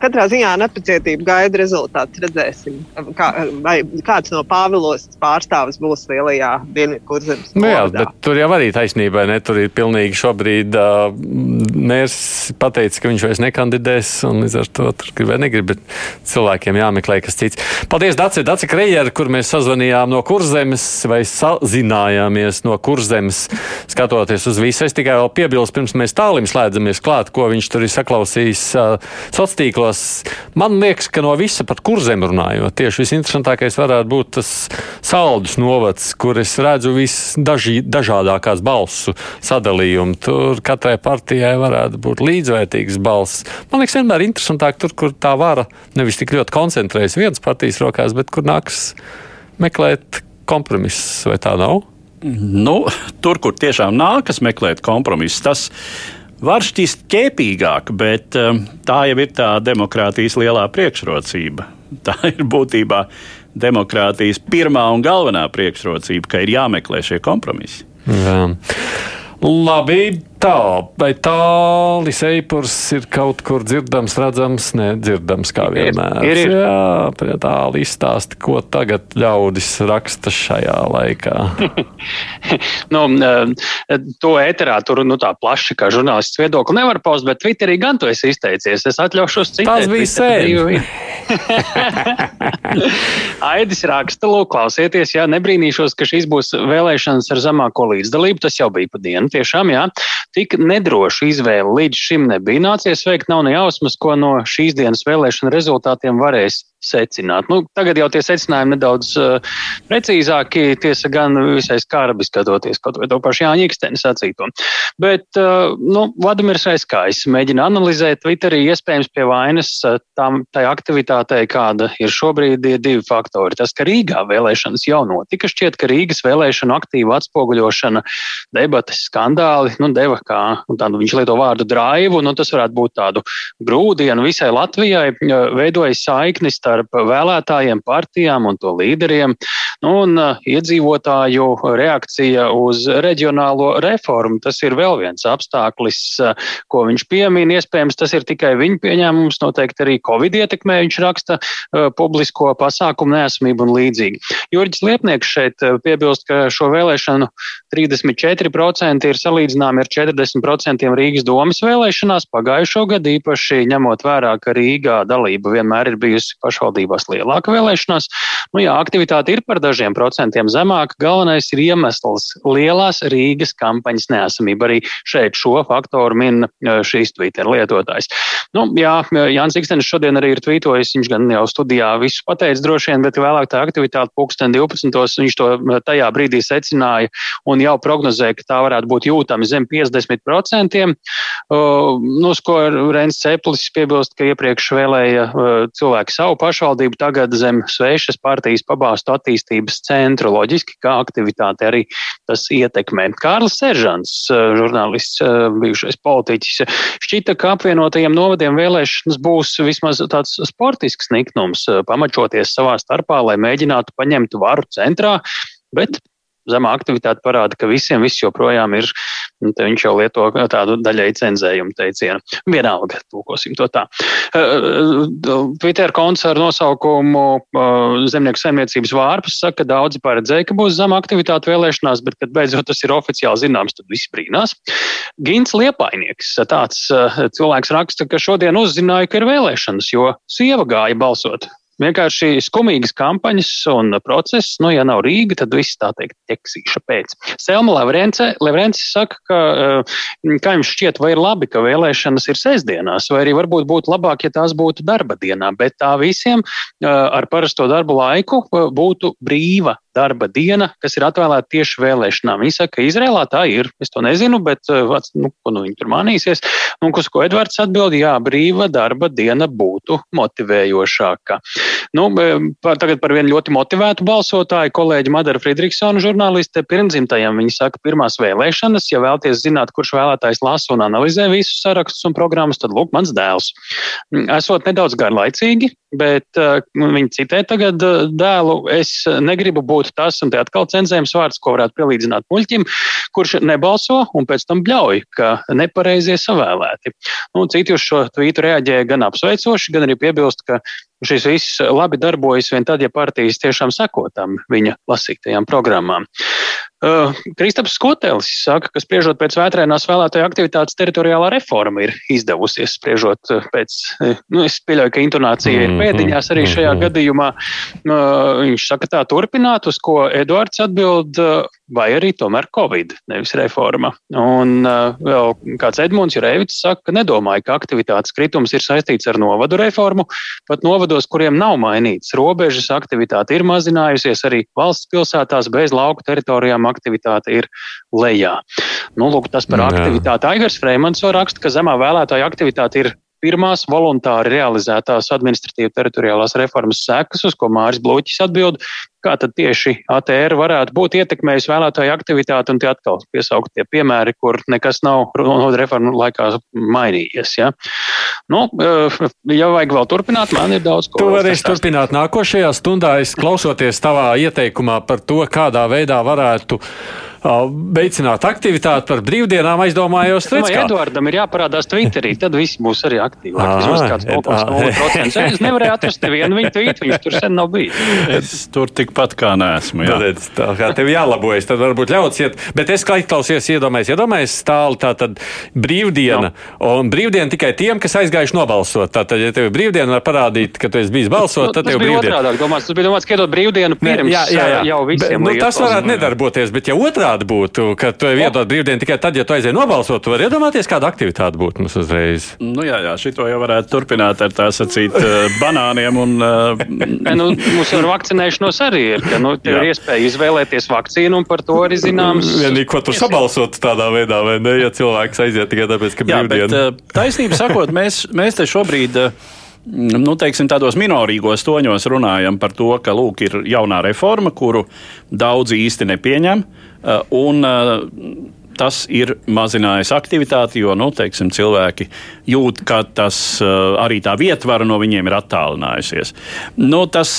katrā ziņā nepacietību gaida rezultātus. Redzēsim, kā, vai kāds no Pāvilos pārstāvis būs lielajā dienvidu kurzemes. Nu jā, tur jau arī taisnībai ne. Tur ir pilnīgi šobrīd uh, mērs pateicis, ka viņš vairs nekandidēs. Līdz ar to tur grib vai negrib, bet cilvēkiem jāmeklē kas cits. Paldies, Daci, Daci Krejeri, kur mēs sazvanījām no kurzemes vai sazinājāmies no kurzemes, skatoties uz visu. Es tikai vēl piebilstu, pirms mēs tālim slēdzamies klāt, ko viņš tur ir saklausījis uh, sociālos tīklos skatos, man liekas, ka no visa pat kurzem runājot, tieši visinteresantākais varētu būt tas saldus novads, kur es redzu visdažādākās balsu sadalījumu. Tur katrai partijai varētu būt līdzvērtīgs balss. Man liekas, vienmēr interesantāk tur, kur tā vara nevis tik ļoti koncentrējas vienas partijas rokās, bet kur nāks meklēt kompromisus, vai tā nav? Nu, tur, kur tiešām nākas meklēt kompromisus, tas var šķist ķēpīgāk, bet um, tā jau ir tā demokrātijas lielā priekšrocība. (laughs) Tā ir būtībā demokrātijas pirmā un galvenā priekšrocība, ka ir jāmeklē šie kompromisi. Jā. Labi, Tā, vai tālis eipurs ir kaut kur dzirdams, redzams, nedzirdams kā vienmēr? Ir, ir. Jā, tāli izstāsti, ko tagad ļaudis raksta šajā laikā. (laughs) nu, to ēterā tur nu, tā plaši, kā žurnālists viedokli nevar paust, bet Twitterī gan tu esi izteicies. Es atļaušos citēt. Tas bija sen. (laughs) Aidis raksta, lūk, klausieties, jā, nebrīnīšos, ka šīs būs vēlēšanas ar zemāko līdzdalību. Tas jau bija pa dienu, tiešām, jā. Tik nedrošu izvēli līdz šim nebija nācies veikt. Nav ne jausmas, ko no šīs dienas vēlēšana rezultātiem varēs secināt. Nu, tagad jau tie secinājumi nedaudz uh, precīzāki, tiesa gan visai skarbi skatoties kaut vai to pašu Jāņa Iksteni sacīto. Bet, uh, nu, Vladimirs Aiskājs mēģina analizēt Twitterī iespējams pie vainas uh, tam, tai aktivitātei, kāda ir šobrīd, ir divi faktori. Tas, ka Rīgā vēlēšanas jau notika, šķiet, ka Rīgas vēlēšanu aktīva atspoguļošana, debates, skandāli, nu, deva kā, tādu, viņš lieto vārdu draivu, nu, tas varētu būt tādu grūdienu visai Latvijai, veidojas saiknis starp vēlētājiem, partijām un to līderiem. Nu, un uh, iedzīvotāju reakcija uz reģionālo reformu. Tas ir vēl viens apstākļis, uh, ko viņš piemin. Iespējams, tas ir tikai viņa pieņēmums. Noteikti arī Covid ietekmē viņš raksta uh, publisko pasākumu nesamību un līdzīgi. Jurģis Liepnieks šeit piebilst, ka šo vēlēšanu 34% ir salīdzināmi ar 40% Rīgas domas vēlēšanās pagājušo gadu, īpaši ņemot vērā, ka Rīgā dalība vienmēr ir bijusi pašvaldībās lielāka vēlēšanās. Nu, jā, aktivitāte ir par dažiem procentiem zemāka. Galvenais ir iemesls - lielās Rīgas kampaņas neesamība. Arī šeit šo faktoru min šīs Twitter lietotājs. Nu, jā, Jānis Ikstenis šodien arī ir tvītojis, viņš gan jau studijā visu pateicis droši vien, bet vēlāk tā aktivitāte pulksten 12. viņš to tajā brīdī secināja un jau prognozēja, ka tā varētu būt jūtama zem 50%. Uh, nu, ko Rens Ceplis piebilst, ka iepriekš vēlēja uh, cilvēki savu pašvaldību, tagad zem svešas partijas pabāstu attīstības centru. Loģiski, kā aktivitāte arī tas ietekmē. Kārlis Seržants, uh, žurnālists, bijušais politiķis, šķita, ka apvienotajiem novadiem vēlēšanas būs vismaz tāds sportisks niknums, pamačoties savā starpā, lai mēģinātu paņemt varu centrā. Bet zemā aktivitāte parāda, ka visiem viss joprojām ir. Viņš jau lieto tādu daļai cenzējumu teicienu. Vienalga, tūkosim to tā. Twitter konts ar nosaukumu Zemnieku saimniecības vārpas saka, ka daudzi paredzēja, ka būs zema aktivitāte vēlēšanās, bet, kad beidzot tas ir oficiāli zināms, tad viss brīnās. Gins Liepainieks, tāds cilvēks raksta, ka šodien uzzināja, ka ir vēlēšanas, jo sieva gāja balsot vienkārši skumīgas kampaņas un process. Nu, ja nav Rīga, tad viss tā teikt ķeksīša pēc. Selma Levrence saka, ka, eh, kā jums šķiet, vai ir labi, ka vēlēšanas ir sestdienās, vai arī varbūt būtu labāk, ja tās būtu darba dienā, bet tā visiem eh, ar parasto darbu laiku eh, būtu brīva darba diena, kas ir atvēlēta tieši vēlēšanām. Viņi saka, ka Izrēlā tā ir. Es to nezinu, bet nu, nu, viņi tur mānīsies. Un, uz ko Edvards atbild, jā, brīva darba diena būtu motivējošāka. Nu, tagad par vienu ļoti motivētu balsotāju, kolēģi Madara Friedrichsona, žurnāliste, pirmdzimtajam. Viņa saka, pirmās vēlēšanas, ja vēlaties zināt, kurš vēlētājs lasa un analizē visus sarakstus un programmas, tad lūk, mans dēls. Esot nedaudz garlaicīgi, bet uh, viņi citē tagad uh, dēlu. Es negribu būt tas, un te atkal cenzējums vārds, ko varētu pielīdzināt muļķim, kurš nebalso un pēc tam bļauj, ka nepareizie savēlēti. Nu, citi uz šo tvītu reaģēja gan apsveicoši, gan arī piebilst, ka šis viss labi darbojas vien tad, ja partijas tiešām seko tam viņa lasītajām programmām. Uh, Kristaps Skotelis saka, ka spriežot pēc vētrēnās vēlētāju aktivitātes teritoriālā reforma ir izdevusies. Spriežot uh, pēc, uh, nu, es pieļauju, ka intonācija ir mhm, pēdiņās arī šajā mhm. gadījumā. Uh, viņš saka tā turpināt, uz ko Eduards atbild, uh, vai arī tomēr Covid, nevis reforma. Un uh, vēl kāds Edmunds Jurēvits saka, ka nedomāja, ka aktivitātes kritums ir saistīts ar novadu reformu. Pat novados, kuriem nav mainīts robežas, aktivitāte ir mazinājusies arī valsts pilsētās bez lauku teritorijām aktivitāte ir lejā. Nu, lūk, tas par Jā. aktivitāti. Aigars Freimans raksta, ka zemā vēlētāja aktivitāte ir pirmās voluntāri realizētās administratīvas teritoriālās reformas sekas, uz ko Māris Bloķis atbild, kā tad tieši ATR varētu būt ietekmējusi vēlētāju aktivitāti, un tie atkal piesaukt tie piemēri, kur nekas nav reformu laikā mainījies. Ja? Nu, eh, ja vajag vēl turpināt, man ir daudz ko. Tu varēsi turpināt nākošajā stundā, es klausoties tavā ieteikumā par to, kādā veidā varētu veicināt aktivitāti par brīvdienām, aizdomājos, redz, kā Edvardam ir jāparādās Twitterī, tad visi būs arī aktīvāki. Vismaz kāds 0,0%. (laughs) Es nevarēju atrast nevienu viņa tvītu, viņš tur sen nav bijis. Es tur tikpat kā neesmu. Jā. Tad, tā kā tev jālabojas, tad varbūt ļauts iet. Bet es kā klausies, iedomājies, iedomājies stāli tā tad brīvdiena. No. Un brīvdiena tikai tiem, kas aizgājuši nobalsot. Tātad, ja tev ir brīvdiena, var parādīt, ka tu esi bijis balsot, nu, tad tev ir brīvdiena. Otrādāk, domās, tas bija domāts, ka iedot brīvdienu pirms jā, jā, jā. jau visiem. Bet, nu, tas varētu nedarboties, bet ja otrādi būtu, ka tu iedod brīvdienu tikai tad, ja tu aizēji nobalsot, tu vari iedomāties, kāda aktivitāte būtu mums uzreiz. Nu, jā, jā, šito jau varētu turpināt ar tā sacīt banāniem un. (laughs) Uh, nu, mums ar vakcinēšanos arī ir, ka nu, tev ir iespēja izvēlēties vakcīnu un par to arī zināms. Vienīgi, ko tu sabalsot tādā veidā, vai ne, ja cilvēks aiziet tikai tāpēc, ka brīvdiena. Jā, bet taisnība sakot, mēs, mēs te šobrīd nu, teiksim, tādos minorīgos toņos runājam par to, ka lūk, ir jaunā reforma, kuru daudzi īsti nepieņem. Un, tas ir mazinājis aktivitāti, jo nu, teiksim, cilvēki jūt, ka tas arī tā vietvara no viņiem ir attālinājusies. Nu, tas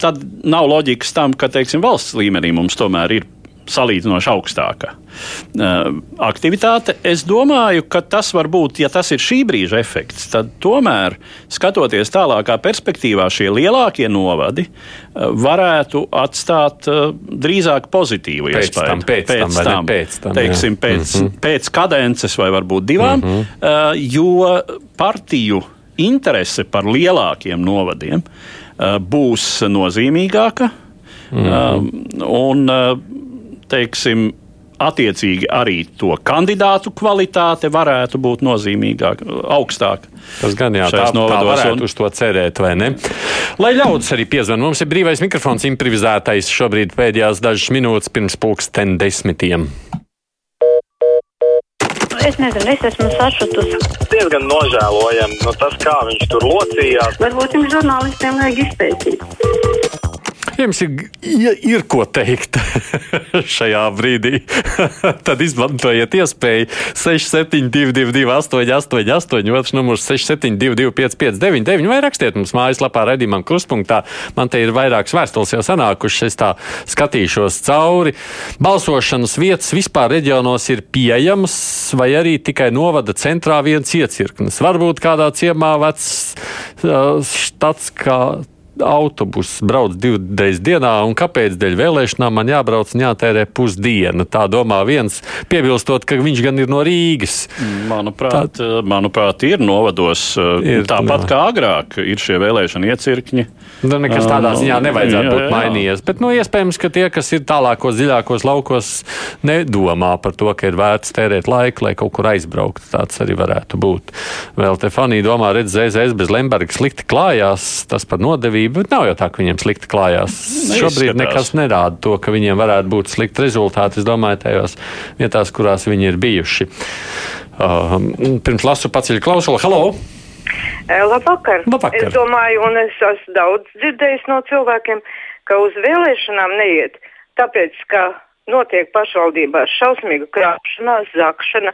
tad nav loģikas tam, ka teiksim, valsts līmenī mums tomēr ir salīdzinoši augstāka uh, aktivitāte. Es domāju, ka tas var būt, ja tas ir šī brīža efekts, tad tomēr, skatoties tālākā perspektīvā, šie lielākie novadi uh, varētu atstāt uh, drīzāk pozitīvu pēc iespēju. Tam, pēc, pēc tam, tam, pēc tam, teiksim, pēc, mm -hmm. pēc kadences vai varbūt divām, mm -hmm. jo partiju interese par lielākiem novadiem būs nozīmīgāka. Mm uh, un, uh, teiksim, attiecīgi arī to kandidātu kvalitāte varētu būt nozīmīgāka, augstāka. Tas gan jā, tā, tā varētu un... uz to cerēt, vai ne? Lai ļaudis arī piezvan, mums ir brīvais mikrofons improvizētais šobrīd pēdējās dažas minūtes pirms pulksten desmitiem. Es nezinu, es esmu sašutusi. Diezgan nožēlojami nu, tas, kā viņš tur locījās. Varbūt jums žurnālistiem vajag izpētīt. Jums ir, ja ir ko teikt (laughs) šajā brīdī, (laughs) tad izmantojiet iespēju 6722, 888, otrs numurs 672, 559, vai rakstiet mums mājaslapā, redzamam, krustpunktā. Man te ir vairākas vēstules jau sanākušas, es tā skatīšos cauri. Balsošanas vietas vispār reģionos ir pieejamas, vai arī tikai novada centrā viens iecirknis. Varbūt kādā ciemā vecs uh, štats kā autobuss brauc divreiz dienā, un kāpēc dēļ vēlēšanām man jābrauc un jātērē pusdiena? Tā domā viens, piebilstot, ka viņš gan ir no Rīgas. Manuprāt, Tā... manuprāt ir novados ir, tāpat jā. kā agrāk ir šie vēlēšana iecirkņi. Nu, nekas tādā ziņā nevajadzētu jā, būt jā. mainījies. Bet, nu, iespējams, ka tie, kas ir tālākos, dziļākos laukos, nedomā par to, ka ir vērts tērēt laiku, lai kaut kur aizbrauktu. Tāds arī varētu būt. Vēl te Fanija domā, redz, ZZS bez Lemberga slikti klājās, tas par nodevību, bet nav jau tā, ka viņiem slikti klājās. Neizskatās. Šobrīd nekas nerāda to, ka viņiem varētu būt slikti rezultāti, es domāju, tajās vietās, kurās viņi ir bijuši. Uh, pirms lasu paceļu klausulu. Halo! Labvakar. Labvakar. Es domāju, un es esmu daudz dzirdējis no cilvēkiem, ka uz vēlēšanām neiet, tāpēc, ka notiek pašvaldībās šausmīga krāpšanās, zakšana,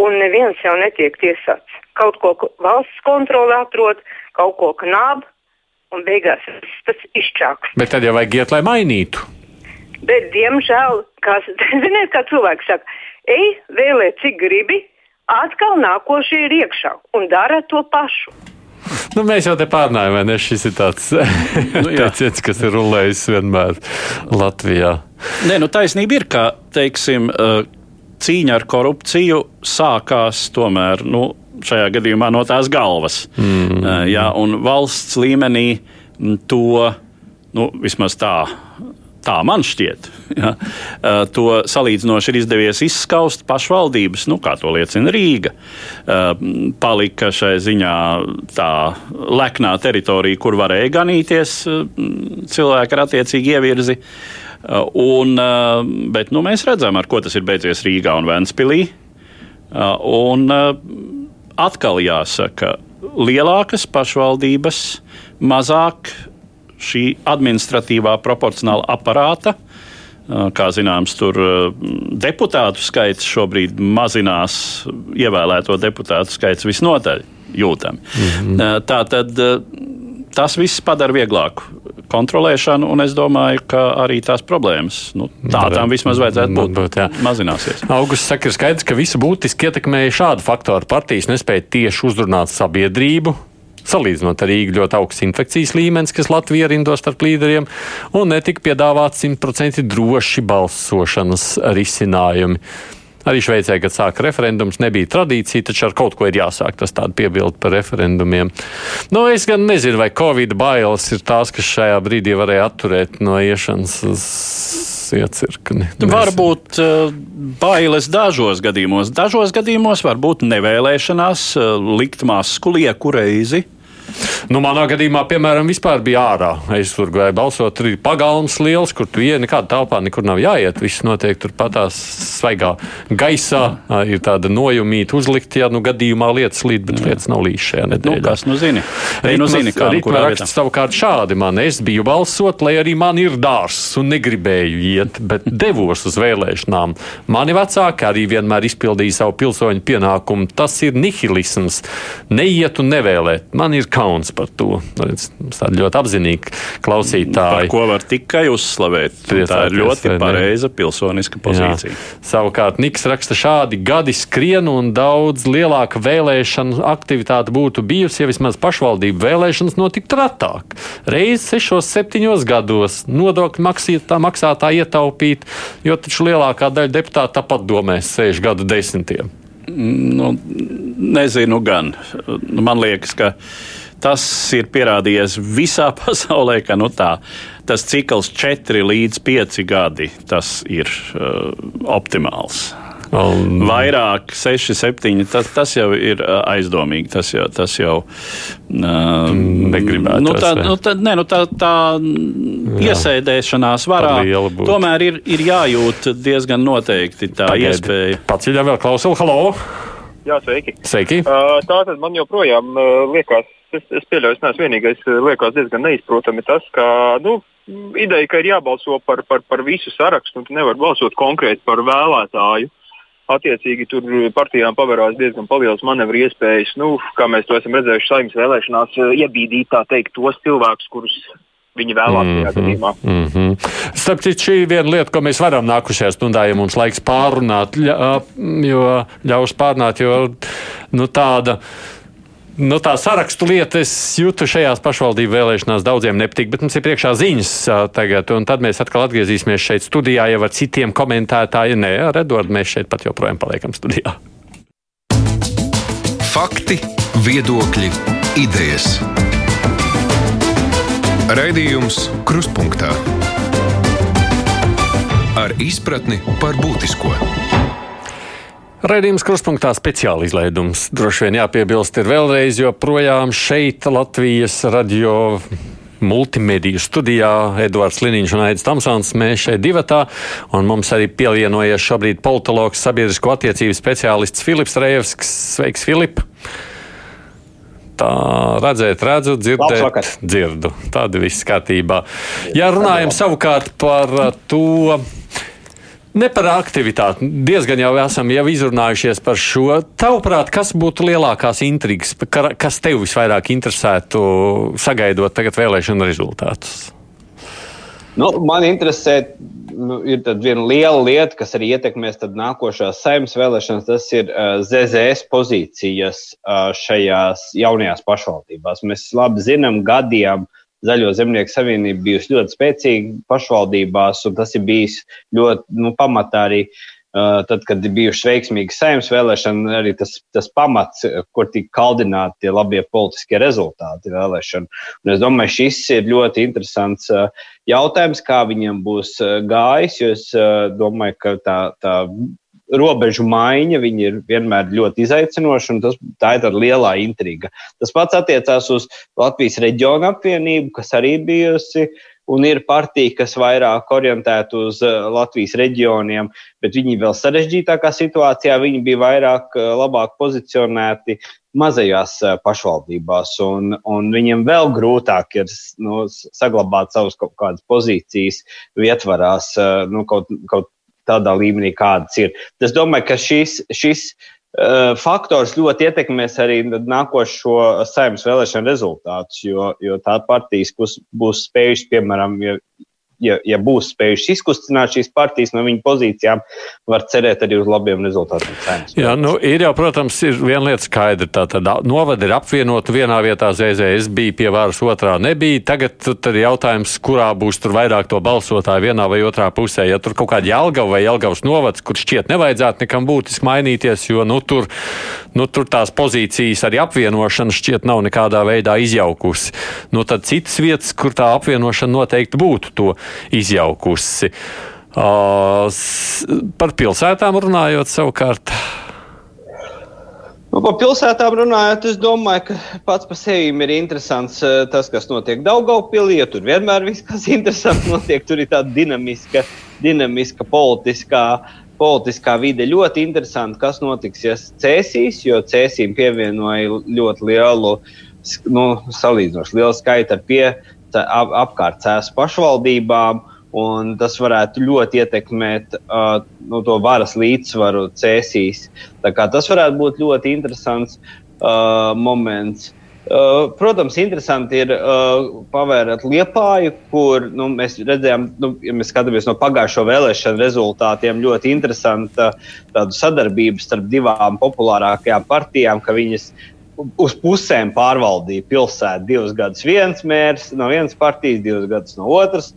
un neviens jau netiek tiesāts. Kaut ko valsts kontrole atrod, kaut ko knāb, un beigās tas izčāks. Bet tad jau vajag iet, lai mainītu. Bet, diemžēl, kā, (laughs) ziniet, kā cilvēks saka, ej, vēlē, cik gribi, atkal nākošie ir iekšā un dara to pašu. Nu, mēs jau te pārnājām, vai ne? Šis ir tāds (laughs) nu, teiciens, kas ir rulējis vienmēr Latvijā. Nē, nu taisnība ir, ka, teiksim, cīņa ar korupciju sākās tomēr, nu, šajā gadījumā no tās galvas. Mm. Jā, un valsts līmenī to, nu, vismaz tā Tā man šķiet. (laughs) Ja. To salīdzinoši ir izdevies izskaust pašvaldības, nu, kā to liecina Rīga. Palika šai ziņā tā leknā teritorija, kur varēja ganīties cilvēki ar attiecīgu ievirzi. Un, bet nu, mēs redzam, ar ko tas ir beidzies Rīgā un Ventspīlī. Un atkal jāsaka, lielākas pašvaldības mazāk šī administratīvā proporcionāla aparāta. Kā zināms, tur deputātu skaits šobrīd mazinās, ievēlēto deputātu skaits visnotaļ jūtami. Mm -hmm. Tā tad tas viss padara vieglāku kontrolēšanu, un es domāju, ka arī tās problēmas nu, tādām vismaz vajadzētu būt. būt jā. mazināsies. Augusts saka, ir skaidrs, ka visu būtiski ietekmēja šādu faktoru. Partijas nespēja tieši uzrunāt sabiedrību, Salīdzinot ar Rīgu ļoti augsts infekcijas līmenis, kas Latvijā rindos starp līderiem, un netika piedāvāts simtprocentīgi droši balsošanas risinājumi. Arī Šveicē, kad sāka referendums, nebija tradīcija, taču ar kaut ko ir jāsāk. Tas tāds piebildi par referendumiem. Nu, es gan nezinu, vai Covid bailes ir tās, kas šajā brīdī varēja atturēt no iešanas uz iecirkni. Varbūt uh, bailes dažos gadījumos. Dažos gadījumos varbūt nevēlēšanās uh, likt masku lieku reizi. Nu, manā gadījumā, piemēram, vispār bija ārā. Es tur gāju balsot, tur ir pagalms liels, kur tu ienāc nekādā telpā, nekur nav jāiet. Viss notiek tur patās svaigā gaisā. Ir tāda nojumīta uzlikt, ja nu gadījumā lietas līd, bet lietas nav līdz šajā nedēļā. Nu, kas nu zini? Ei, nu zini, kā nu raksta savukārt šādi man. Es biju balsot, lai arī man ir dārsts un negribēju iet, bet (laughs) devos uz vēlēšanām. Mani vecāki arī vienmēr izpildīja savu pilsoņu pienākumu. Tas ir nihilisms. Neiet un nevēlēt. Man ir kauns par to. Tāda ļoti apzinīga klausītāja. Par ko var tikai uzslavēt. Tā ir ļoti pareiza pilsoniska pozīcija. Jā. Savukārt Niks raksta šādi gadi skrien un daudz lielāka vēlēšana aktivitāte būtu bijusi, ja vismaz pašvaldību vēlēšanas notiktu retāk. Reiz sešos, septiņos gados nodokļu maksātā, maksātā ietaupīt, jo taču lielākā daļa deputātu tāpat domēs sēž gadu desmitiem. Nu, nezinu, gan. Nu, man liekas, ka tas ir pierādījies visā (laughs) pasaulē, ka nu, tā, tas cikls 4 līdz 5 gadi ir uh, optimāls. Um, Vairāk, 6, 7. Tas, tas jau ir aizdomīgi. Tas jau, tas jau uh, negribētu. Nu, tā, nu, tā, ne, nu, tā, tā iesēdēšanās varā tomēr ir, ir jājūt diezgan noteikti tā Pagaidi. iespēja. Pats ir vēl klausuli, halo! Jā, sveiki. sveiki. Uh, tā tad man joprojām uh, liekas, es, es pieļauju, es neesmu vienīgais, liekas diezgan neizprotami tas, ka nu, ideja, ka ir jābalso par, par, par visu sarakstu, un tu nevari balsot konkrēti par vēlētāju. Attiecīgi, tur partijām pavērās diezgan liels manevru iespējas, nu, kā mēs to esam redzējuši saimnes vēlēšanās, iebīdīt teikt, tos cilvēkus, kurus viņi vēlās mm -hmm, gadījumā. Mm -hmm. Starp citu, šī ir viena lieta, ko mēs varam nākušajā stundā, ja mums laiks pārunāt, ļa, jo ļaus pārunāt, jo nu, tāda. Nu, tā sarakstu lieta es jūtu šajās pašvaldību vēlēšanās daudziem nepatīk, bet mums ir priekšā ziņas tagad, un tad mēs atkal atgriezīsimies šeit studijā jau ar citiem komentētājiem. Nē, ar Eduardu mēs šeit pat joprojām paliekam studijā. Fakti, viedokļi, idejas. Raidījums Kruspunktā ar izpratni par būtisko. Raidījums kruspunktā speciāli izlaidums. Droši vien jāpiebilst ir vēlreiz, jo projām šeit Latvijas radio multimediju studijā Edvards Liniņš un Aits Tamsons. Mēs šeit divatā, un mums arī pievienojies šobrīd politologs, sabiedrisko attiecību speciālists Filips Rejevskis. Sveiks, Filip! Tā redzēt, redzu, dzirdēt, dzirdu. Tāda viss kārtībā. Ja runājam savukārt par to Ne par aktivitāti. Diezgan jau esam jau izrunājušies par šo. Tavuprāt, kas būtu lielākās intrigas, kas tev visvairāk interesētu sagaidot tagad vēlēšanu rezultātus? Nu, man interesē, nu, ir viena liela lieta, kas arī ietekmēs nākošās saimnes vēlēšanas. Tas ir uh, ZZS pozīcijas uh, šajās jaunajās pašvaldībās. Mēs labi zinām, gadiem uh, Zaļo zemnieku savienība bijusi ļoti spēcīga pašvaldībās, un tas ir bijis ļoti nu, pamatā arī. Uh, tad, kad bijušas veiksmīgas saimnes vēlēšanas, arī tas, tas pamats, kur tika kaldināti tie labie politiskie rezultāti vēlēšanu. Un es domāju, šis ir ļoti interesants uh, jautājums, kā viņiem būs uh, gājis. Jo es domāju, ka tā, tā robežu maiņa ir vienmēr ļoti izaicinoša, un tas, tā ir tāda lielā intriga. Tas pats attiecās uz Latvijas reģionu apvienību, kas arī bijusi. Un ir partija, kas vairāk orientēta uz uh, Latvijas reģioniem, bet viņi vēl sarežģītākā situācijā. Viņi bija vairāk, uh, labāk pozicionēti mazajās uh, pašvaldībās, un, un viņiem vēl grūtāk ir nu, saglabāt savas kaut kādas pozīcijas vietvarās, nu, kaut, kaut tādā līmenī, kādas ir. Es domāju, ka šis, šis faktors ļoti ietekmēs arī nākošo saimnes vēlēšanu rezultātus, jo, jo tā partijas, kas būs spējušas, piemēram, ja ja, ja būs spējuši izkustināt šīs partijas no viņu pozīcijām, var cerēt arī uz labiem rezultātiem. Cēnas. Jā, nu, ir jau, protams, ir viena lieta skaidra. Tātad novada ir apvienota vienā vietā ZZS bija pie varas, otrā nebija. Tagad ir jautājums, kurā būs tur vairāk to balsotāju vienā vai otrā pusē. Ja tur kaut kāda Jelgava vai Jelgavas novads, kur šķiet nevajadzētu nekam būtiski mainīties, jo nu, tur, nu, tur tās pozīcijas arī apvienošana šķiet nav nekādā veidā izjaukusi. Nu, tad citas vietas, kur tā apvienošana noteikti būtu to izjaukusi. Par pilsētām runājot, savukārt. Nu, par pilsētām runājot, es domāju, ka pats par sevi ir interesants tas, kas notiek Daugaupīlī. Ja tur vienmēr viss kas interesants (laughs) notiek, tur ir tāda dinamiska, dinamiska politiskā, politiskā vide. Ļoti interesanti, kas notiks, ja cēsīs, jo cēsīm pievienoja ļoti lielu, nu, salīdzinoši lielu skaitu ar pie, ap, apkārtējās pašvaldībām. Un tas varētu ļoti ietekmēt uh, nu, to varas līdzsvaru cēsīs. Tas varētu būt ļoti interesants uh, moments. Uh, protams, interesanti ir uh, pavērot liepāju, kur nu, mēs redzējām, nu, ja mēs skatāmies no pagājušo vēlēšanu rezultātiem, ļoti interesanta uh, sadarbība starp divām populārākajām partijām, ka viņas uz pusēm pārvaldīja pilsētu. Divus gadus viens mērs no vienas partijas, divus gadus no otras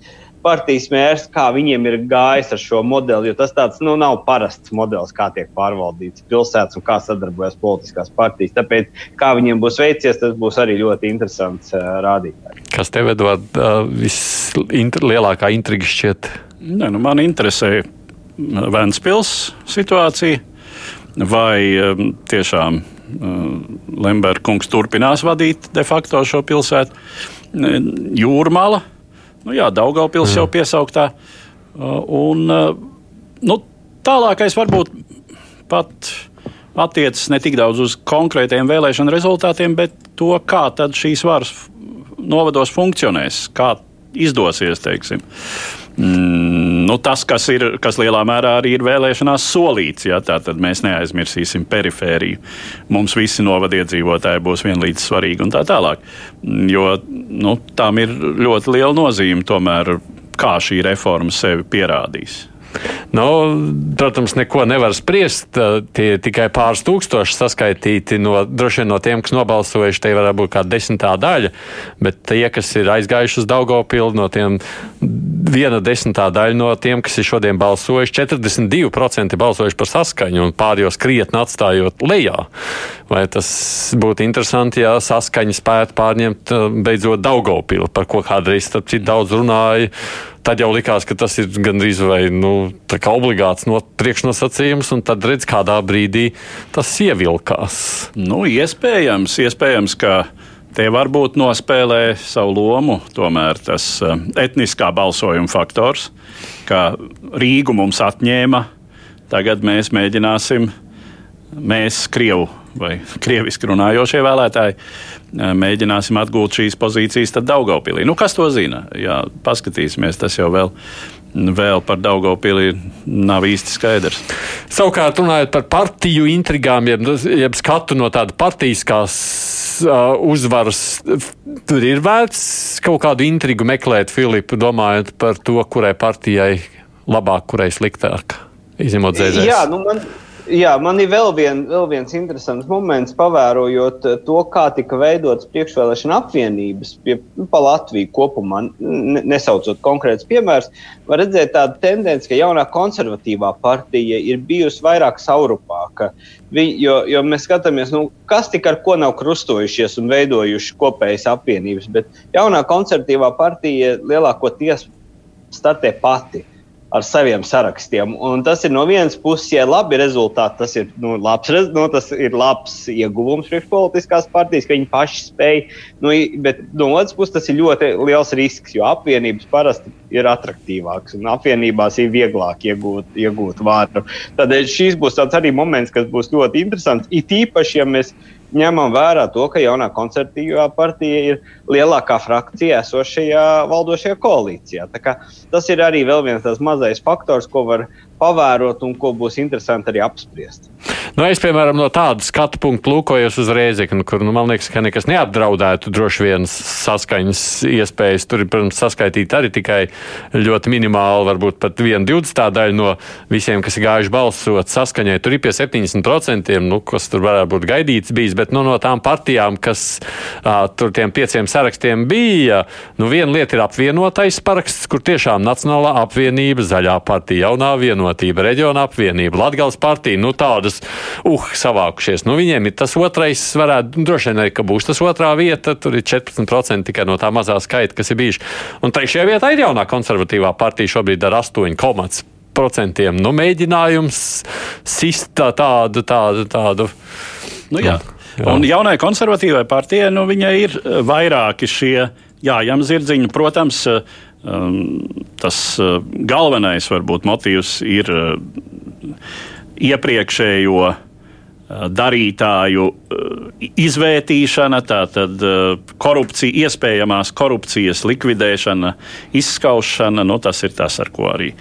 partijas mērs, kā viņiem ir gājis ar šo modeli. Jo tas tāds nu, nav parasts modelis, kā tiek pārvaldīts pilsētas un kā sadarbojas politiskās partijas. Tāpēc, kā viņiem būs veicies, tas būs arī ļoti interesants uh, rādītājs. Kas tev, Edvard, uh, vislielākā intriga šķiet? Ne, nu, man interesē Vēnspils situācija. Vai um, tiešām Lemberga kungs turpinās vadīt de facto šo pilsētu. Jūrmala, nu jā, Daugaupils mm. jau piesauktā. Un nu, tālākais varbūt pat attiecas ne tik daudz uz konkrētiem vēlēšanu rezultātiem, bet to, kā tad šīs varas novados funkcionēs, kā izdosies, teiksim. Uh, Mm, nu, tas, kas, ir, kas lielā mērā arī ir vēlēšanās solīts, ja, tad mēs neaizmirsīsim perifēriju. Mums visi novadiedzīvotāji būs vienlīdz svarīgi un tā tālāk. Mm, jo nu, tam ir ļoti liela nozīme tomēr, kā šī reforma sevi pierādīs. Nu, protams, neko nevar spriest. Tie ir tikai pāris tūkstoši saskaitīti no, droši vien no tiem, kas nobalsojuši. Te varētu būt kāda desmitā daļa, bet tie, kas ir aizgājuši uz Daugopilu, no tiem viena desmitā daļa no tiem, kas ir šodien balsojuši, 42% balsojuši par saskaņu un pārējos krietni atstājot lejā. Vai tas būtu interesanti, ja saskaņa spētu pārņemt beidzot Daugopilu, par ko kādreiz daudz runāja tad jau likās, ka tas ir gandrīz vai nu, obligāts no priekšnosacījums, un tad redz, kādā brīdī tas ievilkās. Nu, iespējams, iespējams, ka tie varbūt nospēlē savu lomu. Tomēr tas uh, etniskā balsojuma faktors, ka Rīgu mums atņēma, tagad mēs mēģināsim, mēs Krievu vai krieviski runājošie vēlētāji, mēģināsim atgūt šīs pozīcijas tad Daugaupīlī. Nu, kas to zina? Jā, paskatīsimies, tas jau vēl. Vēl par Daugaupīli nav īsti skaidrs. Savukārt, runājot par partiju intrigām, jeb, jeb skatu no tāda partijiskās uh, uzvaras, tur ir vērts kaut kādu intrigu meklēt, Filipu, domājot par to, kurai partijai labāk, kurai sliktāk, izņemot zēzēs. Jā, nu man, Jā, man ir vēl, vien, vēl viens interesants moments, pavērojot eh, to, kā tika veidotas priekšvēlēšana apvienības pie, nu, pa Latviju kopumā, nesaucot konkrēts piemērs, var redzēt tādu tendenci, ka jaunā konservatīvā partija ir bijusi vairāk saurupāka. Vi, jo, jo mēs skatāmies, nu, kas tik ar ko nav krustojušies un veidojuši kopējas apvienības, bet jaunā konservatīvā partija lielākoties startē pati ar saviem sarakstiem. Un tas ir no vienas puses, ja ir labi rezultāti, tas ir, nu, labs, nu, tas ir labs ieguvums priekšpolitiskās partijas, ka viņi paši spēj. Nu, bet no otras puses, tas ir ļoti liels risks, jo apvienības parasti ir attraktīvākas un apvienībās ir vieglāk iegūt, iegūt vārdu. Tādēļ šīs būs arī moments, kas būs ļoti interesants. It īpaši, ja mēs ņemam vērā to, ka jaunā koncertīvā partija ir lielākā frakcija esošajā valdošajā koalīcijā. Tas ir arī viens tāds mazais faktors, ko var pavērot un ko būs interesanti arī apspriest. Nu, es, piemēram, no tāda skatu punkta lūkojos uz Rēzekni, kur nu, man liekas, ka nekas neapdraudētu droši vien saskaņas iespējas. Tur, protams, saskaitīt arī tikai ļoti minimāli, varbūt pat viena divdesmitā daļa no visiem, kas ir gājuši balsot saskaņai. Tur ir pie 70%, nu, kas tur varētu būt gaidīts bijis, bet nu, no tām partijām, kas uh, tur tiem pieciem sarakstiem bija, nu, viena lieta ir apvienotais paraksts, kur tiešām Nacionālā apvienība, Zaļā partija, Jaunā vienotība, Reģiona apvienība, Latgals partija, nu tādas uh, savākušies. Nu, viņiem ir tas otrais, varētu droši vien arī, ka būs tas otrā vieta. Tur ir 14% tikai no tā mazā skaita, kas ir bijuši. Un trešajā vietā ir jaunā konservatīvā partija šobrīd ar 8,5 procentiem. Nu, mēģinājums sist tā, tādu, tādu, tādu. Nu, jā. Jā. Un jaunai konservatīvai partijai nu, ir vairāki šie jājām zirdziņi. Protams, um, tas uh, galvenais varbūt motīvs ir uh, iepriekšējo eh, darītāju izvērtīšana, tātad korupcija, iespējamās korupcijas likvidēšana, izskaušana. Nu, tas ir tas, ar ko arī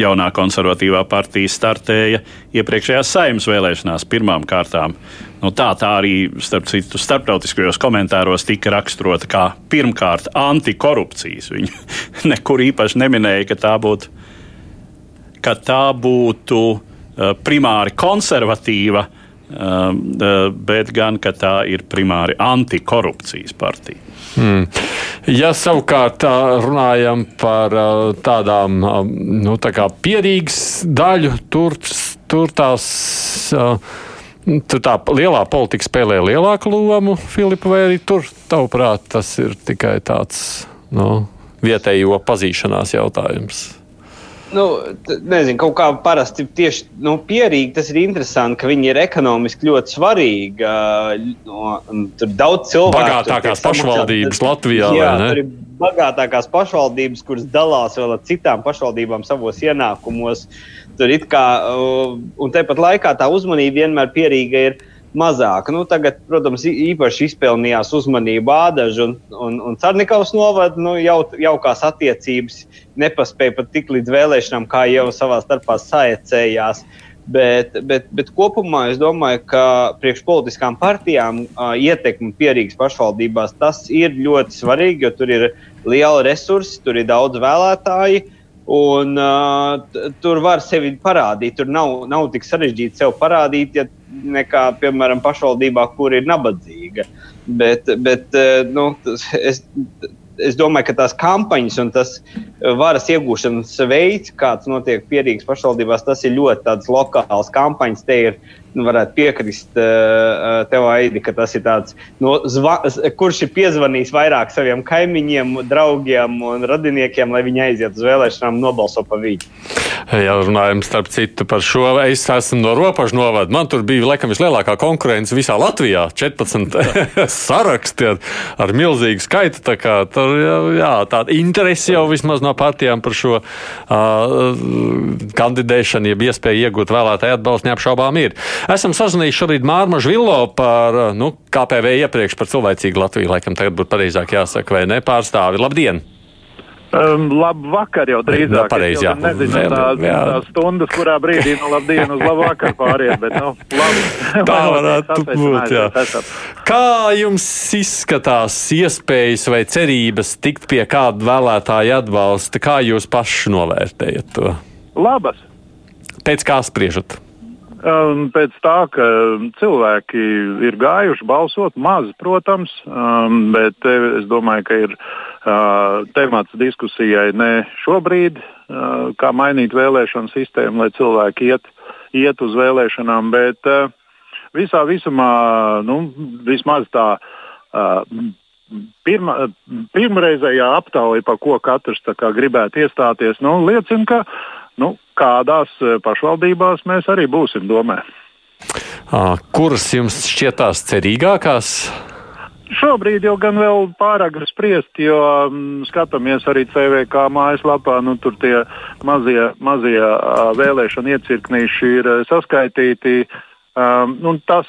jaunā konservatīvā partija startēja iepriekšējās saimnes vēlēšanās pirmām kārtām. Nu, tā, tā arī starp citu, starptautiskajos komentāros tika raksturota kā pirmkārt antikorupcijas. Viņi (laughs) nekur īpaši neminēja, ka tā būtu. Ka tā būtu uh, Eh, primāri konservatīva, eh, bet gan tā ir primāri antikorupcijas partija. Hmm. Ja savukārt runājam par eh, tādām nu, tā pierīgas daļu, tur, tur tās. Tur tā lielā politika spēlē lielāku lomu, Filipa, vai arī tur, tavuprāt, tas ir tikai tāds nu, vietējo pazīšanās jautājums? Nu, nezinu, kaut kā parasti tieši nu, pierīgi tas ir interesanti, ka viņi ir ekonomiski ļoti svarīgi. No, tur ir daudz cilvēku. Bagātākās pašvaldības samaksāt, Latvijā. Jā, tur ir bagātākās pašvaldības, kuras dalās vēl ar citām pašvaldībām savos ienākumos. Tur it kā, un tepat laikā tā uzmanība vienmēr pierīga ir mazāka. Nu, tagad, protams, īpaši izpelnījās uzmanību Ādaža un, un, un Carnikovs novada nu, jau, jaukās attiecības. Nepaspēja pat tik līdz vēlēšanām, kā jau savā starpā saecējās. Bet, bet, bet kopumā es domāju, ka priekšpolitiskām partijām uh, ietekme pierīgas pašvaldībās tas ir ļoti svarīgi, jo tur ir liela resursi, tur ir daudz vēlētāju. Un, uh, tur var sevi parādīt. Tur nav, nav tik sarežģīti sevi parādīt, ja nekā, piemēram, pašvaldībā, kur ir nabadzīga. Bet, bet eh, nu, es, es domāju, ka tās kampaņas un tas varas iegūšanas veids, kāds notiek pierīgas pašvaldībās, tas ir ļoti lokāls kampaņas. Te ir nu, varētu piekrist uh, tev, Aidi, ka tas ir tāds, no, zva, kurš ir piezvanījis vairāk saviem kaimiņiem, draugiem un radiniekiem, lai viņi aiziet uz vēlēšanām nobalso par viņu. Ja runājam starp citu par šo, es esmu no robežu novada. Man tur bija laikam vislielākā konkurence visā Latvijā. 14 (laughs) saraksti ar, ar milzīgu skaitu. Tā kā tur, jā, tāda interese jau vismaz no partijām par šo uh, kandidēšanu, jeb iespēju iegūt vēlētāju atbalstu neapšaubām ir. Esam sazinājuši šobrīd Mārmu Žvilo par nu, KPV iepriekš par cilvēcīgu Latviju, laikam tagad būtu pareizāk jāsaka, vai ne pārstāvi. Labdien! Um, labu vakar jau drīzāk. Pareiz, jā. Es nezinu, jā, tās, jā. tās stundas, kurā brīdī no labdien uz labu vakar pāriet, bet nu, labi. (laughs) Tā varētu būt, jā. Kā jums izskatās iespējas vai cerības tikt pie kāda vēlētāja atbalsta? Kā jūs paši novērtējat to? Labas. Pēc kā spriežat? Um, pēc tā, ka cilvēki ir gājuši balsot, maz, protams, um, bet es domāju, ka ir uh, temats diskusijai ne šobrīd, uh, kā mainīt vēlēšanu sistēmu, lai cilvēki iet, iet uz vēlēšanām, bet uh, visā visumā nu, vismaz tā. Uh, Pirma, pirmreizējā aptaujā, par ko katrs gribētu iestāties, nu, liecina, ka nu, kādās e, pašvaldībās mēs arī būsim domē. Kuras jums šķiet tās cerīgākās? Šobrīd jau gan vēl pārāk spriest, jo m, skatāmies arī CVK mājaslapā. Nu, tur tie mazie, mazie vēlēšana iecirknīši ir saskaitīti. Um, tas,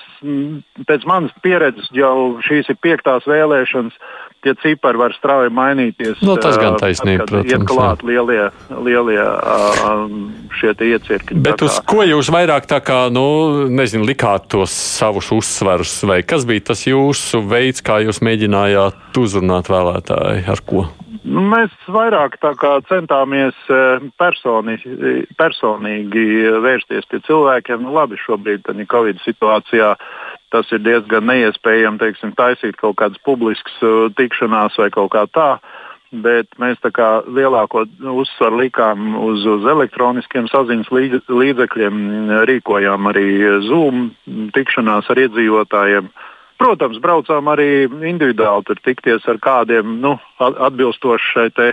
pēc manas pieredzes, jau šīs ir piektās vēlēšanas. Tie cipari var strauji mainīties. Nu, tas gan taisnība, protams. Iet klāt lielie, lielie uh, šie iecirkņi. Bet uz ko jūs vairāk tā kā, nu, nezinu, likāt tos savus uzsverus, vai kas bija tas jūsu veids, kā jūs mēģinājāt uzrunāt vēlētāju, ar ko? Mēs vairāk centāmies personi, personīgi vērsties pie cilvēkiem. Labi, šobrīd, tādā Covid situācijā, tas ir diezgan neiespējami teiksim, taisīt kaut kādas publiskas tikšanās vai kaut kā tā. Bet mēs tā kā lielāko uzsvaru likām uz, uz elektroniskiem saziņas līdzekļiem, rīkojām arī Zoom tikšanās ar iedzīvotājiem. Uh, Protams, braucām arī individuāli tur tikties ar kādiem nu, atbilstoši šai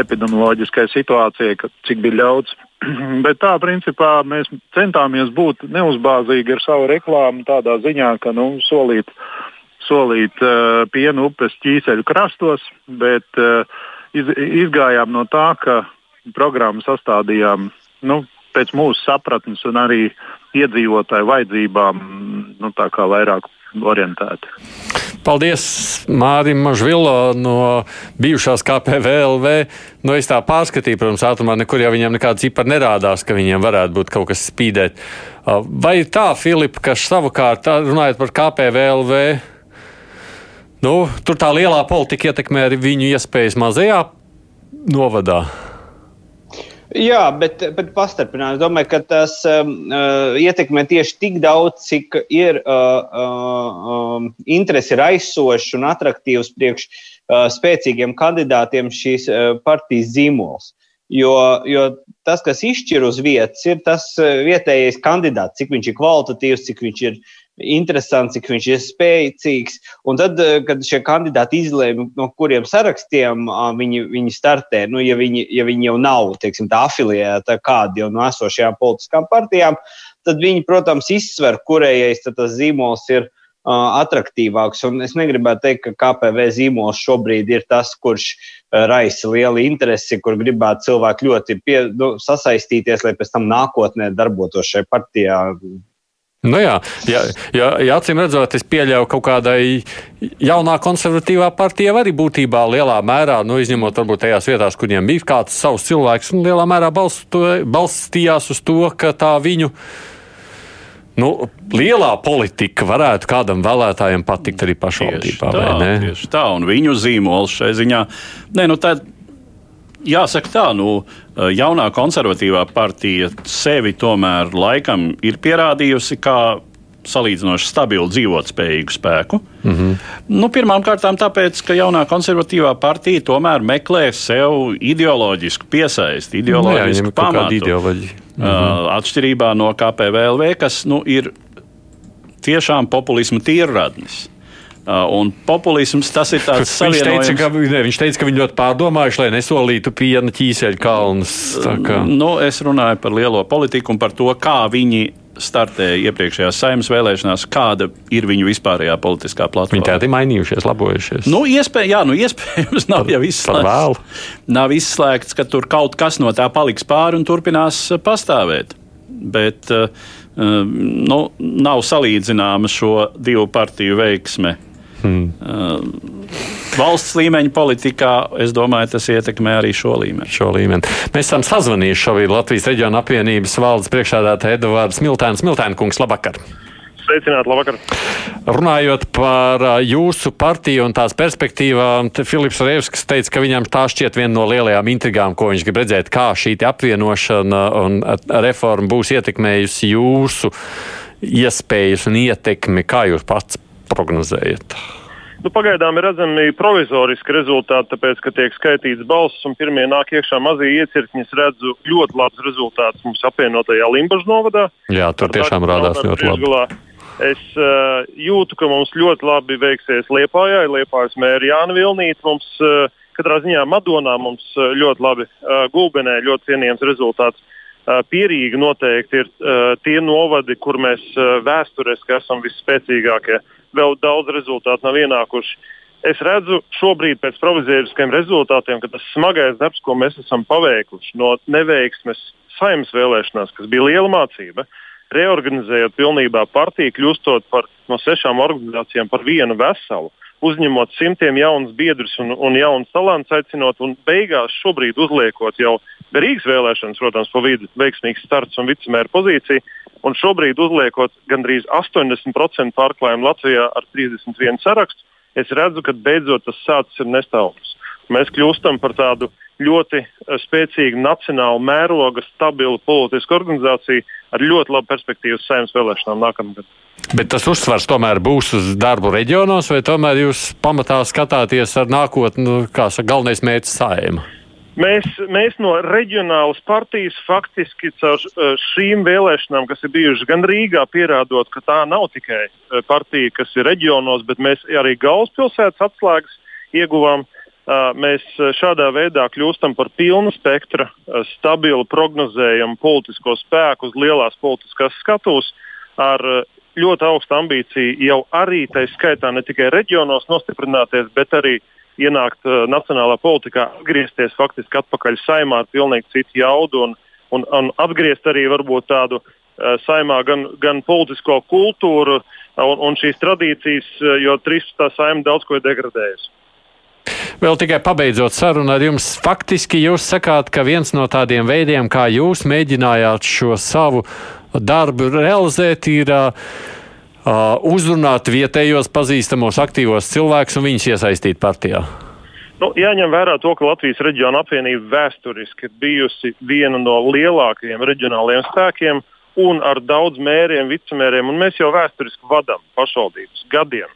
epidemioloģiskai situācijai, cik bija ļauts. (clears throat) Bet tā, principā, mēs centāmies būt neuzbāzīgi ar savu reklāmu tādā ziņā, ka nu, solīt, solīt uh, pienu upes ķīseļu krastos, bet uh, iz, izgājām no tā, ka programmu sastādījām nu, pēc mūsu sapratnes un arī iedzīvotāju vajadzībām, nu, tā kā vairāk orientēti. Paldies Mārim Mažvilo no bijušās KPVLV. Nu, es tā pārskatīju, protams, ātrumā nekur jau viņam nekāda cipara nerādās, ka viņiem varētu būt kaut kas spīdēt. Vai ir tā, Filipa, ka savukārt runājot par KPVLV, nu, tur tā lielā politika ietekmē arī viņu iespējas mazajā novadā? Jā, bet, bet pastarpināt. Es domāju, ka tas um, uh, ietekmē tieši tik daudz, cik ir uh, uh, um, interesi ir aizsošs un attraktīvs priekš uh, spēcīgiem kandidātiem šīs uh, partijas zīmols. Jo, jo tas, kas izšķir uz vietas, ir tas uh, vietējais kandidāts, cik viņš ir kvalitatīvs, cik viņš ir interesants, cik viņš ir spēcīgs. Un tad, eh, kad šie kandidāti izlēma, no kuriem sarakstiem viņi, viņi startē, nu, ja, viņi, ja viņi jau nav teiksim, afiliēti kādi no esošajām politiskām partijām, tad viņi, protams, izsver, kurējais tas zīmols ir. Attraktīvāks. Un es negribētu teikt, ka KPV zīmols šobrīd ir tas, kurš raisa lielu interesi, kur gribētu cilvēki ļoti pie, nu, sasaistīties, lai pēc tam nākotnē darbotos šajā partijā Nu jā, ja, ja, ja acīm redzot, es pieļauju kaut kādai jaunā konservatīvā partija arī būtībā lielā mērā, nu, izņemot varbūt tajās vietās, kur viņiem bija kāds savs cilvēks, un lielā mērā balsto, balstījās uz to, ka tā viņu. Nu, lielā politika varētu kādam vēlētājam patikt arī pašvaldībā. Tieši tā, tieši tā, un viņu zīmols šai ziņā. Nē, nu, tā, jāsaka tā, nu, jaunā konservatīvā partija sevi tomēr laikam ir pierādījusi kā salīdzinoši stabilu, dzīvotspējīgu spēku. Mm -hmm. nu, Pirmkārt, tāpēc, ka jaunā konservatīvā partija tomēr meklē sev ideoloģisku piesaisti, ideoloģisku nu, pamatu. Ideoloģi. Mm -hmm. atšķirībā no KPVLV, kas nu, ir tiešām populismu tīrradnis. Uh, un populisms tas ir tāds viņš teica, ka, ne, viņš teica, ka viņi ļoti pārdomājuši, lai nesolītu piena ķīseļu kalnus. Nu, es runāju par lielo politiku un par to, kā viņi startēja iepriekšējās saimnes vēlēšanās, kāda ir viņu vispārējā politiskā platforma. Viņi tādi mainījušies, labojušies. Nu, iespēj, jā, nu, iespējams, (laughs) nav jau izslēgts. Nav izslēgts, ka tur kaut kas no tā paliks pāri un turpinās pastāvēt. Bet uh, nu, nav salīdzināma šo divu partiju veiksme Hmm. Uh, valsts līmeņa politikā, es domāju, tas ietekmē arī šo līmeni. Šo līmeni. Mēs esam sazvanījuši šobrīd Latvijas reģiona apvienības valdes priekšādātāju Edvards Miltēns. Miltēna kungs, labvakar! Sveicināti, labvakar! Runājot par uh, jūsu partiju un tās perspektīvām, Filips Rievskis teica, ka viņam tā šķiet viena no lielajām intrigām, ko viņš grib redzēt, kā šī apvienošana un reforma būs ietekmējusi jūsu iespējas un ietekmi. Kā jūs pats prognozējat? Nu, pagaidām ir redzami provizoriski rezultāti, tāpēc, ka tiek skaitīts balss un pirmie nāk iekšā mazie iecirkņi. Es redzu ļoti labus rezultātus mums apvienotajā Limbaģa novadā. Jā, tur tiešām rādās ļoti labi. Es uh, jūtu, ka mums ļoti labi veiksies Liepājā, Liepājas mēra Jāna Vilnīca. Mums uh, katrā ziņā Madonā mums uh, ļoti labi uh, gulbenē, ļoti cienījams rezultāts. Uh, Pierīgi noteikti ir uh, tie novadi, kur mēs uh, vēsturiski esam visspēcīgākie. Uh, vēl daudz rezultātu nav ienākuši. Es redzu šobrīd pēc provizēriskiem rezultātiem, ka tas smagais darbs, ko mēs esam paveikuši no neveiksmes saimnes vēlēšanās, kas bija liela mācība, reorganizējot pilnībā partiju, kļūstot par, no sešām organizācijām par vienu veselu, uzņemot simtiem jaunus biedrus un, un jaunus talantus, aicinot un beigās šobrīd uzliekot jau Rīgas vēlēšanas, protams, pa vidu veiksmīgs starts un vicemēra pozīcija. Un šobrīd uzliekot gandrīz 80% pārklājumu Latvijā ar 31 sarakstu, es redzu, ka beidzot tas sācis ir nestāvams. Mēs kļūstam par tādu ļoti eh, spēcīgu nacionālu mēroga, stabilu politisku organizāciju ar ļoti labu perspektīvu saimnes vēlēšanām nākamgad. Bet tas uzsvars tomēr būs uz darbu reģionos, vai tomēr jūs pamatā skatāties ar nākotni, nu, kā saka, galvenais mērķis saima? Mēs, mēs no reģionālas partijas faktiski caur eh, šīm vēlēšanām, kas ir bijušas gan Rīgā, pierādot, ka tā nav tikai eh, partija, kas ir reģionos, bet mēs arī galvaspilsētas atslēgas ieguvām. Mēs šādā veidā kļūstam par pilnu spektra, stabilu, prognozējumu politisko spēku uz lielās politiskās skatuves ar ļoti augstu ambīciju jau arī tā skaitā ne tikai reģionos nostiprināties, bet arī ienākt uh, nacionālā politikā, atgriezties faktiski atpakaļ saimā ar pilnīgi citu jaudu un, un, un atgriezt arī varbūt tādu uh, saimā gan, gan politisko kultūru un, un šīs tradīcijas, jo 13. saima daudz ko ir degradējusi. Vēl tikai pabeidzot sarunu ar jums, faktiski jūs sakāt, ka viens no tādiem veidiem, kā jūs mēģinājāt šo savu darbu realizēt, ir uh, uzrunāt vietējos pazīstamos aktīvos cilvēkus un viņus iesaistīt partijā. Nu, jāņem vērā to, ka Latvijas reģiona apvienība vēsturiski ir bijusi viena no lielākajiem reģionālajiem spēkiem un ar daudz mēriem, vicemēriem, mēs jau vēsturiski vadām pašvaldības gadiem.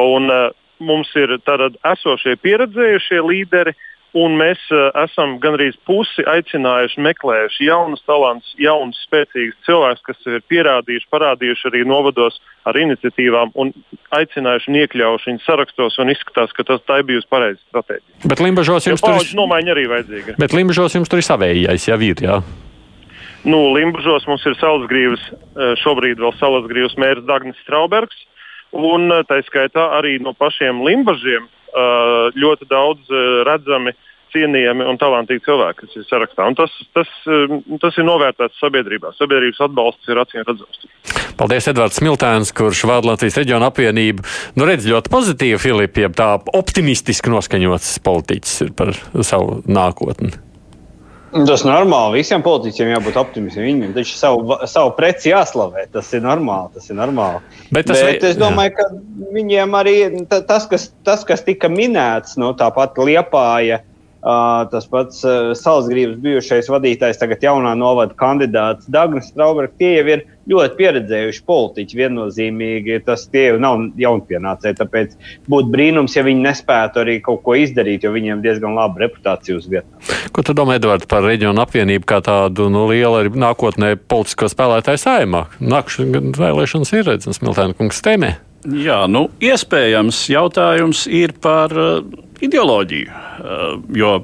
Un, uh, mums ir tātad esošie pieredzējušie līderi, un mēs uh, esam gandrīz pusi aicinājuši, meklējuši jaunus talantus, jaunus, spēcīgus cilvēkus, kas ir pierādījuši, parādījuši arī novados ar iniciatīvām un aicinājuši un iekļaujuši viņu sarakstos. Izskatās, ka tas ir bijusi pareiza stratēģija. Bet Limbažos jums tur ir nomaiņa arī vajadzīga. Bet Limbažos jums tur ir savējais, jau ir. Jā. Nu, Limbažos mums ir Salasgrīvas, šobrīd vēl Salasgrīvas mērs Dagnis Straubergs, un tā skaitā arī no pašiem Limbažiem ļoti daudz redzami, cienījami un talantīgi cilvēki, kas ir sarakstā. Un tas, tas, tas ir novērtēts sabiedrībā. Sabiedrības atbalsts ir acīm redzams. Paldies, Edvards Smiltēns, kurš vada Latvijas reģiona apvienību. Nu, redz ļoti pozitīvi, Filipi, ja tā optimistiski noskaņots politiķis ir par savu nākotni. Tas ir normāli. Visiem politiķiem jābūt optimistiem. Viņiem taču savu, savu preci jāslavē. Tas ir normāli. Tas ir normāli. Bet, tas, Bet es domāju, jā. ka viņiem arī tas, kas, tas, kas tika minēts, no tāpat Liepāja Uh, tas pats Salzgrības bijušais vadītājs, tagad jaunā novada kandidāts Dagnis Straubergs, tie jau ir ļoti pieredzējuši politiķi. Viennozīmīgi tas tie jau nav jaunpienācēji. Tāpēc būtu brīnums, ja viņi nespētu arī kaut ko izdarīt, jo viņiem diezgan laba reputācija uz vietas. Ko tu domā, Edvards, par reģionu apvienību kā tādu nu, lielu arī nākotnē politisko spēlētāju saimā? Nākamā vēlēšanas ir redzams, Miltēna kungs tēmē. Jā, nu, iespējams, jautājums ir par uh, ideoloģiju. Uh, jo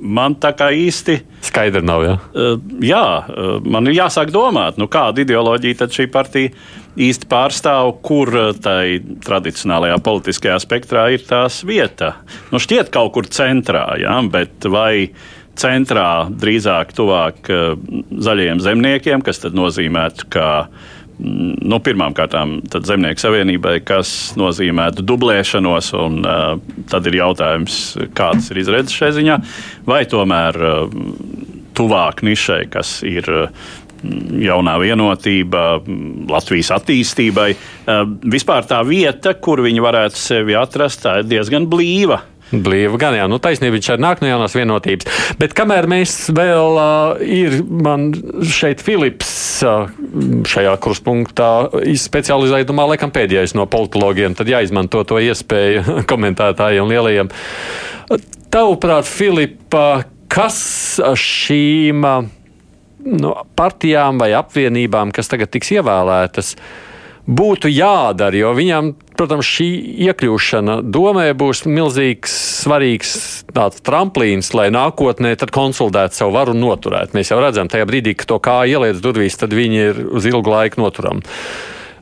man tā kā īsti skaidra nav. Ja? Uh, jā, uh, man ir jāsāk domāt, nu, kāda ideoloģija tad šī partija īsti pārstāv, kur tai tradicionālajā politiskajā spektrā ir tās vieta. Nu, šķiet kaut kur centrā, ja? bet vai centrā drīzāk tuvāk zaļajiem zemniekiem, kas tad nozīmētu, ka nu, Pirmkārt, Zemnieku savienībai, kas nozīmētu dublēšanos, un uh, tad ir jautājums, kādas ir izredzes šai ziņā, vai tomēr uh, tuvāk nišai, kas ir uh, jaunā vienotība, Latvijas attīstībai. Vispār tā vieta, kur viņi varētu sevi atrast, ir diezgan blīva. Blīva gan, jā, nu taisnība viņš arī nāk no jaunās vienotības. Bet kamēr mēs vēl uh, ir, man šeit Filips uh, šajā kruspunktā specializētumā, laikam pēdējais no politologiem, tad jāizmanto to iespēju (laughs) komentētājiem lielajiem. Tavuprāt, Filipa, kas šīm no, partijām vai apvienībām, kas tagad tiks ievēlētas, būtu jādara, jo viņam Protams, šī iekļūšana domē būs milzīgs, svarīgs tāds tramplīns, lai nākotnē konsolidētu savu varu un noturētu. Mēs jau redzam, tajā brīdī, kad to kā ieliec durvīs, tad viņi ir uz ilgu laiku noturami.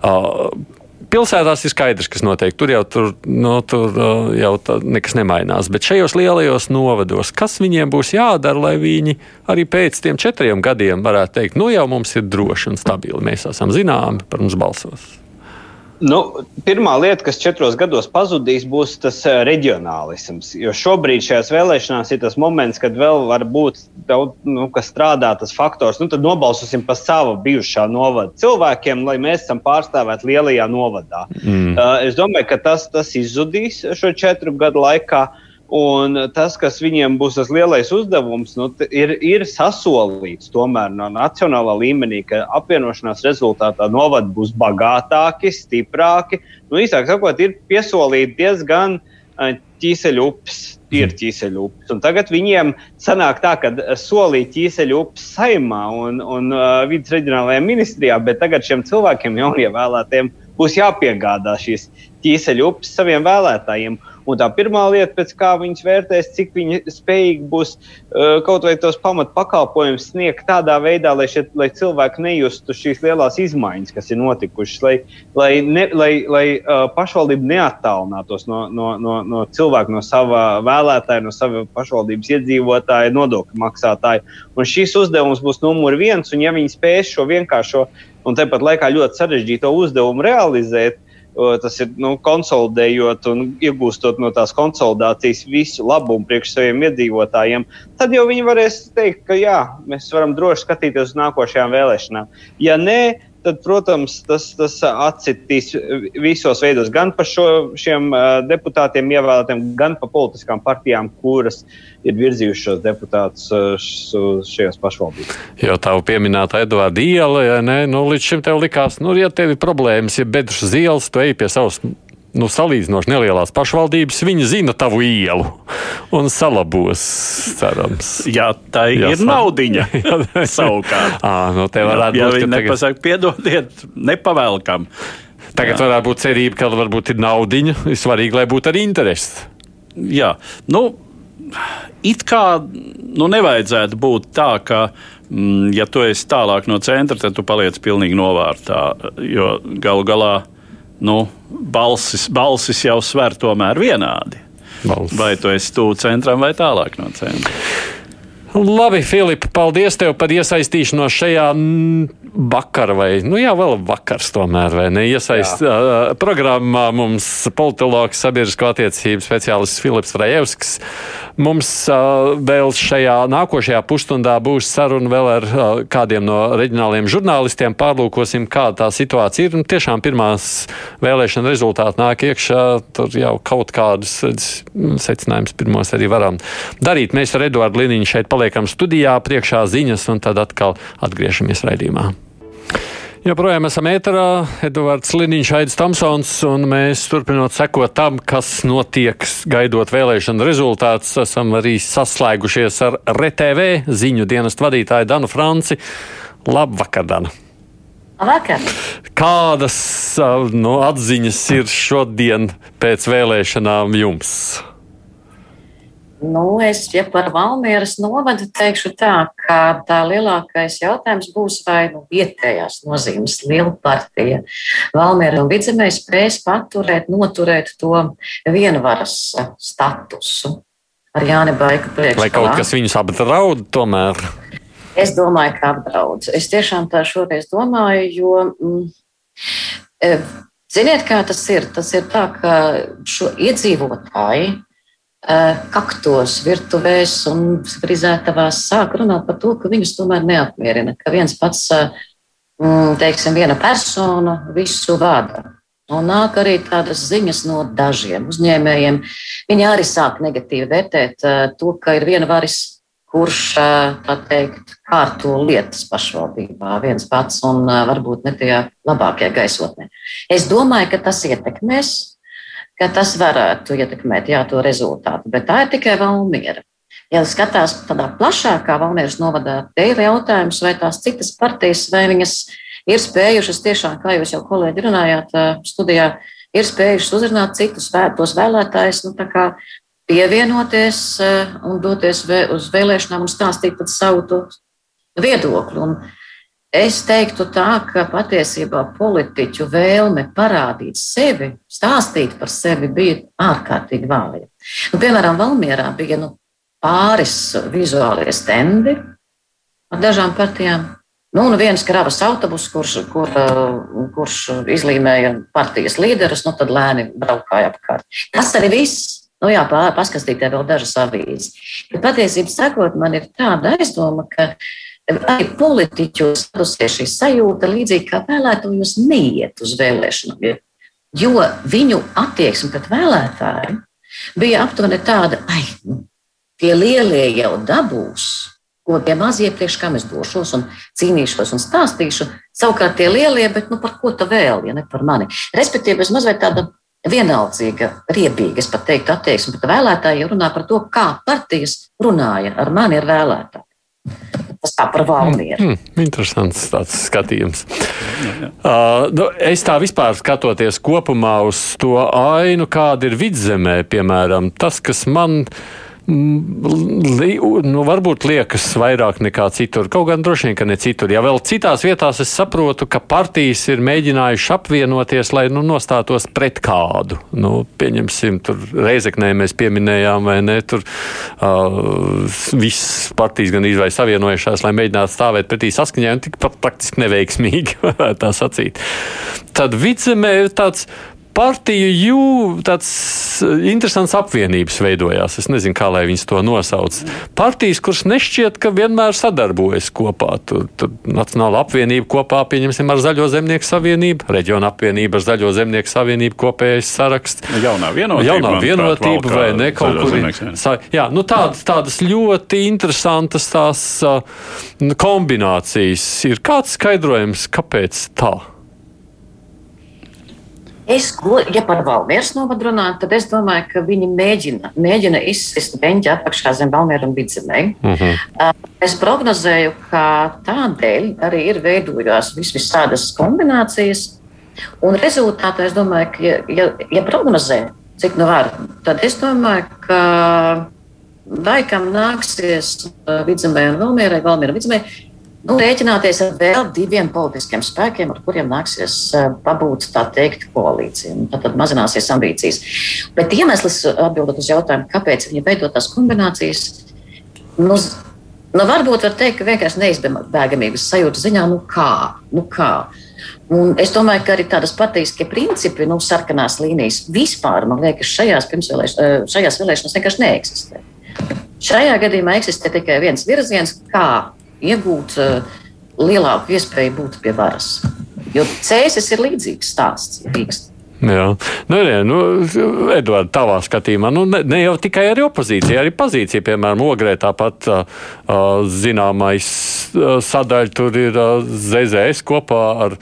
Uh, pilsētās ir skaidrs, kas notiek. Tur jau, tur, no, tur, jau tā, nekas nemainās. Bet šajos lielajos novados, kas viņiem būs jādara, lai viņi arī pēc tiem četriem gadiem varētu teikt, nu jau mums ir droši un stabili. Mēs esam zināmi, par mums balsos. Nu, pirmā lieta, kas četros gados pazudīs, būs tas uh, reģionālisms. Jo šobrīd šajās vēlēšanās ir tas moments, kad vēl var būt daudz, nu, kas strādā, tas faktors. Nu, tad nobalsosim par savu bijušā novada cilvēkiem, lai mēs esam pārstāvēti lielajā novadā. Mm. Uh, es domāju, ka tas, tas izzudīs šo četru gadu laikā. Uh, Un tas, kas viņiem būs tas lielais uzdevums, nu, ir, ir sasolīts tomēr no nacionālā līmenī, ka apvienošanās rezultātā novadi būs bagātāki, stiprāki. Nu, īsāk sakot, ir piesolīti diezgan ķīseļu upes, ir ķīseļu upes. Un tagad viņiem sanāk tā, ka solīja ķīseļu upes saimā un, un uh, vidas reģionālajā ministrijā, bet tagad šiem cilvēkiem, jaunievēlētiem, būs jāpiegādā šīs ķīseļu upes saviem vēlētājiem. Un tā pirmā lieta, pēc kā viņas vērtēs, cik viņi spējīgi būs uh, kaut vai tos pamat pakalpojumus sniegt tādā veidā, lai, šeit, lai cilvēki nejustu šīs lielās izmaiņas, kas ir notikušas, lai, lai, ne, lai, lai uh, pašvaldība neattālinātos no, no, no, no cilvēka, no sava vēlētāja, no sava pašvaldības iedzīvotāja, nodokļu maksātāja. Un šis uzdevums būs numur viens, un ja viņi spēs šo vienkāršo un tāpat laikā ļoti sarežģīto uzdevumu realizēt, tas ir nu, konsolidējot un iegūstot no tās konsolidācijas visu labumu priekš saviem iedzīvotājiem, tad jau viņi varēs teikt, ka jā, mēs varam droši skatīties uz nākošajām vēlēšanām. Ja nē, tad, protams, tas, tas atsitīs visos veidos, gan par šo, šiem deputātiem ievēlētiem, gan par politiskām partijām, kuras ir virzījušas šos deputātus šajās pašvaldībās. Jo tā pieminēta Edvards Iela, ja ne, nu, līdz šim tev likās, nu, ja tev ir problēmas, ja bedres ielas, tu ej pie savas nu, salīdzinoši nelielās pašvaldības, viņi zina tavu ielu un salabos, cerams. Jā, tā ir Jā, naudiņa. (laughs) Savukārt, à, nu, jā, būt. Ja viņi tagad... nepasaka, piedodiet, nepavēlkam. Tagad Jā. varētu būt cerība, ka varbūt ir naudiņa. Ir svarīgi, lai būtu arī interesi. Jā, nu, it kā nu, nevajadzētu būt tā, ka, mm, ja tu esi tālāk no centra, tad tu paliec pilnīgi novārtā. Jo galu galā nu, balsis, balsis jau sver tomēr vienādi. Balsis. Vai tu esi tuvu centram vai tālāk no centra? Labi, Filipa, paldies tev par iesaistīšanos šajā vakarā, vai nu jā, vēl vakars tomēr, vai ne? Iesaist uh, programmā mums politologs, sabiedrisko attiecību speciālists Filips Rajevskis. Mums uh, vēl šajā nākošajā pusstundā būs saruna vēl ar uh, kādiem no reģionāliem žurnālistiem. Pārlūkosim, kāda tā situācija ir. Un tiešām pirmās vēlēšana rezultāti nāk iekšā. Tur jau kaut kādus secinājumus pirmos arī varam darīt. Mēs ar Eduardu Liniņu šeit paliekam studijā, priekšā ziņas, un tad atkal atgriežamies raidījumā. Joprojām esam ēterā. Edvards Liniņš, Aits Tamsons, un mēs turpinot sekot tam, kas notiek, gaidot vēlēšanu rezultātus, esam arī saslēgušies ar RTV ziņu dienestu vadītāju Danu Franci. Labvakar, Dana! Labvakar! Kādas no, atziņas ir šodien pēc vēlēšanām jums? Nu, es, ja par Valmieras novadu teikšu tā, ka tā lielākais jautājums būs, vai nu, vietējās nozīmes liela partija Valmiera un Vidzemē spēs paturēt, noturēt to vienvaras statusu ar Jāni Baiku priekšā. Vai kaut kas viņus apdraud tomēr? Es domāju, ka apdraud. Es tiešām tā šoreiz domāju, jo. Mm, e, Ziniet, kā tas ir? Tas ir tā, ka šo iedzīvotāju Eh, kaktos, virtuvēs un frizētavās sāk runāt par to, ka viņus tomēr neapmierina, ka viens pats, eh, mm, teiksim, viena persona visu vada. Un nāk arī tādas ziņas no dažiem uzņēmējiem. Viņi arī sāk negatīvi vērtēt eh, to, ka ir viena varis, kurš, tā teikt, kārto lietas pašvaldībā viens pats un varbūt ne tajā labākajā gaisotnē. Es domāju, ka tas ietekmēs ka tas varētu ietekmēt jā, to rezultātu. Bet tā ir tikai Valmiera. Ja skatās tādā plašākā Valmieras novadā, te ir jautājums, vai tās citas partijas, vai viņas ir spējušas tiešām, kā jūs jau kolēģi runājāt studijā, ir spējušas uzrunāt citus tos vēlētājus, nu, pievienoties un doties uz vēlēšanām un stāstīt savu viedokli. Un es teiktu tā, ka patiesībā politiķu vēlme parādīt sevi, stāstīt par sevi bija ārkārtīgi vāja. Nu, piemēram, Valmierā bija nu, pāris vizuālie stendi ar dažām partijām. Nu, un viens kravas autobus, kurš, kur, kurš izlīmēja partijas līderus, nu tad lēni braukāja apkārt. Tas arī viss. Nu, jā, paskatīties vēl dažas avīzes. Bet patiesībā sakot, man ir tāda aizdoma, ka arī politiķos radusies šī sajūta, līdzīgi kā vēlētājus neiet uz vēlēšanām. Jo viņu attieksme pret vēlētāju bija aptuveni tāda, ai, nu, tie lielie jau dabūs, ko tie mazie priekš kam es došos un cīnīšos un stāstīšu. Savukārt tie lielie, bet nu, par ko tu vēl, ja ne par mani. Respektīvi, es mazliet tāda vienaldzīga, riebīga, es pat teiktu, attieksme pret vēlētājiem runā par to, kā partijas runāja ar mani ar vēlētāju. Tas tā par Valmieru. Mm, mm, interesants tāds skatījums. Uh, nu, es tā vispār skatoties kopumā uz to ainu, kāda ir vidzemē, piemēram, tas, kas man ir Li, nu, varbūt liekas vairāk nekā citur. Kaut gan droši vien, ka ne citur. Ja vēl citās vietās es saprotu, ka partijas ir mēģinājušas apvienoties, lai nu, nostātos pret kādu. Nu, pieņemsim, tur Reizeknē mēs pieminējām, vai ne? Tur uh, viss partijas gan izvai savienojušās, lai mēģinātu stāvēt pretī saskaņai, un tikpat praktiski neveiksmīgi, (laughs) varētu tā sacīt. Tad vidzemē ir tāds partiju jū, tāds eh, interesants apvienības veidojās. Es nezinu, kā lai viņas to nosauc. Partijas, kuras nešķiet, ka vienmēr sadarbojas kopā. Tur, tur Nacionāla apvienība kopā, pieņemsim, ar Zaļo zemnieku savienību, reģiona apvienība ar Zaļo zemnieku savienību kopējais saraksts. Jaunā vienotība. Jaunā vienotība vai ne kaut kur. Jā, jā nu tādas, tādas ļoti interesantas tās uh, kombinācijas ir. Kāds skaidrojums, kāpēc tā? Es, ja par Valmieras novadu runāju, tad es domāju, ka viņi mēģina, mēģina izsist beņķi apakšā zem Valmiera un Bidzemē. Mm -hmm. Es prognozēju, ka tādēļ arī ir veidojās vis visādas kombinācijas. Un rezultātā es domāju, ka, ja, ja, ja prognozē, cik nu var, tad es domāju, ka vai kam nāksies Vidzemē un Valmierai, Valmiera Vidzemē, nu, rēķināties ar vēl diviem politiskiem spēkiem, ar kuriem nāksies uh, pabūt tā teikt koalīcija. Tad, tad mazināsies ambīcijas. Bet iemesls, atbildot uz jautājumu, kāpēc viņi veido tās kombinācijas, nu, nu varbūt var teikt, ka vienkārši neizbēgamības sajūta ziņā, nu kā, nu kā. Un es domāju, ka arī tādas patīskie principi, nu, sarkanās līnijas vispār, man liekas, šajās, vēlēš, šajās vēlēšanās vienkārši neeksistē. Šajā gadījumā eksistē tikai viens virziens, kā iegūt uh, lielāku iespēju būt pie varas. Jo cēsis ir līdzīgs stāsts. Rīkst. Jā, nu, ne, nu, Edvards, tavā skatījumā, nu, ne, ne jau tikai arī opozīcija, arī pozīcija, piemēram, Ogrē tāpat uh, zināmais uh, sadaļa tur ir uh, ZZS kopā ar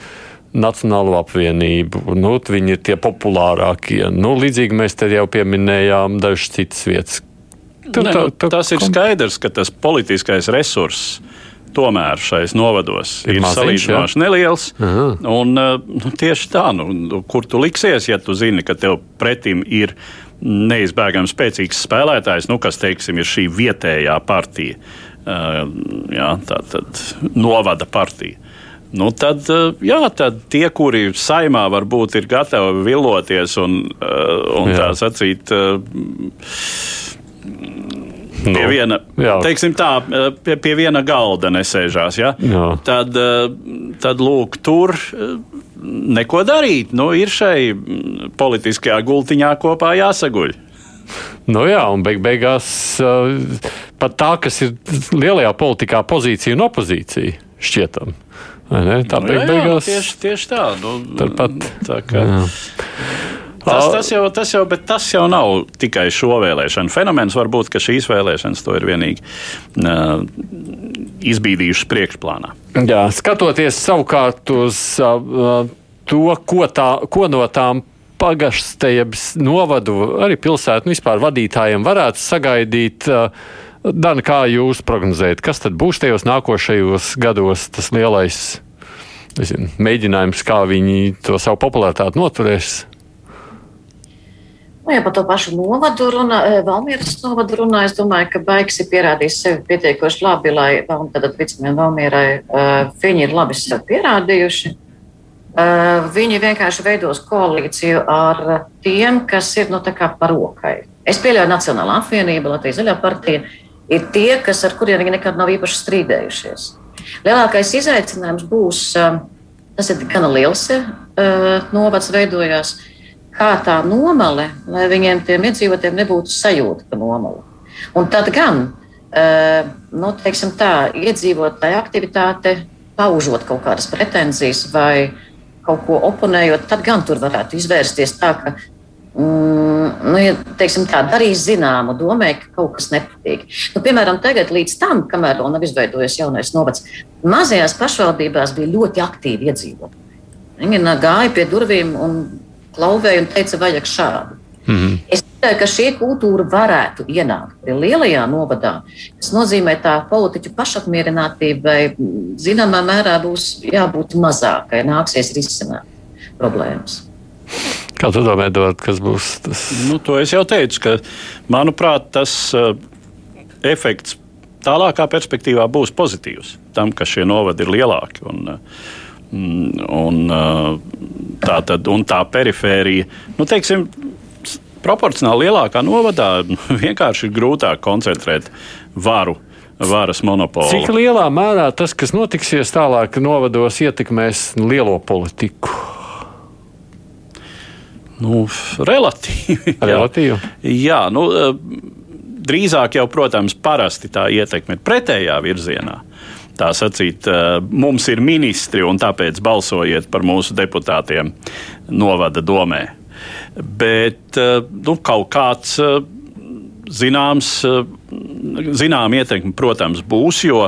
Nacionālo apvienību. Nu, viņi ir tie populārākie. Nu, līdzīgi mēs te jau pieminējām dažas citas vietas. Tur, ne, tā, nu, tā, tas ir skaidrs, ka tas politiskais resurss tomēr šais novados ir, ir salīdzinoši neliels. Un, eh, nu, tieši tā, nu, nu, kur tu liksies, ja tu zini, ka tev pretim ir neizbēgami spēcīgs spēlētājs, nu, kas teiksim, ir šī vietējā partija, uh, jā, tā tad novada partija. Nu, tad, eh, jā, tad tie, kuri saimā varbūt ir gatavi viloties un, un tā sacīt, pie nu, viena, jā. teiksim tā, pie, pie viena galda nesēžās, ja? jā. tad, eh, tad lūk, tur eh, neko darīt. Nu, ir šai politiskajā gultiņā kopā jāsaguļ. Nu jā, un beig beigās eh, pat tā, kas ir lielajā politikā pozīcija un opozīcija, šķietam. Tā nu, beig beigās. Jā, tieši, tieši tā. Nu, Tāpat. Tā kā. Jā. Tas, tas, jau, tas, jau, tas jau nav tikai šo vēlēšanu fenomens. Varbūt šīs vēlēšanas to ir vienīgi uh, izbīdījušas priekšplānā. Jā, skatoties savukārt uz uh, to, ko, tā, ko no tām pagašstējības novadu, arī pilsētu nu, vispār vadītājiem varētu sagaidīt. Uh, Dana, kā jūs prognozējat, kas tad būs tajos nākošajos gados tas lielais nezinu, mēģinājums, kā viņi to savu popularitāti noturēs? Nu, ja par to pašu novadu runā, Valmieras novadu runā, es domāju, ka Baigs ir pierādījis sevi pietiekoši labi, lai tātad vicamiem Valmierai viņi ir labi sev pierādījuši. Viņi vienkārši veidos koalīciju ar tiem, kas ir nu, par rokai. Es pieļauju Nacionālā apvienība, Latvijas Zaļā partija ir tie, kas, ar kuriem viņi nekad nav īpaši strīdējušies. Lielākais izaicinājums būs, tas ir gana liels novads veidojās kā tā nomale, lai viņiem tiem iedzīvotājiem nebūtu sajūta, ka nomala. Un tad gan, nu, teiksim tā, iedzīvotāja aktivitāte, paužot kaut kādas pretenzijas vai kaut ko oponējot, tad gan tur varētu izvērsties tā, ka mm, nu, ja, teiksim, tā, darīs zināmu, domē, ka kaut kas nepatīk. Nu, piemēram, tagad, līdz tam, kamēr vēl nav izveidojies jaunais novads, mazajās pašvaldībās bija ļoti aktīvi iedzīvotāji. Viņi gāja pie durvīm un klauvēja un teica, vajag šādu. Mm -hmm. Es domāju, ka šī kultūra varētu ienākt arī lielajā novadā. Tas nozīmē, ka politiķu pašapmierinātībai zināmā mērā būs jābūt mazākai, nāksies risināt problēmas. Kā tu domā, Edvard, kas būs tas? Nu, to es jau teicu, ka manuprāt, tas uh, efekts tālākā perspektīvā būs pozitīvs tam, ka šie novadi ir lielāki. Un, uh, Un, tā, tad, un tā perifērija, nu, teiksim, proporcionāli lielākā novadā (laughs) vienkārši ir grūtāk koncentrēt varu. Varas monopolu. Cik lielā mērā tas, kas notiksies tālāk, novados ietekmēs lielo politiku? Nu, relatīvi. relatīvi. Jā, jā nu, drīzāk jau, protams, parasti tā ietekme ir pretējā virzienā tā sacīt, mums ir ministri un tāpēc balsojiet par mūsu deputātiem novada domē. Bet nu, kaut kāds zināms, zinām ietekme, protams, būs, jo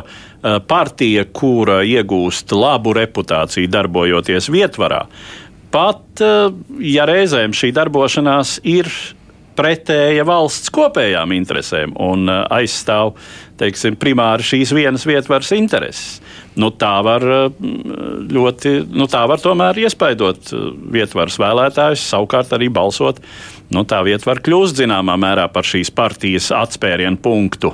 partija, kura iegūst labu reputāciju darbojoties vietvarā, pat ja reizēm šī darbošanās ir pretēja valsts kopējām interesēm un aizstāv teiksim, primāri šīs vienas vietvaras intereses. Nu, tā var ļoti, nu, tā var tomēr iespaidot vietvaras vēlētājus, savukārt arī balsot. Nu, tā vieta var kļūt zināmā mērā par šīs partijas atspērienu punktu.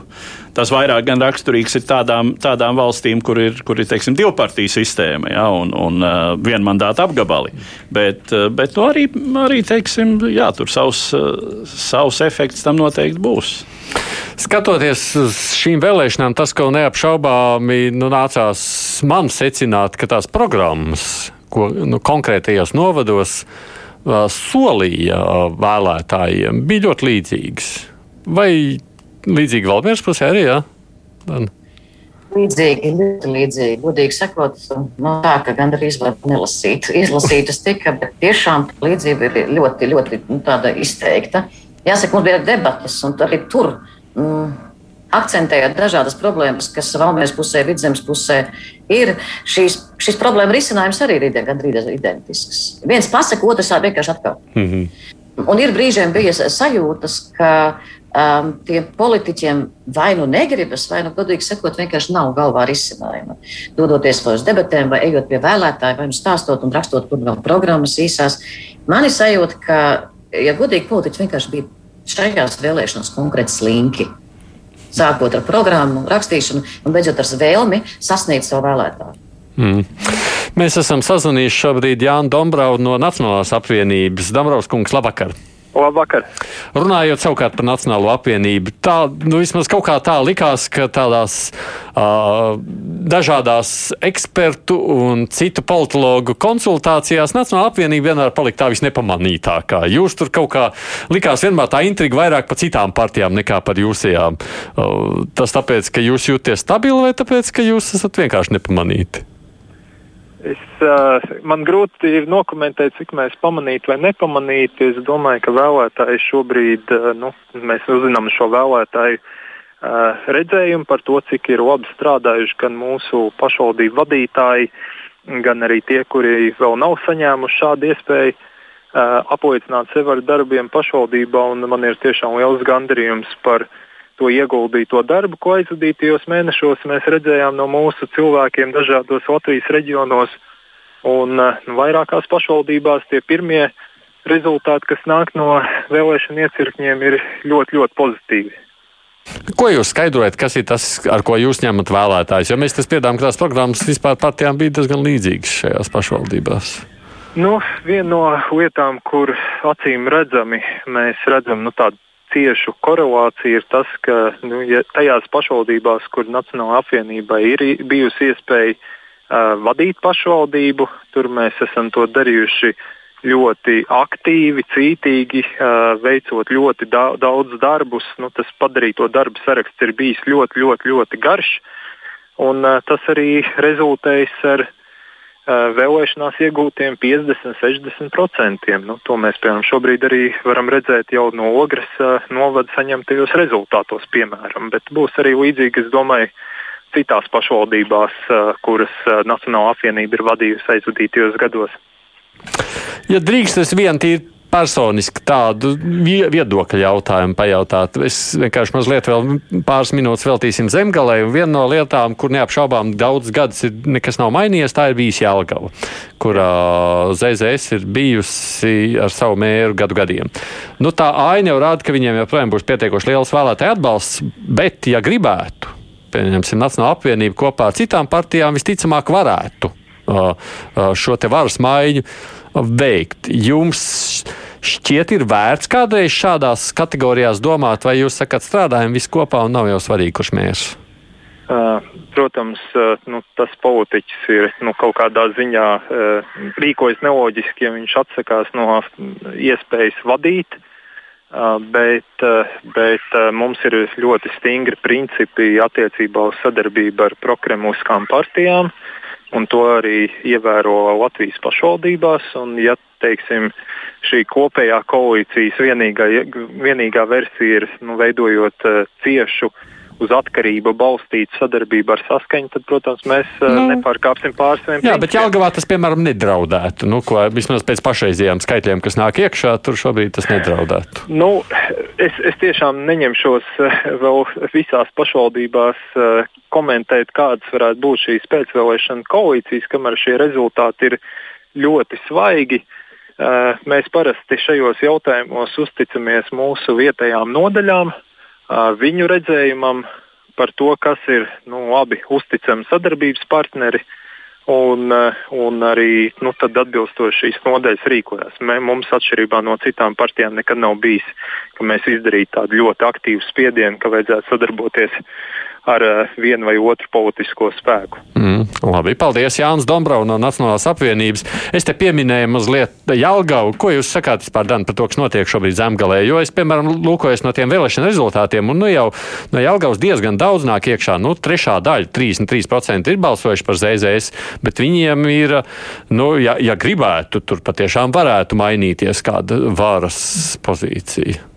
Tas vairāk gan raksturīgs ir tādām, tādām valstīm, kur ir, kur ir teiksim, divu partiju sistēma ja, un, un uh, vienmandāta apgabali. Bet, uh, bet nu, arī, arī teiksim, jā, tur savs, uh, savs efekts tam noteikti būs. Skatoties uz šīm vēlēšanām, tas, ko neapšaubāmi nu, nācās man secināt, ka tās programmas, ko nu, konkrētajos novados uh, solīja uh, vēlētājiem, bija ļoti līdzīgas. Vai līdzīgi Valmieras pusē arī? Jā? Dan. Līdzīgi, līdzīgi. Godīgi sakot, no tā, ka gandrīz var nelasīt. Izlasītas tika, bet tiešām līdzība ir ļoti, ļoti nu, izteikta. Jāsaka, mums bija debatas, un arī tur mm, akcentējot dažādas problēmas, kas Valmijas pusē, Vidzemes pusē ir. Šīs, šīs problēma risinājums arī ir gandrīz identisks. Viens pasaka, otrs vienkārši atkal. Mm -hmm. Un ir brīžiem bija sajūtas, ka um, tiem politiķiem vai nu negribas, vai nu, godīgi sakot, vienkārši nav galvā risinājuma. Dodoties uz debatēm, vai ejot pie vēlētājiem, vai nu stāstot un rakstot programmas īsās, man ir sajūta, ka, ja godīgi politiķi vienkārši bija šajās vēlēšanās konkrēti slinki. Sākot ar programmu, rakstīšanu un beidzot ar vēlmi sasniegt savu vēlētāju. Mm. Mēs esam sazvanījuši šobrīd Jānu Dombrau no Nacionālās apvienības. Dombraus kungs, labvakar! Labvakar. Runājot savukārt par Nacionālo apvienību, tā nu, vismaz kaut kā tā likās, ka tādās uh, dažādās ekspertu un citu politologu konsultācijās Nacionāla apvienība vienmēr palika tā visnepamanītākā. Jūs tur kaut kā likās vienmēr tā intriga vairāk par citām partijām nekā par jūsējām. Uh, tas tāpēc, ka jūs jūties stabili vai tāpēc, ka jūs esat vienkārši nepamanīti? Es, uh, man grūti ir nokomentēt, cik mēs pamanītu vai nepamanītu. Es domāju, ka vēlētāji šobrīd, uh, nu, mēs uzzinām šo vēlētāju uh, redzējumu par to, cik ir labi strādājuši gan mūsu pašvaldību vadītāji, gan arī tie, kuri vēl nav saņēmuši šādu iespēju apliecināt sevi ar darbiem pašvaldībā. Man ir tiešām liels gandarījums par to to ieguldīto darbu, ko aizvadītajos mēnešos mēs redzējām no mūsu cilvēkiem dažādos Latvijas reģionos. Un uh, vairākās pašvaldībās tie pirmie rezultāti, kas nāk no vēlēšanu iecirkņiem, ir ļoti, ļoti pozitīvi. Ko jūs skaidrojat, kas ir tas, ar ko jūs ņemat vēlētājus? Jo mēs spiedām, ka tās programmas vispār partijām bija diezgan līdzīgas šajās pašvaldībās. Nu, viena no lietām, kur acīm redzami mēs redzam nu, tādu ciešu korelāciju, ir tas, ka nu, ja tajās pašvaldībās, kur Nacionālajā apvienībā ir bijusi iespēja uh, vadīt pašvaldību, tur mēs esam to darījuši uh, ļoti aktīvi, cītīgi, veicot ļoti daudz darbus. Nu, tas padarīto darbu saraksts ir bijis ļoti, ļoti, ļoti garš. Un, tas arī rezultējas ar vēlēšanās iegūtiem 50, 60%. Nu, to mēs piemēram, šobrīd arī varam redzēt jau no Ogres novada saņemtajos rezultātos, piemēram. Bet būs arī līdzīgi, es domāju, citās pašvaldībās, kuras Nacionāla apvienība ir vadījusi aizvadītajos gados. Ja drīkst, es vien tīri personiski tādu viedokļu jautājumu pajautāt. Es vienkārši mazliet vēl pāris minūtes veltīsim zemgalē. Viena no lietām, kur neapšaubām daudz gadus ir nekas nav mainījies, tā ir bijis Jālgava, kurā ZZS ir bijusi ar savu mēru gadu gadiem. Nu, tā aina jau rāda, ka viņiem joprojām būs pietiekoši liels vēlētāju atbalsts, bet, ja gribētu, pieņemsim, Nacionāla apvienība kopā ar citām partijām visticamāk varētu šo te varas maiņu veikt. Jums šķiet, ir vērts kādreiz šādās kategorijās domāt, vai jūs sakat, strādājam visi kopā un nav jau svarīgi, kurš mēs? Protams, nu, tas politiķis ir nu, kaut kādā ziņā rīkojas neloģiski, ja viņš atsakās no iespējas vadīt. Bet, bet mums ir ļoti stingri principi attiecībā uz sadarbību ar prokremliskām partijām. Uh, un to arī ievēro Latvijas pašvaldībās. Un, ja teiksim, šī kopējā koalīcijas vienīgā, vienīgā versija ir nu, veidojot uh, ciešu uz atkarību balstītu sadarbību ar saskaņu, tad, protams, mēs uh, nu, nepārkāpsim pār saviem. Jā, bet Jālgavā tas, piemēram, nedraudētu. Nu, ko, vismaz pēc pašreizējām skaitļiem, kas nāk iekšā, tur šobrīd tas nedraudētu. Nu, es, es tiešām neņemšos uh, vēl visās pašvaldībās uh, komentēt, kādas varētu būt šīs pēcvēlēšana koalīcijas, kamēr šie rezultāti ir ļoti svaigi. Mēs parasti šajos jautājumos uzticamies mūsu vietējām nodaļām, viņu redzējumam par to, kas ir nu, abi uzticami sadarbības partneri. Un, un arī nu, atbilstoši šīs nodaļas rīkojas. Mē, mums, atšķirībā no citām partijām, nekad nav bijis, ka mēs izdarītu tādu ļoti aktīvu spiedienu, ka vajadzētu sadarboties uh, ar uh, vienu vai otru politisko spēku. Mm, labi, paldies Jānis Dombrau no Nacionālās apvienības. Es te pieminēju mazliet Jālgavu. Ko jūs sakāt vispār, Dan, par to, kas notiek šobrīd Zemgalē? Jo es, piemēram, lūkojos no tiem vēlēšana rezultātiem, un nu jau no Jālgavas diezgan daudz nāk iekšā. Nu, trešā daļa, 33% ir balsojuši par ZZS, bet viņiem ir, nu, ja, ja gribētu, tur patiešām varētu mainīties kāda varas pozīcija.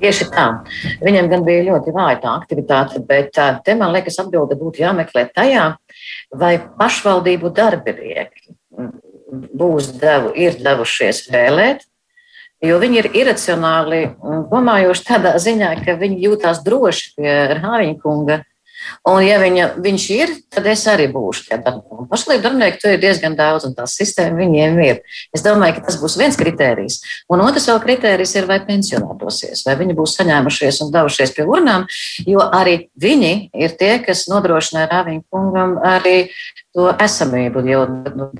Tieši tā. Viņam gan bija ļoti vāja tā aktivitāte, bet te man liekas, atbilde būtu jāmeklē tajā, vai pašvaldību darbinieki būs devu, ir devušies vēlēt, jo viņi ir iracionāli domājoši tādā ziņā, ka viņi jūtās droši pie Rāviņa kunga Un, ja viņa, viņš ir, tad es arī būšu tie darbinieki. Pašlaik darbinieku tur ir diezgan daudz, un tā sistēma viņiem ir. Es domāju, ka tas būs viens kritērijs. Un otrs vēl kritērijs ir, vai pensionētosies, vai viņi būs saņēmušies un devušies pie urnām, jo arī viņi ir tie, kas nodrošināja Rāviņu kungam arī to esamību. Jau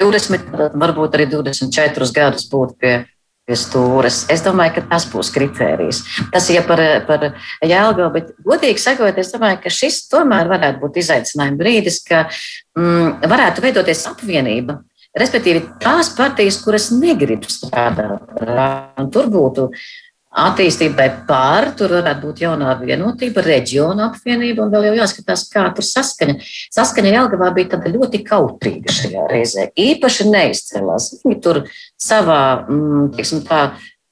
20, varbūt arī 24 gadus būt pie stūres. Es domāju, ka tas būs kritērijs. Tas ir ja par, par Jēlgavu, bet godīgi sakot, es domāju, ka šis tomēr varētu būt izaicinājuma brīdis, ka mm, varētu veidoties apvienība. Respektīvi, tās partijas, kuras negrib strādāt, tur būtu attīstībai pār, tur varētu būt jaunā vienotība, reģiona apvienība, un vēl jau jāskatās, kā tur saskaņa. Saskaņa Jelgavā bija tāda ļoti kautrīga šajā reizē. Īpaši neizcēlās. Viņi tur savā, mm, teiksim tā,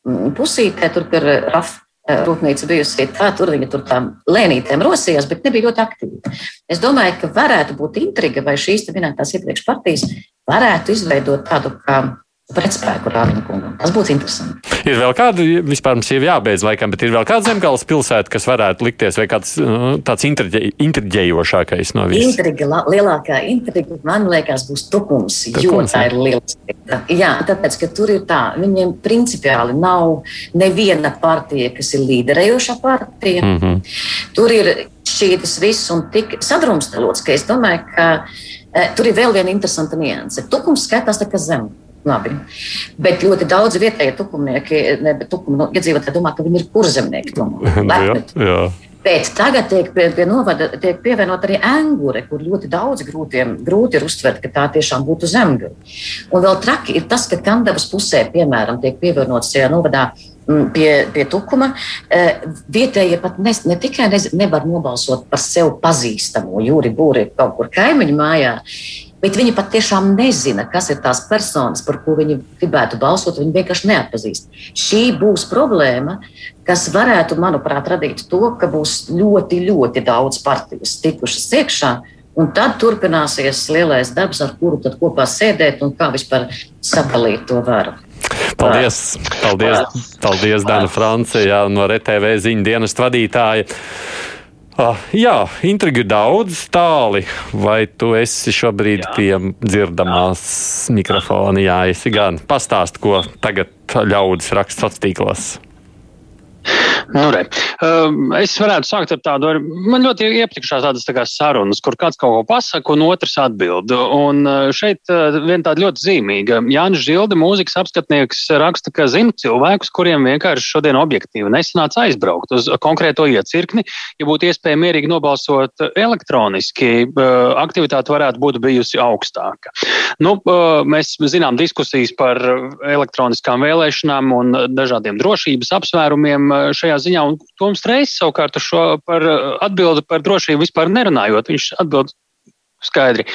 mm, pusītē, tur, kur RAF eh, rūpnīca bijusi tā, tur viņi tur tām lēnītēm rosījās, bet nebija ļoti aktīvi. Es domāju, ka varētu būt intriga, vai šīs minētās iepriekš partijas varētu izveidot tādu kā pretspēku Rādam kungam. Tas būtu interesanti. Ir vēl kāda, vispār mums jau jābeidz laikam, bet ir vēl kāda zemgāles pilsēta, kas varētu likties vai kāds uh, tāds intriģē, intriģējošākais no visiem? Intriga, lielākā intriga, man liekas, būs tukums, jo Tukums, tā jā. ir liela. Jā, tāpēc, ka tur ir tā, viņiem principiāli nav neviena partija, kas ir līderējoša partija. Mm -hmm. Tur ir šīs viss un tik sadrumstalots, ka es domāju, ka e, tur ir vēl viena interesanta nianse. Tukums skaitās tā kā zem. Labi. Bet ļoti daudz vietējie tukumnieki, ne, tukumu no- iedzīvotāji domā, ka viņi ir kurzemnieki. tomēr. (laughs) jā, Lepni jā. Bet tagad tiek, pie, pie novada, tiek pievienot arī angure, kur ļoti daudz grūtiem, grūti ir uztvert, ka tā tiešām būtu zemgale. Un vēl traki ir tas, ka Kandavas pusē, piemēram, tiek pievienots šajā novadā pie, pie tukuma. eh, Vietējie pat ne, ne tikai nez, nevar nobalsot par sev pazīstamo jūri būri kaut kur kaimiņu mājā, bet viņi pat tiešām nezina, kas ir tās personas, par ko viņi gribētu balsot. Viņi vienkārši neatpazīst. Šī būs problēma, kas varētu, manuprāt, radīt to, ka būs ļoti, ļoti daudz partijas tikušas iekšā. Un tad turpināsies lielais darbs, ar kuru tad kopā sēdēt un kā vispār sadalīt to varu. Paldies, paldies, paldies Dana Francijā no RTV ziņu dienas vadītāja. Ah, jā, intriga ir daudz, tāli. Vai tu esi šobrīd jā. pie dzirdamās mikrofona? Jā, esi gan. Pastāst, ko tagad ļaudis raksta sociālos tīklos. Nu, re. Um, es varētu sākt ar tādu, ar, man ļoti iepriekšās tādas tā sarunas, kur kāds kaut ko pasaka un otrs atbild. Un uh, šeit uh, viena tāda ļoti zīmīga. Jānis Žilde, mūzikas apskatnieks, raksta, ka zina cilvēkus, kuriem vienkārši šodien objektīvi nesanāca aizbraukt uz konkrēto iecirkni. Ja būtu iespēja mierīgi nobalsot elektroniski, uh, aktivitāte varētu būt bijusi augstāka. Nu, mēs zinām diskusijas par elektroniskām vēlēšanām un dažādiem drošības apsvērumiem uh, šajā ziņā. Un Toms Reis savukārt par uh, atbildi par drošību vispār nerunājot. Viņš atbild skaidri.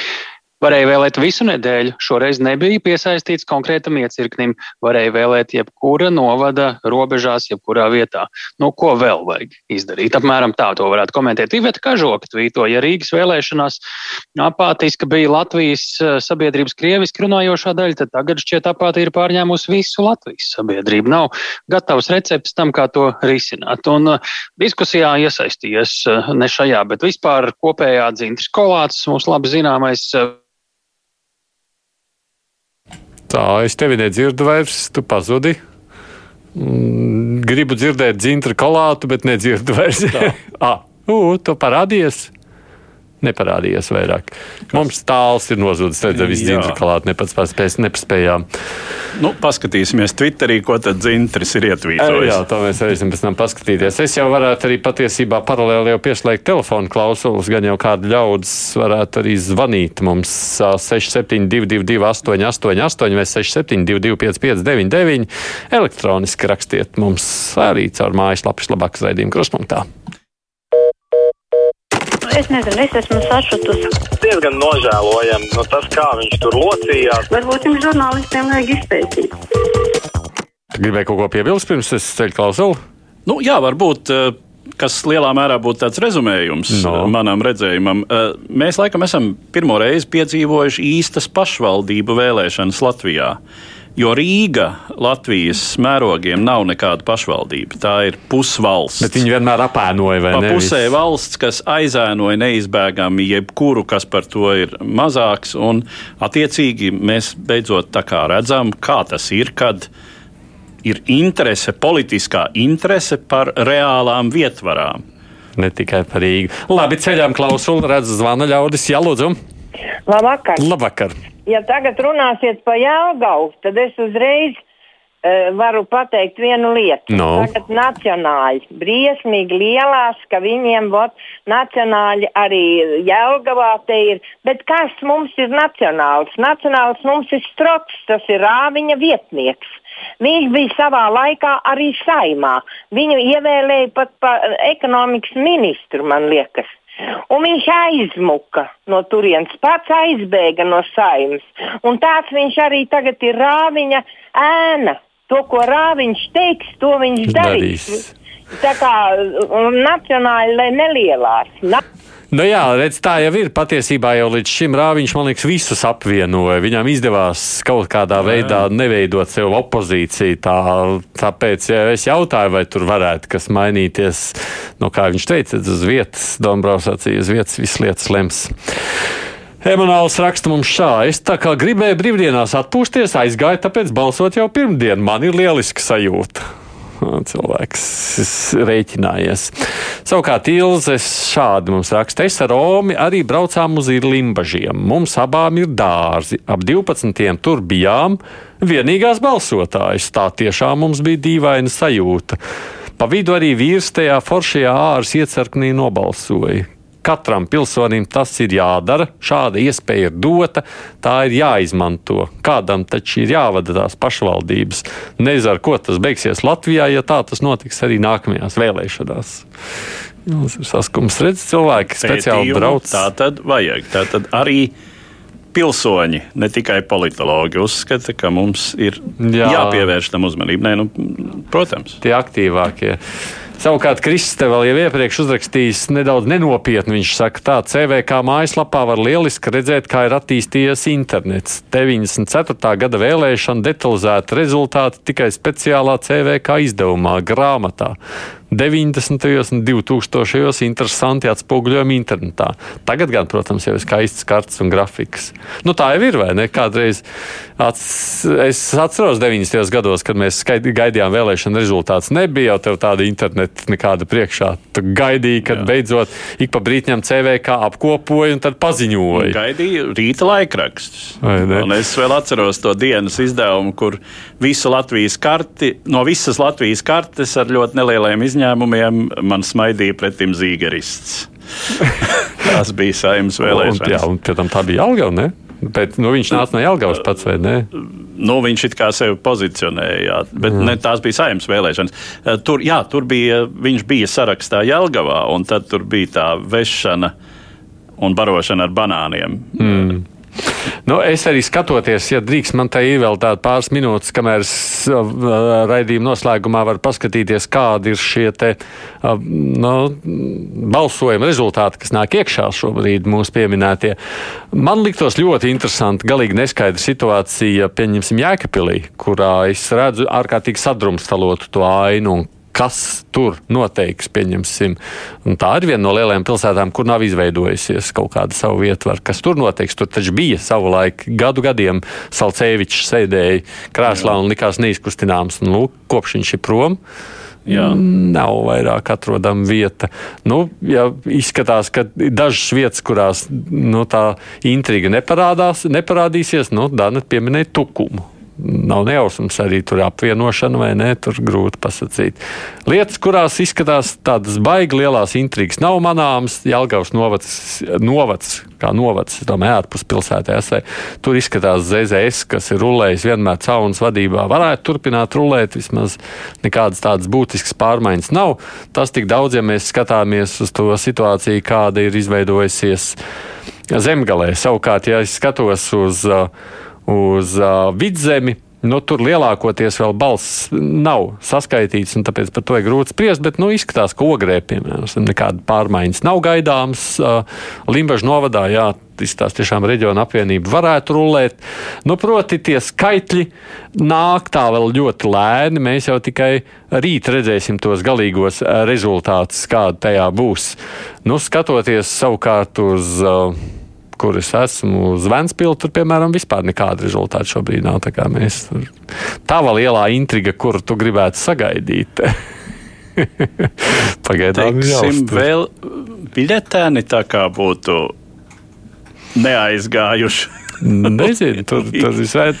Varēja vēlēt visu nedēļu, šoreiz nebija piesaistīts konkrētam iecirknim. Varēja vēlēt jebkura novada robežās, jebkurā vietā. Nu, ko vēl vajag izdarīt? Apmēram tā to varētu komentēt. Iveta Kažoka tvītoja Rīgas vēlēšanās. Apātiska bija Latvijas eh, sabiedrības krieviski runājošā daļa, tad tagad šķiet apāti ir pārņēmusi visu Latvijas sabiedrību. Nav gatavs recepts tam, kā to risināt. Un uh, diskusijā iesaistījies uh, ne šajā, bet vispār kopējā dzintris kolāts, mums labi zināmais. Uh, Tā, es tevi nedzirdu vairs, tu pazudi. Mm, Gribu dzirdēt dzintru kolātu, bet nedzirdu vairs. (laughs) ah, u, tu parādies? Neparādījies vairāk. Kas? Mums tāls ir nozudis. Redzēju, viss Jā. dzintru kolātu nepaspējām. Nu, paskatīsimies Twitterī, ko tad Zintris ir Jā, ietvītojis. tā mēs varēsim pēc tam paskatīties. Es jau varētu arī patiesībā paralēli jau pieslēgt telefonu klausulas, gan jau kāda ļaudis varētu arī zvanīt mums ā, 6722, 888 vai 672, 559, elektroniski rakstiet mums arī caur mājaslapas labākas raidījuma kruspunktā. Es nezinu, es esmu sašutusi. Diezgan nožēlojami nu, tas, kā viņš tur locījās. Varbūt jums žurnālistiem vajag izpētīt. Tu gribēji kaut ko piebilst pirms es ceļu klausulu? Nu, jā, varbūt. eh, Kas lielā mērā būtu tāds rezumējums No. no. manam redzējumam. Eh, Mēs laikam esam pirmo reizi piedzīvojuši īstas pašvaldību vēlēšanas Latvijā. Jo Rīga Latvijas mērogiem nav nekāda pašvaldība. Tā ir pusvalsts. Bet viņi vienmēr apēnoja, vai ne? pusē valsts, kas aizēnoja neizbēgami jebkuru, kas par to ir mazāks. Un, attiecīgi, mēs beidzot kā redzam, kā tas ir, kad ir interese, politiskā interese par reālām vietvarām. Ne tikai par Rīgu. Labi, ceļām klausulu, redz zvana ļaudis. Jā, lūdzu. Labvakar. Labvakar. Ja tagad runāsiet par Jālgavu, tad es uzreiz uh, varu pateikt vienu lietu. No. Tagad nacionāļi, briesmīgi lielās, ka viņiem vot, nacionāļi arī Jālgavā te ir. Bet kas mums ir nacionāls? Nacionāls mums ir Strots, tas ir Rāviņa vietnieks. Viņš bija savā laikā arī saimā. Viņu ievēlēja pat par ekonomikas ministru, man liekas. Un viņš aizmuka no turienes, pats aizbēga no saimnes. Un tāds viņš arī tagad ir rāviņa ēna. To, ko rāviņš teiks, to viņš darīs. Darīs. Tā kā nacionāli nelielās. Na Nu jā, redz, tā jau ir. Patiesībā jau līdz šim rāviņš, man liekas, visus apvienoja. Viņam izdevās kaut kādā jā, veidā neveidot sev opozīciju. Tā, tāpēc, ja es jautāju, vai tur varētu kas mainīties, nu, kā viņš teica, uz vietas, Dombrovs sacīja, uz vietas visas lietas lems. Emanuēls raksta mums šā. Es tā kā gribēju brīvdienās atpūsties, aizgāju, tāpēc balsot jau pirmdien. Man ir lieliska sajūta cilvēks rēķinājies. Savukārt Ilzes šādi mums raksta, es ar Romi arī braucām uz Limbažiem. Mums abām ir dārzi, ap 12. tur bijām vienīgās balsotājas. Tā tiešām mums bija dīvaina sajūta. Pa vidu arī vīrs tajā foršajā āras iecerknī nobalsoja. Katram pilsonim tas ir jādara, šāda iespēja ir dota, tā ir jāizmanto. Kādam taču ir jāvada tās pašvaldības. Nezinu, ar ko tas beigsies Latvijā, ja tā tas notiks arī nākamajās vēlēšanās. Tas ir saskums, redz, cilvēki speciāli brauc. Tā tad vajag. Tā tad arī pilsoņi, ne tikai politologi, uzskata, ka mums ir Jā. jāpievērš tam uzmanību. Nē, nu, protams, tie aktīvākie. Savukārt Kristis vēl jau iepriekš uzrakstījis nedaudz nenopietni. Viņš saka, tā CVK mājaslapā var lieliski redzēt, kā ir attīstījies internets. 94. gada vēlēšana detalizēta rezultāti tikai speciālā CVK izdevumā, grāmatā. 90. un 2000. interesanti atspoguļojumi internetā. Tagad, gan, protams, jau ir skaists kartes un grafiks. Nu, tā jau ir, vai ne? Kādreiz ats, es atceros 90. gados, kad mēs gaidījām vēlēšanu rezultātus. Nebija jau tāda interneta nekāda priekšā. Tu gaidīji, kad Jā. beidzot ik pa brītņam CVK apkopoja un tad paziņoja. Gaidīju rīta laikrakstus. Es vēl atceros to dienas izdevumu, kur visu Latvijas karti, no visas Latvijas kartes ar ļoti nelieliem izņēmumiem izņēmumiem man smaidīja pretim zīgerists. (laughs) Tās bija saimnes vēlēšanas. Un, jā, un pēc tam tā bija Alga, ne? Bet nu, viņš nāca no Jālgavas pats, vai ne? Nu, viņš it kā sevi pozicionēja, jā, bet mm. ne, tās bija saimnes vēlēšanas. Tur, jā, tur bija, viņš bija sarakstā Jālgavā, un tad tur bija tā vešana un barošana ar banāniem. Mm. Nu, es arī skatoties, ja drīkst, man te ir vēl tāda pāris minūtes, kamēr es uh, raidījuma noslēgumā varu paskatīties, kādi ir šie te, uh, nu, balsojuma rezultāti, kas nāk iekšā šobrīd mūsu pieminētie. Man liktos ļoti interesanti, galīgi neskaidra situācija, pieņemsim, Jēkabpilī, kurā es redzu ārkārtīgi sadrumstalotu to ainu un kas tur noteiks, pieņemsim. Un tā ir viena no lielajām pilsētām, kur nav izveidojusies kaut kāda savu vietvaru. Kas tur noteiks? Tur taču bija savulaik gadu gadiem Salcevičs sēdēja krēslā un likās neizkustināms. Un, lūk, kopš viņš ir prom. Jā. Nav vairāk atrodama vieta. Nu, ja izskatās, ka dažas vietas, kurās nu, tā intriga neparādās, neparādīsies, nu, Dana pieminēja tukumu nav nejausmas arī tur apvienošana vai nē, tur grūti pasakīt. Lietas, kurās izskatās tādas baigi lielās intrigas, nav manāmas. Jelgavas novads, novads kā novads, tomēr ārpus pilsētā esē. Tur izskatās ZZS, kas ir rulējis vienmēr caunas vadībā. Varētu turpināt rulēt, vismaz nekādas tādas būtiskas pārmaiņas nav. Tas tik daudz, ja mēs skatāmies uz to situāciju, kāda ir izveidojusies zemgalē. Savukārt, ja es skatos uz uh, uz uh, vidzemi. Nu, tur lielākoties vēl balss nav saskaitīts, un tāpēc par to ir grūti spriest. Bet nu, izskatās, ka ogrē, piemēram, nekāda pārmaiņas nav gaidāmas. Limbaģa novadā, jā, tās tiešām reģiona apvienība varētu rulēt. Nu, proti, tie skaitļi nāk tā vēl ļoti lēni. Mēs jau tikai rīt redzēsim tos galīgos rezultātus, kāda tajā būs. Nu, skatoties savukārt uz. Uh, kur es esmu Vēnspilsnu, tur, piemēram, vispār nekāda rezultāta šobrīd nav. Tā mēs, tava lielā intriga, kuru tu gribētu sagaidīt. (laughs) Pagaidām, Teiksim, vēl biļetēni tā kā būtu neaizgājuši. (laughs) Nezinu, tur, tur visvēr,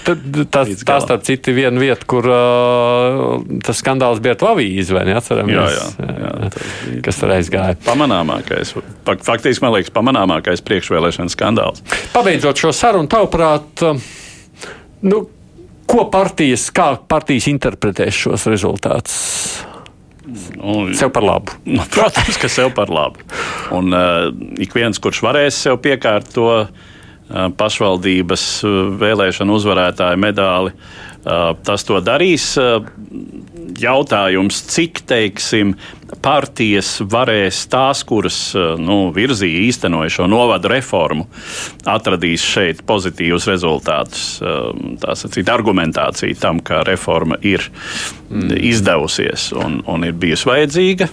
tas, tā starp citu viena vieta, kur uh, tas skandāls bija ar to avīzi, vai neatceramies? Jā, jā, jā, jā kas tur aizgāja. Pamanāmākais, faktiski, man liekas, pamanāmākais priekšvēlēšana skandāls. Pabeidzot šo sarunu, tavuprāt, nu, ko partijas, kā partijas interpretēs šos rezultātus? Nu, sev par labu. Nu, protams, ka sev par labu. Un uh, ik viens, kurš varēs sev piekārt to pašvaldības vēlēšanu uzvarētāju medāli. Tas to darīs. Jautājums, cik teiksim, partijas varēs tās, kuras nu, virzīja, īstenoja šo novadu reformu, atradīs šeit pozitīvus rezultātus. Tā sacīt, argumentācija tam, ka reforma ir mm. izdevusies un, un ir bijusi vajadzīga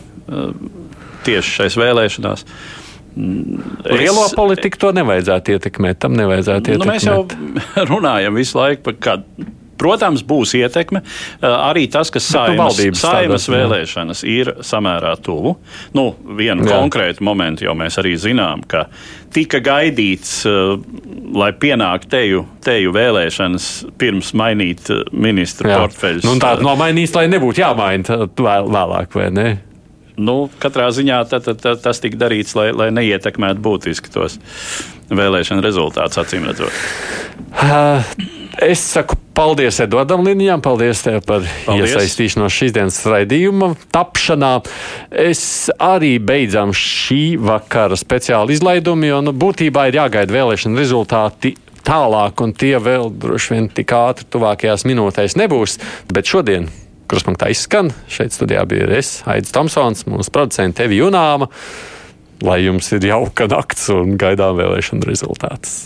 tieši šais vēlēšanās. Lielo es, politiku to nevajadzētu ietekmēt. Tam nevajadzētu ietekmēt. Nu, mēs jau (laughs) runājam visu laiku par kādu. Protams, būs ietekme. Arī tas, ka saimas, saimas vēlēšanas ir samērā tuvu. Nu, vienu jā. konkrētu momentu jau mēs arī zinām, ka tika gaidīts, lai pienāktu teju, teju vēlēšanas pirms mainīt ministru portfeļus. Nu, tā nomainīs, lai nebūtu jāmaina vēlāk, vai ne? Nu, katrā ziņā tā, tā, tā, tas tika darīts, lai, lai neietekmētu būtiski tos vēlēšanu rezultātus, acīm redzot. Uh, es saku paldies Edvardam Līnijam, paldies tev par paldies. iesaistīšanos šīs dienas raidījuma tapšanā. Es arī beidzam šī vakara speciālu izlaidumu, jo nu, būtībā ir jāgaida vēlēšana rezultāti tālāk, un tie vēl droši vien tik ātri tuvākajās minūtēs nebūs. Bet šodien Kruspunktā izskan. Šeit studijā bija es, Aits Tomsons, mūsu producents Evi Junāma. Lai jums ir jauka nakts un gaidām vēlēšanu rezultātus.